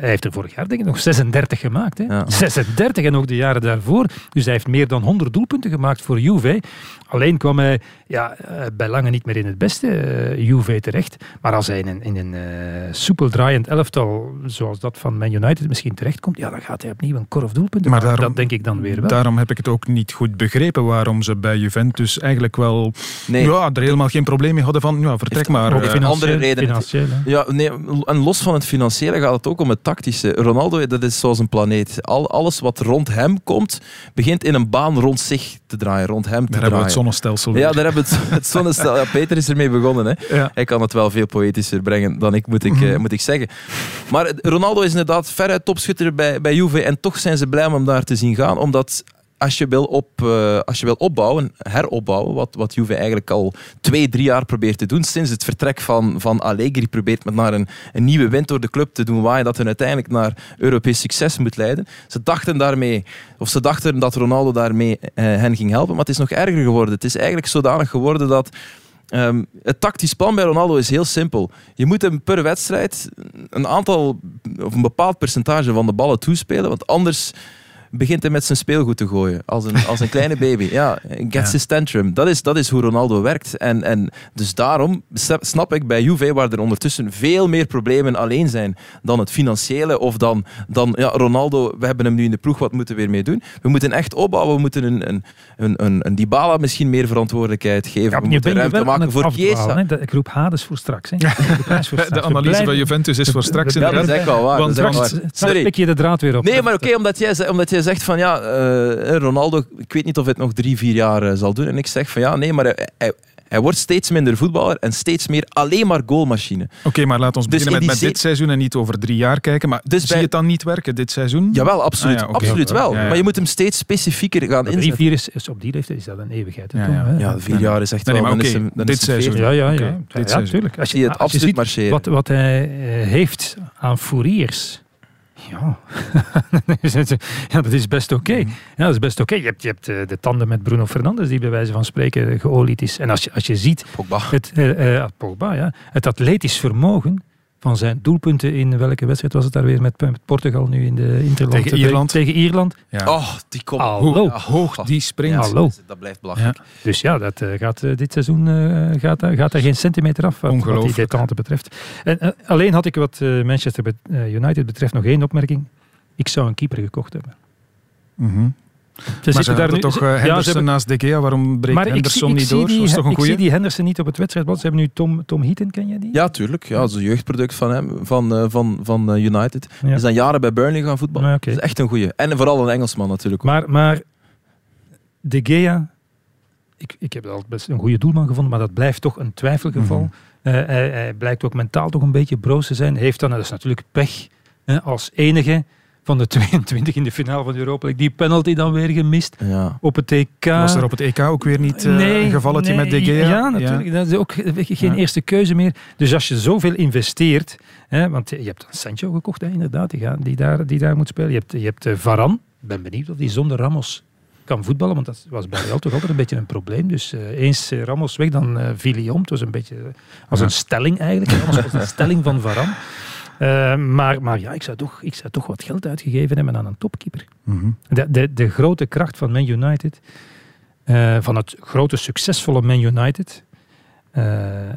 hij heeft er vorig jaar denk ik nog 36 gemaakt. Hè? Ja. 36 en ook de jaren daarvoor. Dus hij heeft meer dan 100 doelpunten gemaakt voor Juve. Alleen kwam hij ja, bij lange niet meer in het beste eh, Juve terecht. Maar als hij in een, in een soepel draaiend elftal, zoals dat van Man United misschien terechtkomt, ja, dan gaat hij opnieuw een korf doelpunten Maar maken. daarom- Dat denk ik dan weer wel. Daarom heb ik het ook niet goed begrepen waarom ze bij Juventus eigenlijk wel Nee. ja, er helemaal geen probleem mee hadden van ja, vertrek maar. ook eh, financieel- andere redenen. Ja, nee, en los van het financiële gaat het ook om het tactische. Ronaldo, dat is zoals een planeet. Al, alles wat rond hem komt, begint in een baan rond zich te draaien, rond hem te Daar hebben we het draaien. zonnestelsel Ja, daar hebben we het, het zonnestel. Ja, Peter is ermee begonnen. Hè. Ja. Hij kan het wel veel poëtischer brengen dan ik, moet ik, Mhm. eh, moet ik zeggen. Maar Ronaldo is inderdaad topschutter bij, bij Juve. En toch zijn ze blij om daar te zien gaan. Omdat als je wil, op, eh, als je wil opbouwen, heropbouwen, wat, wat Juve eigenlijk al twee, drie jaar probeert te doen, sinds het vertrek van, van Allegri probeert met naar een, een nieuwe wind door de club te doen waaien, dat hun uiteindelijk naar Europees succes moet leiden. Ze dachten daarmee, of ze dachten dat Ronaldo daarmee eh, hen ging helpen, maar het is nog erger geworden. Het is eigenlijk zodanig geworden dat Ehm, het tactisch plan bij Ronaldo is heel simpel. Je moet hem per wedstrijd een aantal of een bepaald percentage van de ballen toespelen, want anders begint hij met zijn speelgoed te gooien. Als een, als een kleine baby. Ja, gets Ja. his tantrum. Dat is, dat is hoe Ronaldo werkt. En, en dus daarom snap- ik bij Juve, waar er ondertussen veel meer problemen alleen zijn dan het financiële of dan, dan ja, Ronaldo, we hebben hem nu in de ploeg, wat moeten we weer mee doen? We moeten echt opbouwen. We moeten een, een, een, een, een Dybala misschien meer verantwoordelijkheid geven. Ja, we moeten ruimte maken voor Chiesa. Ik roep Hades voor straks. Hè. De, prijs voor straks. De We analyse van Juventus is voor straks Ja, dat inderdaad. is echt wel waar. Want dat is echt straks- waar. Straks Sorry. pik je de draad weer op. Nee, maar oké, omdat, jij, omdat jij zegt van ja, eh, Ronaldo, ik weet niet of hij het nog drie, vier jaar eh, zal doen. En ik zeg van ja, nee, maar hij, hij, hij wordt steeds minder voetballer en steeds meer alleen maar goalmachine. Oké, maar laat ons Dus beginnen in met, met dit seizoen en niet over drie jaar kijken. Maar Dus zie bij- je het dan niet werken dit seizoen? Jawel, absoluut. Ah, ja, absoluut wel. Ja, ja. Maar je moet hem steeds specifieker gaan Drie, inzetten. vier is, is op die leeftijd is dat een eeuwigheid. hè, Ja, Tom, ja. hè? Ja, vier jaar is echt Nee, nee, wel... maar dan is oké, hem- dan dit seizoen. veertig. Ja, ja, ja. dit ja, seizoen. tuurlijk. Als je het als absoluut ziet marcheren. Wat, wat hij eh, heeft aan fouriers, Ja. ja, dat is best oké. Ja, dat is best oké. Je hebt, je hebt eh, de tanden met Bruno Fernandes die bij wijze van spreken geolied is. En als je, als je ziet... Pogba. Het, eh, eh, Pogba, ja. Het atletisch vermogen van zijn doelpunten in welke wedstrijd was het daar weer met, met Portugal nu in de Interland? Tegen Ierland. Tegen Ierland. Ja. Oh, die komt. Hallo. Hoog die springt. Hallo. Dat blijft belachelijk. Dus ja, dat eh, gaat eh, dit seizoen eh, gaat, gaat er geen centimeter af wat, wat die detente betreft. En, alleen had ik wat eh, Manchester United betreft nog één opmerking. Ik zou een keeper gekocht hebben. Mhm. Ze maar ze zitten daar nu- toch ze- eh, ja, ze Henderson hebben- naast De Gea. Waarom breekt Henderson zie, ik niet zie door? die, toch een ik zie goeie? die Henderson niet op het wedstrijdblad. Ze hebben nu Tom, Tom Heaton, ken je die? Ja, tuurlijk. Ja, dat is een jeugdproduct van hem, van, eh, van, van eh, United. Ja. Hij is dan jaren bij Burnley gaan voetballen. Ja. Dat is echt een goeie. En vooral een Engelsman natuurlijk. Maar, maar De Gea, ik, ik heb altijd best een goede doelman gevonden, maar dat blijft toch een twijfelgeval. Hij, hij blijkt ook mentaal toch een beetje broos te zijn. Heeft dan, dat is natuurlijk pech, hè, als enige van de 22 in de finale van de Europa League, die penalty dan weer gemist Ja. op het EK. Was er op het EK ook weer niet eh, een gevalletje nee, met De Gea? Ja, natuurlijk. Dat is ook geen Ja. eerste keuze meer. Dus als je zoveel investeert, hè, want je hebt een Sancho gekocht, hè, inderdaad, die, gaat- die, daar, die daar moet spelen. Je hebt, je hebt eh, Varane. Ik ben benieuwd of die zonder Ramos kan voetballen, want dat was bij Real toch altijd een beetje een probleem. Dus eh, eens Ramos weg, dan eh viel hij om. Het was een beetje als Ja. een stelling eigenlijk. Ramos was een stelling van Varane. Eh, maar, maar ja, ik zou, toch, ik zou toch wat geld uitgegeven hebben aan een topkeeper. Mhm. De, de, de grote kracht van Man United, eh, van het grote succesvolle Man United, eh,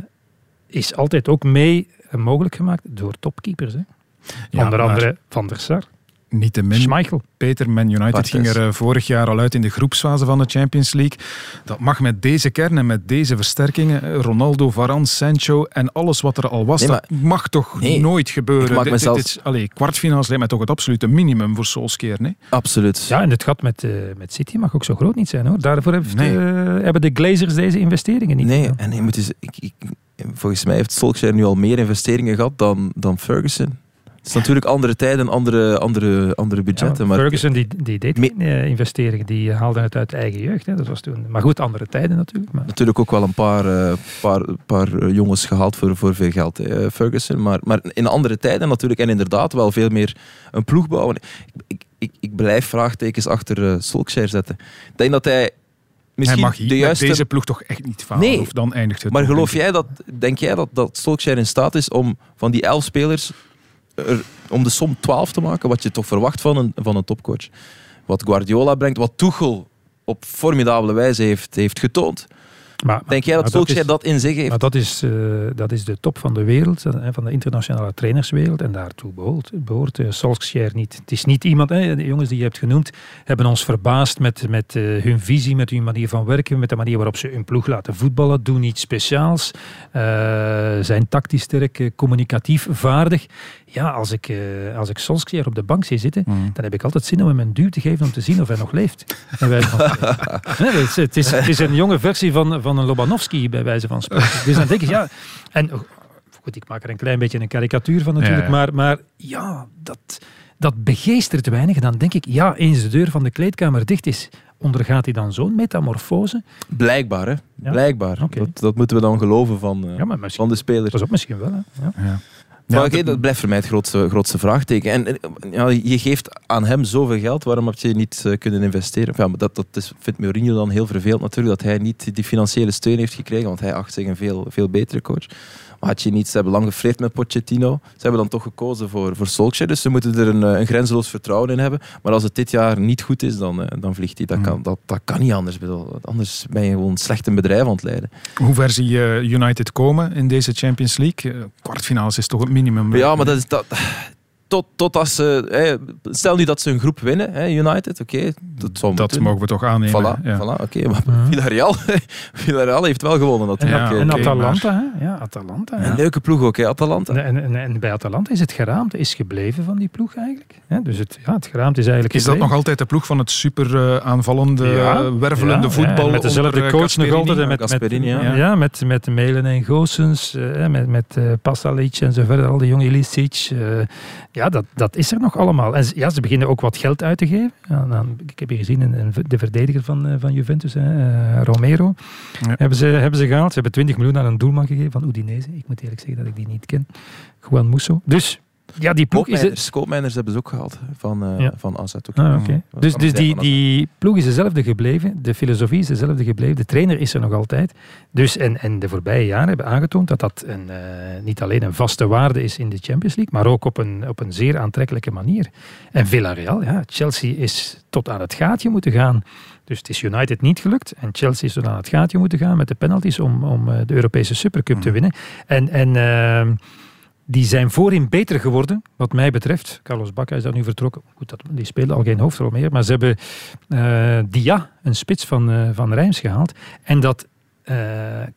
is altijd ook mee mogelijk gemaakt door topkeepers. Hè? Ja, Onder maar andere Van der Sar, Niet te min. Schmeichel. Peter, Man United ging er eh, vorig jaar al uit in de groepsfase van de Champions League. Dat mag met deze kern en met deze versterkingen. Ronaldo, Varane, Sancho en alles wat er al was. Nee, dat mag toch Nee, nooit gebeuren. ik maak Dit- dit is- allee, kwartfinals lijkt mij toch het absolute minimum voor Solskjaer. Nee? Absoluut. Ja, en het gat met, eh, met City mag ook zo groot niet zijn. hoor. Daarvoor heeft, Nee. eh, hebben de Glazers deze investeringen niet. Nee, gedaan. en je moet eens, ik, ik, volgens mij heeft Solskjaer nu al meer investeringen gehad dan, dan Ferguson. Het is natuurlijk andere tijden, andere, andere, andere budgetten. Ja, maar Ferguson die, die deed geen eh, investeringen, die haalde het uit eigen jeugd. Hè. Dat was toen, maar goed, andere tijden natuurlijk. Maar, natuurlijk ook wel een paar, eh, paar, paar eh, jongens gehaald voor, voor veel geld, hè, Ferguson. Maar, maar in andere tijden natuurlijk. En inderdaad wel veel meer een ploeg bouwen. Ik, ik, ik, ik blijf vraagtekens achter eh Solskjaer zetten. Ik denk dat hij misschien Hij mag hier de juiste... deze ploeg toch echt niet falen. Nee. Of dan eindigt het. Maar geloof jij dat, denk jij dat, dat Solskjaer in staat is om van die elf spelers er, om de som 12 te maken, wat je toch verwacht van een, van een topcoach? Wat Guardiola brengt, wat Tuchel op formidabele wijze heeft, heeft getoond. maar, Denk jij dat Solskjaer is- dat in zich heeft? Maar dat is, eh, dat is de top van de wereld, van de internationale trainerswereld. En daartoe behoort, behoort eh, Solskjaer niet. Het is niet iemand, hè, de jongens die je hebt genoemd, hebben ons verbaasd met, met eh, hun visie, met hun manier van werken, met de manier waarop ze hun ploeg laten voetballen. Doen iets speciaals. zijn tactisch sterk, communicatief vaardig. Ja, als ik, eh, als ik Solskjaer op de bank zie zitten, Mm. dan heb ik altijd zin om hem een duw te geven om te zien of hij nog leeft. Bij wijze van. Nee, het, is, het, is, het is een jonge versie van, van een Lobanovski, bij wijze van spreken. Dus dan denk ik, ja... En, oh, goed, ik maak er een klein beetje een karikatuur van natuurlijk, Ja, ja. Maar, maar ja, dat, dat begeestert weinig. En dan denk ik, ja, eens de deur van de kleedkamer dicht is, ondergaat hij dan zo'n metamorfose? Blijkbaar, hè? Ja. Blijkbaar. Dat, dat moeten we dan geloven van, Ja, maar misschien, van de spelers. dat is ook misschien wel. Hè? Ja. Ja. Maar oké, dat- dat blijft voor mij het grootste, grootste vraagteken. En ja, je geeft aan hem zoveel geld, waarom heb je niet eh, kunnen investeren? Ja, maar dat, dat is, vindt Mourinho dan heel vervelend natuurlijk, dat hij niet die financiële steun heeft gekregen, want hij acht zich een veel, veel betere coach. Maar had je niet, ze hebben lang gefleerd met Pochettino, ze hebben dan toch gekozen voor, voor Solskjaer, dus ze moeten er een, eh, een grenzeloos vertrouwen in hebben. Maar als het dit jaar niet goed is, dan, eh, dan vliegt hij. Dat, kan, dat, dat kan niet anders. Bedoel, Anders ben je gewoon slecht een bedrijf aan het leiden. Hoe ver zie je United komen in deze Champions League? Eh, Kwartfinales is toch het minimum? Ja, maar dat is dat. Tot, tot als ze. Stel nu dat ze een groep winnen, hè, United, oké. dat zou Dat mogen we toch aannemen. Voilà, ja. voilà oké. maar. Villarreal, Villarreal heeft wel gewonnen En, natuurlijk. Ja, en Atalanta, hè? Ja, Atalanta. ja. Een leuke ploeg ook, hè, Atalanta. En, en, en bij Atalanta is het geraamte is gebleven van die ploeg eigenlijk. Ja, dus het, ja, het geraamte is eigenlijk Is dat nog altijd de ploeg van het super eh, aanvallende, Ja, wervelende ja, voetbal? ja, met dezelfde onder, eh, coach nog altijd. En met, Gasperini, met, ja. ja. met, met Melen en Goossens, eh, met, met Pasalic en zo verder, al die jonge Ilicic. eh, ja, dat, dat is er nog allemaal. En ze- ja, ze beginnen ook wat geld uit te geven. Ja, dan, ik heb hier gezien een, een, de verdediger van, eh, van Juventus, hè, eh, Romero, Ja. hebben, ze, hebben ze gehaald. Ze hebben 20 miljoen aan een doelman gegeven van Udinese. Ik moet eerlijk zeggen dat ik die niet ken. Juan Musso. Dus Ja, die ploeg is... Koopmijners hebben ze ook gehaald van, uh, Ja. van AZ. Ook. Ah, Dus, dus die, die ploeg is dezelfde gebleven, de filosofie is dezelfde gebleven, de trainer is er nog altijd. Dus en, en de voorbije jaren hebben aangetoond dat dat een, eh, niet alleen een vaste waarde is in de Champions League, maar ook op een, op een zeer aantrekkelijke manier. En Villarreal, ja, Chelsea is tot aan het gaatje moeten gaan. Dus het is United niet gelukt en Chelsea is tot aan het gaatje moeten gaan met de penalties om, om eh, de Europese Supercup te winnen. En, en ehm, die zijn voorin beter geworden, wat mij betreft. Carlos Bacca is daar nu vertrokken. Goed, dat, die speelde al geen hoofdrol meer. Maar ze hebben eh, Dia, een spits van, eh, van Rijms, gehaald. En dat eh,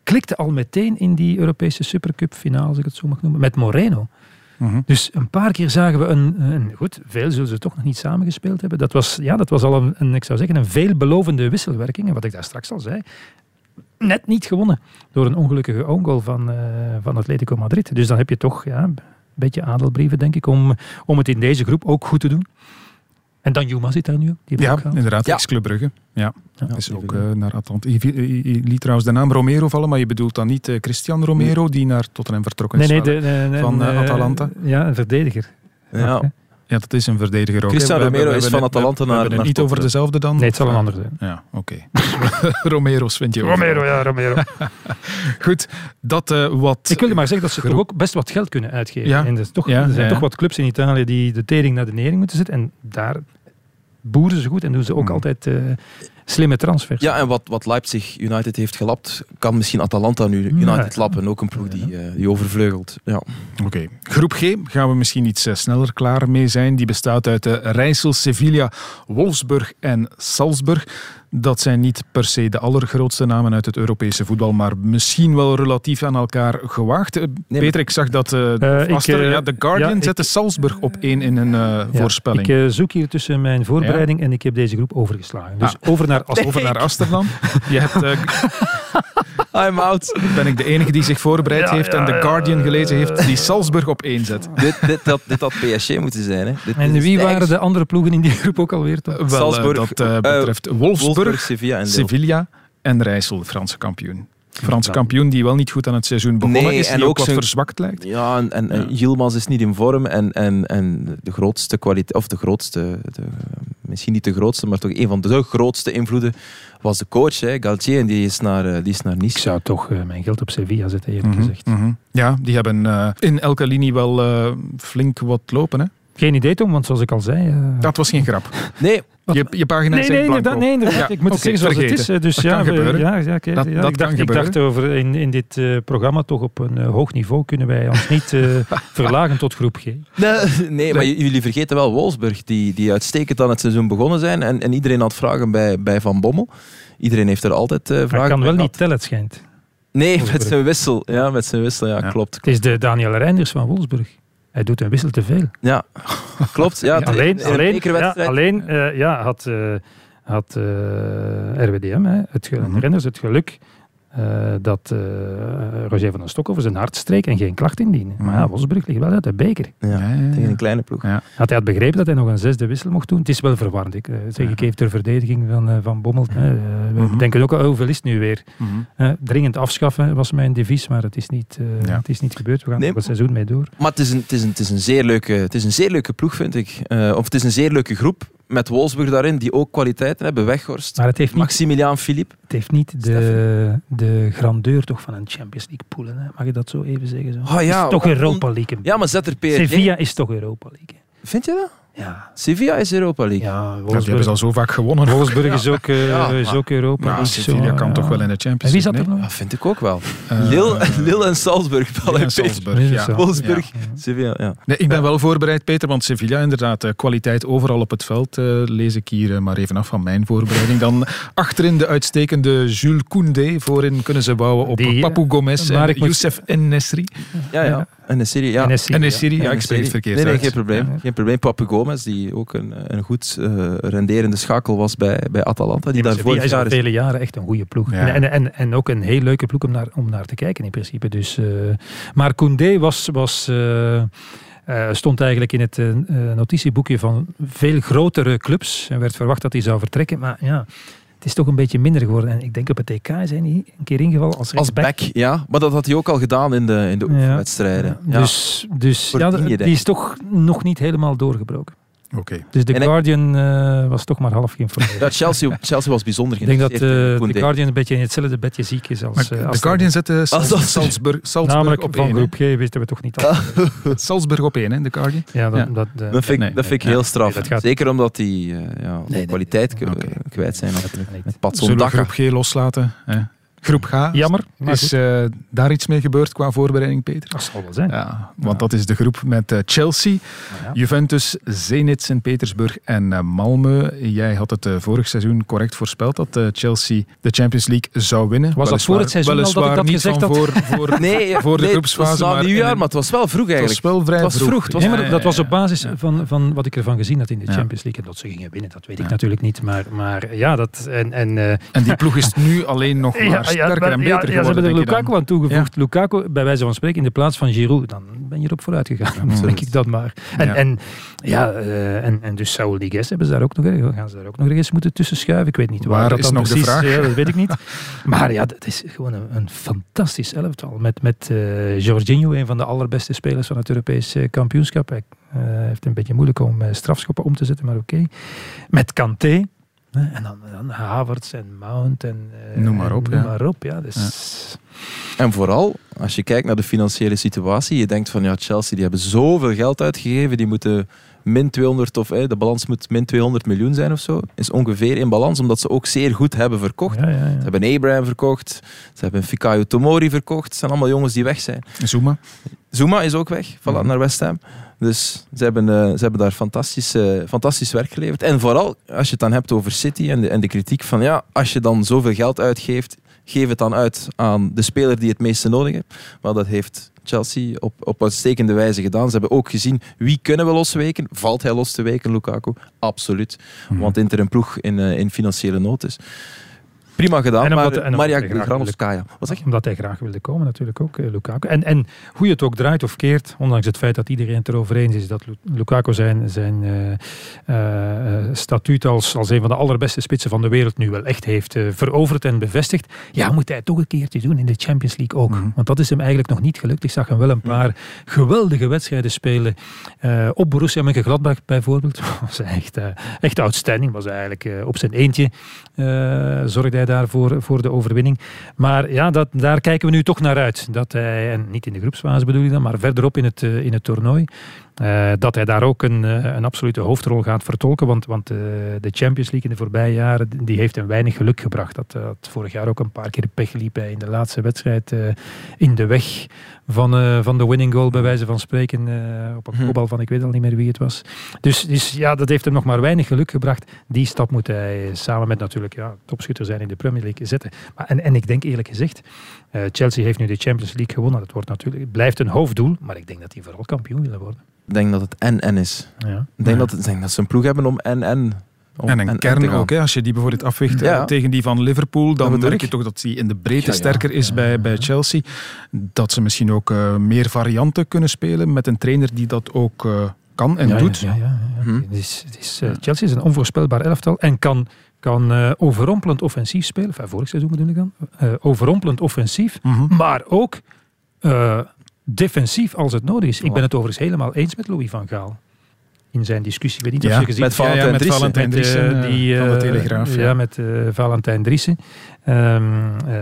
klikte al meteen in die Europese Supercup finale, als ik het zo mag noemen, met Moreno. Mhm. Dus een paar keer zagen we een, een... Goed, veel zullen ze toch nog niet samengespeeld hebben. Dat was, ja, dat was al een, een, ik zou zeggen, een veelbelovende wisselwerking. En wat ik daar straks al zei, net niet gewonnen door een ongelukkige own goal van, eh, van Atletico Madrid. Dus dan heb je toch ja, een beetje adelbrieven, denk ik, om, om het in deze groep ook goed te doen. En dan Juma zit daar nu. Die Ja, inderdaad, Ja. ex-Club Brugge. Ja, is ook eh, naar Atalanta. Je, je- je liet trouwens de naam Romero vallen, maar je bedoelt dan niet eh, Christian Romero, die naar Tottenham vertrokken Nee, is nee, van, de, de- de- van een, Atalanta. Ja, een verdediger. Ja. Ja, dat is een verdediger ook. Christian. We Romero we is van Atalanta we hebben naar- het niet over dezelfde dan? Nee, het zal een ander zijn. Ja, oké. Romero's vind je ook. Romero, ja, Romero. Goed, dat eh, wat... Ik wilde maar zeggen dat ze toch ook best wat geld kunnen uitgeven. Ja. En er, toch, Ja, er zijn ja. toch wat clubs in Italië die de tering naar de nering moeten zetten. En daar boeren ze goed en doen ze Hmm. ook altijd eh, slimme transfers. Ja, en wat, wat Leipzig United heeft gelapt, kan misschien Atalanta nu United Ja. lappen. Ook een ploeg die, eh, die overvleugelt. Ja. Oké. Groep G gaan we misschien iets eh, sneller klaar mee zijn. Die bestaat uit de Rijssel, Sevilla, Wolfsburg en Salzburg. Dat zijn niet per se de allergrootste namen uit het Europese voetbal, maar misschien wel relatief aan elkaar gewaagd. Eh, Peter, ik zag dat eh Eh, ik, Aster- ja, de Guardian ja, ik- zette Salzburg op één in een eh, Ja, voorspelling. Ik eh, zoek hier tussen mijn voorbereiding en ik heb deze groep overgeslagen. Dus Ah. over naar Aster. Over naar Amsterdam. Je hebt, eh, I'm out. ben ik de enige die zich voorbereid Ja, heeft ja, en de ja, Guardian gelezen heeft, die Salzburg op één zet. dit, dit, had, dit had PSG moeten zijn. Hè. Dit, En wie waren de andere ploegen in die groep ook alweer? Wel, eh, Salzburg, dat eh, eh, betreft Wolfsburg, Wolfsburg, Sevilla en Lille. Sevilla en Rijssel, de Franse kampioen. Franse kampioen die wel niet goed aan het seizoen begonnen Nee, is, en die ook ook wat zijn- verzwakt lijkt. Ja, en, en, en Yilmaz is niet in vorm. En, en, en de grootste kwaliteit, of de grootste, de, misschien niet de grootste, maar toch een van de grootste invloeden was de coach, hè, Galtier. En die is naar, eh, die is naar Nice. Ik zou toch eh, mijn geld op Sevilla zetten, eerlijk Mhm, gezegd. mhm. Ja, die hebben eh, in elke linie wel flink wat lopen. Hè? Geen idee, Tom, want zoals ik al zei... eh, Dat was geen grap. Nee, Je, je pagina Nee, is nee, blanco. nee, inderdaad. Ja, ik moet het zeggen zoals het vergeten. is. eh, Dus Dat ja, kan we- gebeuren. Ja, ja, oké, Dat- ja, dat ik kan dacht, ik dacht over in, in dit eh, programma toch op een hoog niveau kunnen wij ons niet eh, verlagen tot groep G. Nee, nee, maar jullie vergeten wel Wolfsburg, die, die uitstekend aan het seizoen begonnen zijn. En, en iedereen had vragen bij, bij Van Bommel. Iedereen heeft er altijd eh, vragen hij kan bij wel niet tellen, het schijnt. Nee, met zijn wissel. Ja, met zijn wissel, ja, Ja. klopt. Het is de Daniel Reinders van Wolfsburg. Hij doet een wissel te veel. Ja, klopt. Ja, alleen, alleen, ja, alleen eh, ja, had, eh, had eh, RWDM, hè, het, Mhm. Renders, het geluk eh, dat eh, Roger van den Stok over zijn hart streek en geen klacht indiende. Maar ja, Mhm. Wolfsburg ligt wel uit de beker. Ja, Ja, ja, ja. tegen een kleine ploeg. Ja. Had hij had begrepen dat hij nog een zesde wissel mocht doen? Het is wel verwarrend. Ik, eh, zeg, ik even ter verdediging van, eh, van Bommel. hè. We Mhm. denken ook al, hoeveel is het nu weer? Mhm. Dringend afschaffen was mijn devies, maar het is niet, eh, Ja. het is niet gebeurd. We gaan Nee. nog het seizoen mee door. Maar het is, een, het, is een, het, is een zeer leuke, het is een zeer leuke ploeg, vind ik. Eh, of het is een zeer leuke groep. Met Wolfsburg daarin, die ook kwaliteiten hebben. Weghorst, Maar het heeft niet, Maximiliaan Philippe. het heeft niet de, de grandeur toch van een Champions League poelen. Hè? Mag je dat zo even zeggen? Zo? Ah, ja, het is toch Europa League. Ja, maar zet er PSG. Sevilla is toch Europa League. Vind je dat? Ja, Sevilla is Europa League. ja Ja, die hebben ze al zo vaak gewonnen. Wolfsburg is, ook, eh, Ja, is ook Europa Maar League. Sevilla kan ja. toch wel in de Champions En wie zat League, er nee? nog? Ja, vind ik ook wel. Eh, Lille, Lille en Salzburg. Lille Allee, en. Salzburg, ja. Wolfsburg, Ja. Sevilla, ja. Nee, ik ben wel voorbereid, Peter, want Sevilla inderdaad, eh, kwaliteit overal op het veld, eh, lees ik hier eh, maar even af van mijn voorbereiding. Dan achterin de uitstekende Jules Koundé, voorin kunnen ze bouwen op Die, eh, Papu Gomez en Youssef Nesri. Ja, ja. En de serie, ja. En Nesri, En ja. Ik spreek het verkeerd Nee, geen probleem. Geen probleem. Papu Gomez, die ook een, een goed eh, renderende schakel was bij, bij Atalanta. Die maar daar vorig jaar is. vele jaren echt een goede ploeg. Ja. En, en, en, en ook een heel leuke ploeg om naar, om naar te kijken in principe. Dus, eh, maar Koundé was, was, eh, eh, stond eigenlijk in het notitieboekje van veel grotere clubs. Er werd verwacht dat hij zou vertrekken. Maar ja, is toch een beetje minder geworden. En ik denk op het EK is hij niet een keer ingevallen als Als back, ja. Maar dat had hij ook al gedaan in de, in de oefenwedstrijden. Ja. Dus, dus ja, die is toch nog niet helemaal doorgebroken. Oké. Dus de En ik- Guardian eh, was toch maar half geïnformeerd. Ja, Chelsea, Chelsea was bijzonder Ik denk dat geïnteresseerd in eh, de Koundé. Guardian een beetje in hetzelfde bedje ziek is als... Eh, de als Guardian zette dat- Salzburg, Salzburg Namelijk op van groep G wisten we toch niet al. Salzburg op één, hè, de Guardian. Ja, dat, Ja. dat, eh, Dat vind ik, Nee, dat vind ik nee, heel straf. Nee, dat gaat- Zeker omdat die eh, ja, nee, kwaliteit kwijt zijn. Met Patson Zullen we Daka. groep G loslaten? Hè? Groep G. Jammer, maar Is eh, daar iets mee gebeurd qua voorbereiding, Peter? dat zal wel zijn. Ja, want dat is de groep met eh, Chelsea, Ja. Juventus, Zenit Sint-Petersburg en eh, Malmö. Jij had het eh, vorig seizoen correct voorspeld dat eh, Chelsea de Champions League zou winnen. Was dat voor het seizoen al dat ik dat niet gezegd had? Voor, voor, Nee, voor de nee, groepsfase. het was in nieuwjaar, maar het was wel vroeg het eigenlijk. was wel vrij Het was vroeg. Het was Nee, maar Ja, dat was op basis ja. van, van wat ik ervan gezien had in de Ja. Champions League. En dat ze gingen winnen, dat weet ik natuurlijk niet. Maar, maar ja, dat... En, en, eh, En die ploeg is nu alleen nog maar ja, beter ja, ze hebben er. Lukaku aan toegevoegd. Lukaku, bij wijze van spreken, in de plaats van Giroud. Dan ben je erop vooruit gegaan, denk ik dat maar. En, Ja. en, ja, eh, en, en dus Saul Niguez hebben ze daar ook nog, eh, gaan ze daar ook nog ergens moeten tussen schuiven. Ik weet niet waar, Waar dat is dan nog de precies, vraag? ja, dat weet ik niet. Maar ja, het is gewoon een, een fantastisch elftal. Met, met eh Jorginho, een van de allerbeste spelers van het Europese kampioenschap. Hij eh, heeft een beetje moeilijk om eh, strafschoppen om te zetten, maar oké. Met Kanté. En dan, dan Havertz en Mount en eh, Noem maar op, Noem ja. maar op, ja. Dus, En vooral, als je kijkt naar de financiële situatie, je denkt van ja, Chelsea die hebben zoveel geld uitgegeven, die moeten min 200 of eh, de balans moet min 200 miljoen zijn of zo. Is ongeveer in balans, omdat ze ook zeer goed hebben verkocht. Ja, ja, ja. Ze hebben Abraham verkocht, ze hebben Fikayo Tomori verkocht. Het zijn allemaal jongens die weg zijn. Zuma. Zuma is ook weg, voilà, naar West Ham. Dus ze hebben, eh, ze hebben daar fantastisch, eh, fantastisch werk geleverd. En vooral, als je het dan hebt over City en de, en de kritiek van ja, als je dan zoveel geld uitgeeft, geef het dan uit aan de speler die het meeste nodig heeft. Maar dat heeft Chelsea op, op uitstekende wijze gedaan. Ze hebben ook gezien wie kunnen we losweken. Valt hij los te weken, Lukaku? Absoluut. Want Inter een ploeg in, eh, in financiële nood is. Prima gedaan, omdat- maar Maria Granovskaya. Wat zeg je? Omdat hij graag wilde komen natuurlijk ook, eh, Lukaku. En, en hoe je het ook draait of keert, ondanks het feit dat iedereen het erover eens is dat Lu- Lukaku zijn, zijn eh, eh, statuut als, als een van de allerbeste spitsen van de wereld nu wel echt heeft veroverd en bevestigd, ja, moet hij het toch een keertje doen in de Champions League ook. Want dat is hem eigenlijk nog niet gelukt. Ik zag hem wel een paar geweldige wedstrijden spelen. Op Borussia Mönchengladbach bijvoorbeeld. was echt, echt outstanding. Was eigenlijk op zijn eentje. zorgde hij daarvoor voor de overwinning. Maar ja, dat, daar kijken we nu toch naar uit. Dat hij, en niet in de groepsfase bedoel ik dan, maar verderop in het, eh, in het toernooi. eh, dat hij daar ook een, eh, een absolute hoofdrol gaat vertolken. Want, want de Champions League in de voorbije jaren die heeft hem weinig geluk gebracht. Dat had vorig jaar ook een paar keer pech liep hij in de laatste wedstrijd in de weg van, eh, van de winning goal, bij wijze van spreken. eh, op een kopbal van ik weet al niet meer wie het was. Dus, dus ja, dat heeft hem nog maar weinig geluk gebracht. Die stap moet hij samen met natuurlijk ja, topschutter zijn in de Premier League zetten. Maar, en, en ik denk eerlijk gezegd, eh, Chelsea heeft nu de Champions League gewonnen. Dat wordt natuurlijk, het blijft een hoofddoel, maar ik denk dat die vooral kampioen willen worden. Ik denk dat het en-en is. Ja. Ik denk, dat, ik denk dat ze een ploeg hebben om en-en om En een kern ook, hè, als je die bijvoorbeeld afweegt eh, Ja. tegen die van Liverpool, dan merk je toch dat die in de breedte Ja, ja. sterker is bij, bij Chelsea. Dat ze misschien ook eh, meer varianten kunnen spelen met een trainer die dat ook eh, kan en Ja, doet. Ja, ja, ja, ja. Hm. Het is, het is, eh, Chelsea is een onvoorspelbaar elftal en kan, kan eh, overrompelend offensief spelen. Enfin, vorig seizoen bedoel ik dan. Eh, overrompelend offensief, Mhm. maar ook eh, defensief als het nodig is. Ik ben het overigens helemaal eens met Louis van Gaal. In zijn discussie, ik weet niet Ja, of je gezien met hebt. Valentijn met Driessen. Valentijn Met, eh, Driessen eh, die, van de eh, Telegraaf. Ja, Ja. met eh, Valentijn Driessen. Ehm, eh,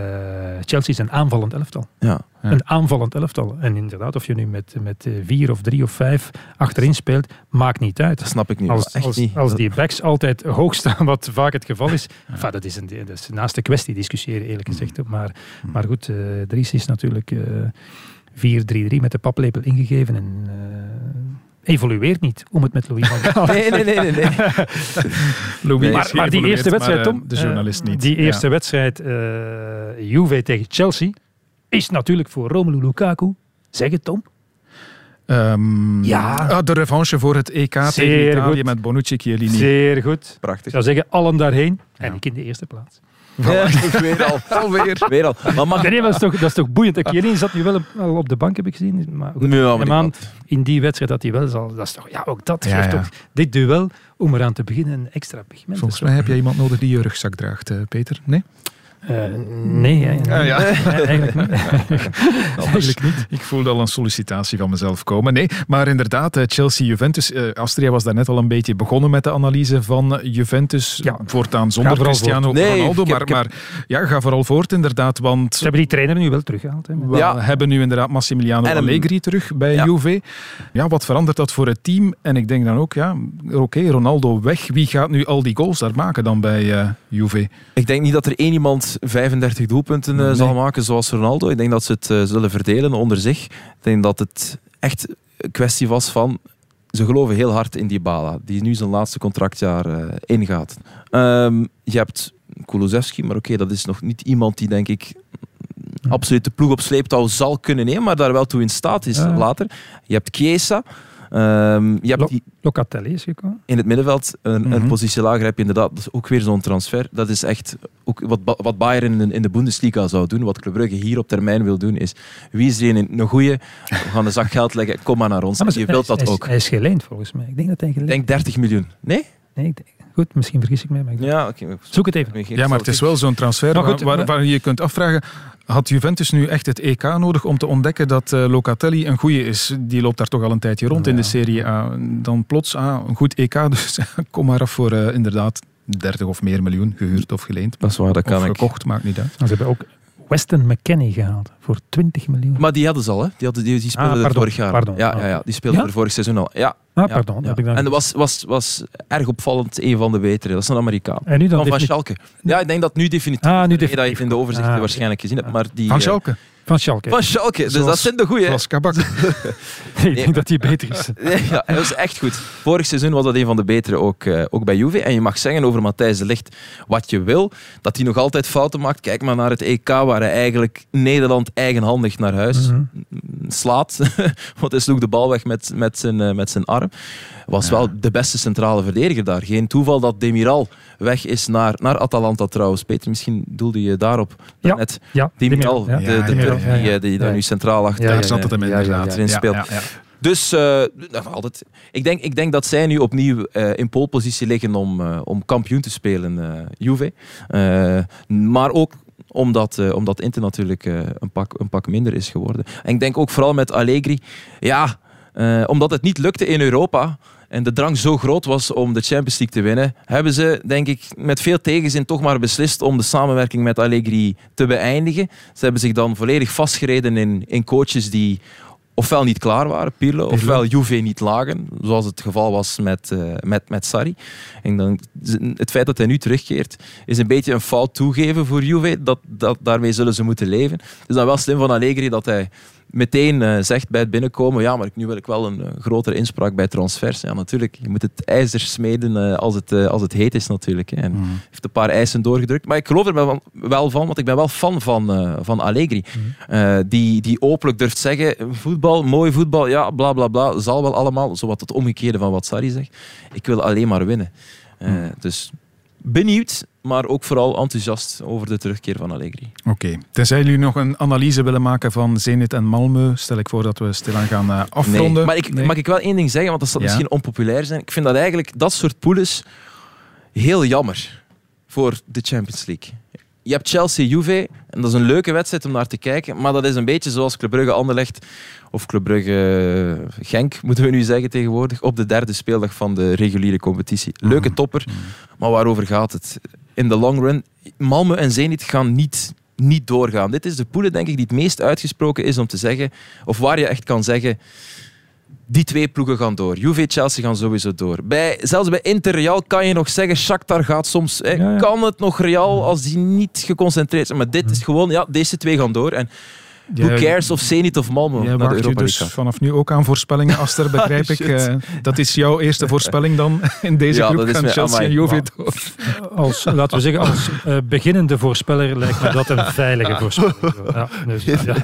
Chelsea is een aanvallend elftal. Ja. Een aanvallend elftal. En inderdaad, of je nu met, met vier of drie of vijf achterin speelt, maakt niet uit. Dat snap ik niet. Als, echt als, niet. als die backs altijd hoog staan, wat vaak het geval is. Enfin, dat, is een, dat is naast de kwestie discussiëren, eerlijk gezegd. Maar, maar goed, eh Dries is natuurlijk eh 4-3-3 met de paplepel ingegeven. En eh, evolueert niet, om het met Louis van Gaal Nee, nee, nee, nee. nee. Louis maar, maar die eerste wedstrijd, maar, eh, Tom, de journalist eh, niet. die Ja. eerste wedstrijd eh Juve tegen Chelsea is natuurlijk voor Romelu Lukaku. Zeg het, Tom. Ehm, Ja. ah, de revanche voor het EK tegen Zeer Italië goed. met Bonucci Chiellini. Zeer goed. Ik Prachtig. zou zeggen, allen daarheen. En Ja. ik in de eerste plaats. Weer al. Alweer. Weer al. Maar mag... Nee, maar dat is toch, dat is toch boeiend. Chiellini zat nu wel op de bank, heb ik gezien. Maar goed, Ja, maar aan, in die wedstrijd dat hij wel zal. Dat is toch, ja, ook dat Ja, geeft ja. toch dit duel, om eraan te beginnen, een extra pigment. Volgens mij heb jij iemand nodig die je rugzak draagt, eh, Peter. Nee? Eh, nee, hè. Ah, ja. Eigenlijk niet. eigenlijk niet. Ik voelde al een sollicitatie van mezelf komen. Nee, maar inderdaad, eh, Chelsea-Juventus. eh, Astria was daar net al een beetje begonnen met de analyse van Juventus. Ja. Voortaan zonder vooral Cristiano voort. Nee, Ronaldo. ik heb- maar, ik heb- maar ja, ga vooral voort inderdaad. Want Ze hebben die trainer nu wel teruggehaald. Hè. we Ja. hebben nu inderdaad Massimiliano En Allegri terug bij Ja. Juve. Ja, wat verandert dat voor het team? En ik denk dan ook, ja, oké, Ronaldo weg. Wie gaat nu al die goals daar maken dan bij eh, Juve? Ik denk niet dat er één iemand 35 doelpunten eh, Nee. zal maken zoals Ronaldo. Ik denk dat ze het eh, zullen verdelen onder zich. Ik denk dat het echt een kwestie was van... Ze geloven heel hard in Dybala, die nu zijn laatste contractjaar eh, ingaat. Ehm, je hebt Kulusevski, maar oké, dat is nog niet iemand die, denk ik, absoluut de ploeg op sleeptouw zal kunnen nemen, maar daar wel toe in staat is Ja. later. Je hebt Chiesa. Ehm, je hebt die, Locatelli is gekomen. in het middenveld, een, een Mhm. positie lager heb je inderdaad dat is ook weer zo'n transfer. Dat is echt ook wat, wat Bayern in de, in de Bundesliga zou doen. Wat Club Brugge hier op termijn wil doen, is wie is er een, een goeie? We gaan een zak geld leggen, kom maar naar ons. Maar je hij wilt is- dat hij is- ook. Hij is geleend volgens mij. Ik denk dat hij Ik geleend denk 30 miljoen. Nee? Nee, ik denk- goed, misschien vergis ik mij. Maar ik Ja, oké. Zoek het even. Ja, maar het is wel zo'n transfer goed, waar, waar, je kunt afvragen... Had Juventus nu echt het EK nodig om te ontdekken dat eh, Locatelli een goeie is? Die loopt daar toch al een tijdje rond in de Serie A. Dan plots, ah, een goed EK, dus kom maar af voor eh, inderdaad 30 of meer miljoen, gehuurd of geleend. Dat is waar, dat kan of ik. gekocht, maakt niet uit. Ze hebben ook Weston McKennie gehaald voor 20 miljoen. Maar die hadden ze al, hè? Die, hadden, die, die speelden Ah, er vorig jaar. pardon. Ja, ja, ja, die speelden Ja? er vorig seizoen al. Ja. Ah, ja, pardon, ja. heb ik dan En dat was, was, was erg opvallend een van de betere. Dat is een Amerikaan. En nu dan Van, van definitief- Schalke. Ja, ik denk dat nu definitief. Ah, nu Nee, dat je definitief. het in de overzichten Ah, waarschijnlijk gezien hebt. Maar die, Van eh, Schalke. Van Schalke. Van Schalke. Dus Zoals- dat zijn de goeie. Zoals Kabak. ik denk dat hij beter is. Nee, ja, hij was echt goed. Vorig seizoen was dat een van de betere ook, eh, ook bij Juve. En je mag zeggen over Matthijs de Ligt wat je wil. Dat hij nog altijd fouten maakt. Kijk maar naar het EK waar hij eigenlijk Nederland eigenhandig naar huis Mhm. slaat. Want hij sloeg de bal weg met, met, zijn, eh, met zijn arm. Was wel de beste centrale verdediger daar. Geen toeval dat Demiral weg is naar, naar Atalanta trouwens. Peter, misschien doelde je daarop Ja, net. ja, Demiral, ja. de, de ja, die, ja. eh, die daar nu centraal achter, Ja, ja, Daar zat het hem inderdaad. Ja, speelt. ja, ja. Dus eh, nou, altijd. Ik, denk, ik denk dat zij nu opnieuw eh, in polepositie liggen om, eh, om kampioen te spelen, eh, Juve. Eh, maar ook omdat, eh, omdat Inter natuurlijk eh, een, pak, een pak minder is geworden. En ik denk ook vooral met Allegri. Ja, eh, omdat het niet lukte in Europa en de drang zo groot was om de Champions League te winnen, hebben ze, denk ik, met veel tegenzin toch maar beslist om de samenwerking met Allegri te beëindigen. Ze hebben zich dan volledig vastgereden in, in coaches die ofwel niet klaar waren, Pirlo, ofwel Juve niet lagen, zoals het geval was met, eh, met, met Sarri. En dan, het feit dat hij nu terugkeert, is een beetje een fout toegeven voor Juve. Dat, dat, daarmee zullen ze moeten leven. Het is dan wel slim van Allegri dat hij meteen eh, zegt bij het binnenkomen, ja, maar nu wil ik wel een eh, grotere inspraak bij transfers. Ja, natuurlijk, je moet het ijzer smeden eh, als, het, als het heet is natuurlijk. hè. En Mhm. heeft een paar eisen doorgedrukt. Maar ik geloof er wel, van, want ik ben wel fan van, van Allegri. Eh, die, die openlijk durft zeggen, voetbal, mooi voetbal, ja, bla bla bla, zal wel allemaal. Zowat het omgekeerde van wat Sarri zegt. Ik wil alleen maar winnen. Eh, Dus benieuwd, maar ook vooral enthousiast over de terugkeer van Allegri. Oké. Tenzij jullie nog een analyse willen maken van Zenit en Malmö, stel ik voor dat we stilaan gaan eh, afronden. Nee, maar ik, Nee? mag ik wel één ding zeggen, want dat zal Ja. misschien onpopulair zijn. Ik vind dat eigenlijk dat soort poules heel jammer voor de Champions League. Je hebt Chelsea-Juve en dat is een leuke wedstrijd om naar te kijken, maar dat is een beetje zoals Club Brugge-Anderlecht of Club Brugge-Genk, moeten we nu zeggen tegenwoordig, op de derde speeldag van de reguliere competitie. Leuke Mhm. topper, maar waarover gaat het? In de long run, Malmö en Zenit gaan niet, niet doorgaan. Dit is de poele, denk ik, die het meest uitgesproken is om te zeggen, of waar je echt kan zeggen, die twee ploegen gaan door. Juve Chelsea gaan sowieso door. Bij, zelfs bij Inter Real kan je nog zeggen, Shakhtar gaat soms... hè, Ja, ja. Kan het nog Real als die niet geconcentreerd zijn? Maar dit is gewoon, ja, deze twee gaan door. En who cares of Zenit of Malmö Jij waagt dus vanaf nu ook aan voorspellingen, Aster, begrijp ik. Shit. Eh, dat is jouw eerste voorspelling dan in deze Ja, groep gaan Chelsea en. Juve door. als, laten we zeggen, als eh, beginnende voorspeller lijkt me dat een veilige voorspeller. Ja, dus, ja.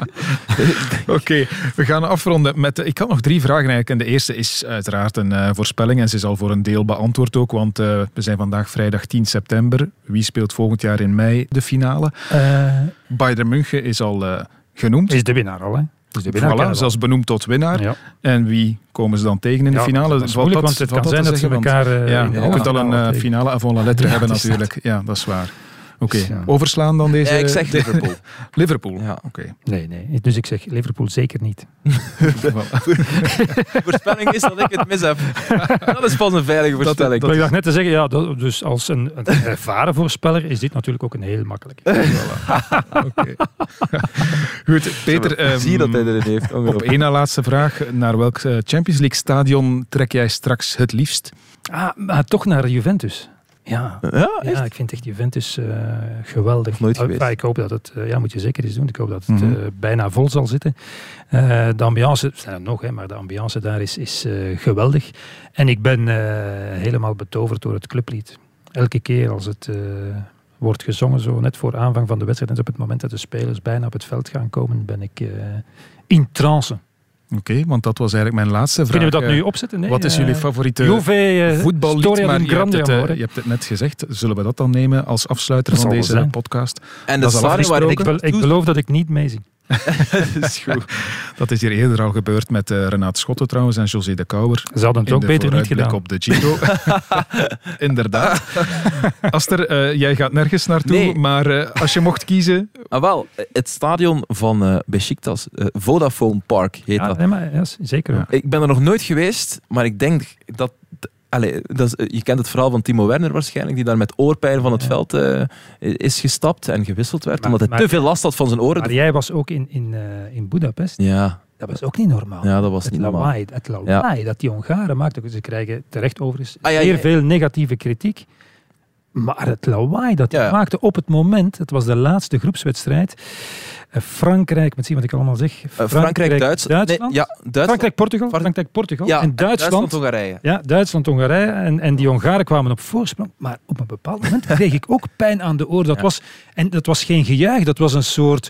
Oké, we gaan afronden met... ik had nog drie vragen eigenlijk. En de eerste is uiteraard een eh, voorspelling. En ze is al voor een deel beantwoord ook. Want eh, we zijn vandaag vrijdag 10 september. Wie speelt volgend jaar in mei de finale? Eh, Bayern München is al eh, genoemd. is de winnaar al, hè? Is de winnaar Voilà, zelfs benoemd tot winnaar. Ja. En wie komen ze dan tegen in de Ja, finale? dat is moeilijk, want het kan zijn dat ze elkaar, Want, eh, ja, je kunt al een finale eh, finale avant la lettre hebben natuurlijk. Ja, dat is waar. Oké, ja. overslaan dan deze... Ja, ik zeg Liverpool. Liverpool, Ja. oké. Nee, nee. Dus ik zeg Liverpool zeker niet. voorspelling is dat ik het mis heb. Dat is pas een veilige voorspelling. Maar ik dacht net te zeggen, ja, dat- dus als een, een ervaren voorspeller is dit natuurlijk ook een heel makkelijk. Oké. Goed, Peter. ehm, Zie je dat hij erin heeft? Op één na laatste vraag. Naar welk eh, Champions League stadion trek jij straks het liefst? Ah, maar toch naar Juventus. Ja, Ja, ja ik vind echt Juventus eh, geweldig. Nooit Ah, geweest. ik hoop dat het, eh, ja, moet je zeker eens doen. Ik hoop dat het Mhm. eh, bijna vol zal zitten. De ambiance, zijn er nog, hè, maar de ambiance daar is, is geweldig. En ik ben helemaal betoverd door het clublied. Elke keer als het wordt gezongen, zo net voor aanvang van de wedstrijd, en op het moment dat de spelers bijna op het veld gaan komen, ben ik in trance. Oké, want dat was eigenlijk mijn laatste vraag. Kunnen we dat Eh, nu opzetten? Nee, Wat is eh, jullie favoriete Juve, eh, voetballied? Maar je hebt, het, eh, Amore. je hebt het net gezegd. Zullen we dat dan nemen als afsluiter Dat van deze podcast? En Dat de is al stadion waar ik ik beloof dat ik niet meezie. Dat is goed. Dat is hier eerder al gebeurd met eh Renaat Schotten trouwens en José de Kouwer. Ze hadden het ook beter niet gedaan. op de Giro. Inderdaad. Aster, eh, jij gaat nergens naartoe, Nee. maar eh, als je mocht kiezen... Ah, wel, het stadion van eh Besiktas, Vodafone Park heet Ja, dat. nee, maar, ja, zeker ook. Ik ben er nog nooit geweest, maar ik denk dat... Allee, dat is, je kent het verhaal van Timo Werner waarschijnlijk, die daar met oorpijn van het veld eh, is gestapt en gewisseld werd, Maar- omdat hij maar- te veel last had van zijn oren. Maar jij was ook in, in, eh, in Budapest. Ja, Dat was ook niet normaal. ja, dat was het niet normaal. lawaai, het lawaai dat die Hongaren maakten. Ze krijgen terecht overigens Ah, ja, zeer veel negatieve kritiek. Maar het lawaai dat die Ja. maakten op het moment, het was de laatste groepswedstrijd. Eh, Frankrijk, met zien wat ik allemaal zeg. Eh, Frankrijk, Duits- Duitsland. nee, ja, Duitsland- Frankrijk, Portugal. Fran- Frankrijk, Portugal. Ja, en Duitsland. Hongarije. Ja, Duitsland, Hongarije. En, en die Hongaren kwamen op voorsprong. Maar op een bepaald moment kreeg ik ook pijn aan de oor. Dat was, en dat was geen gejuich, dat was een soort...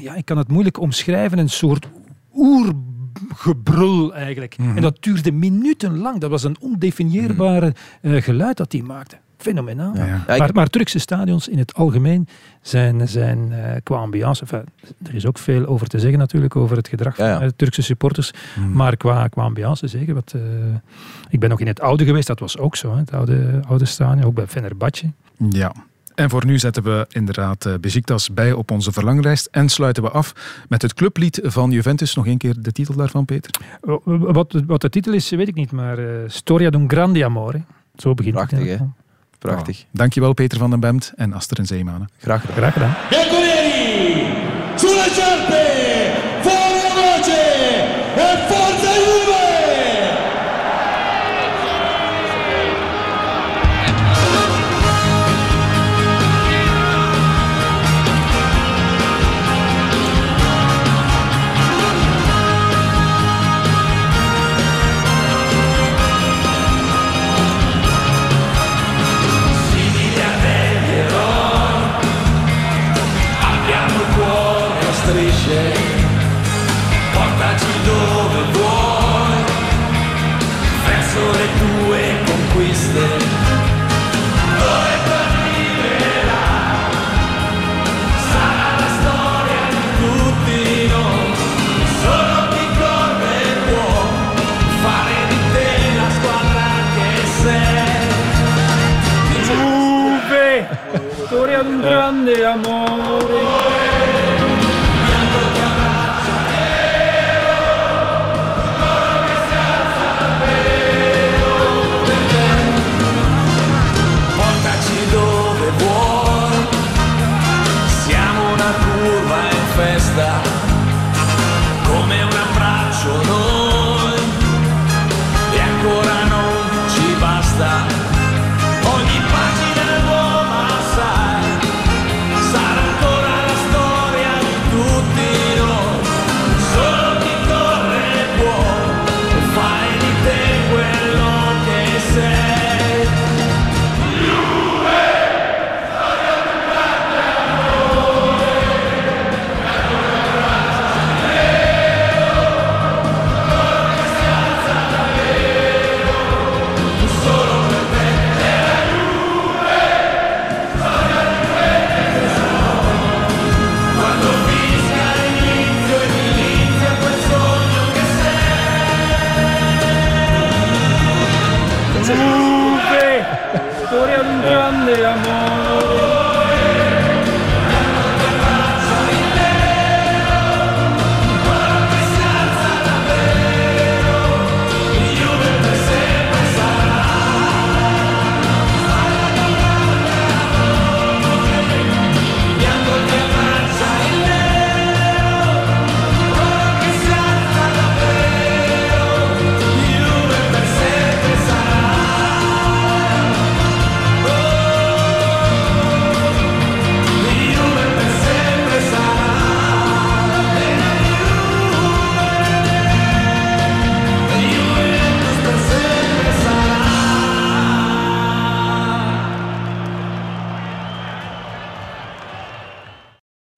Ja, ik kan het moeilijk omschrijven. Een soort oergebrul eigenlijk. Mhm. En dat duurde minutenlang. Dat was een ondefinieerbare eh, geluid dat die maakte. Fenomenaal. Ja, Maar, maar Turkse stadions in het algemeen zijn, zijn eh, qua ambiance... enfin, er is ook veel over te zeggen natuurlijk, over het gedrag Ja, ja. van eh, Turkse supporters. Hmm. Maar qua, qua ambiance zeker. Wat, eh, ik ben nog in het oude geweest, dat was ook zo. Hè, het oude, oude stadion, ook bij Fenerbahce. Ja. En voor nu zetten we inderdaad eh, Besiktas bij op onze verlanglijst en sluiten we af met het clublied van Juventus. Nog één keer de titel daarvan, Peter. Wat, wat de titel is, weet ik niet, maar eh, Storia d'un Grande Amore. Zo begint Prachtig, het. hè? Prachtig. Dankjewel Peter van den Bemt en Aster en Zeemanen. Graag gedaan. Graag gedaan. Storia d'un grande amore.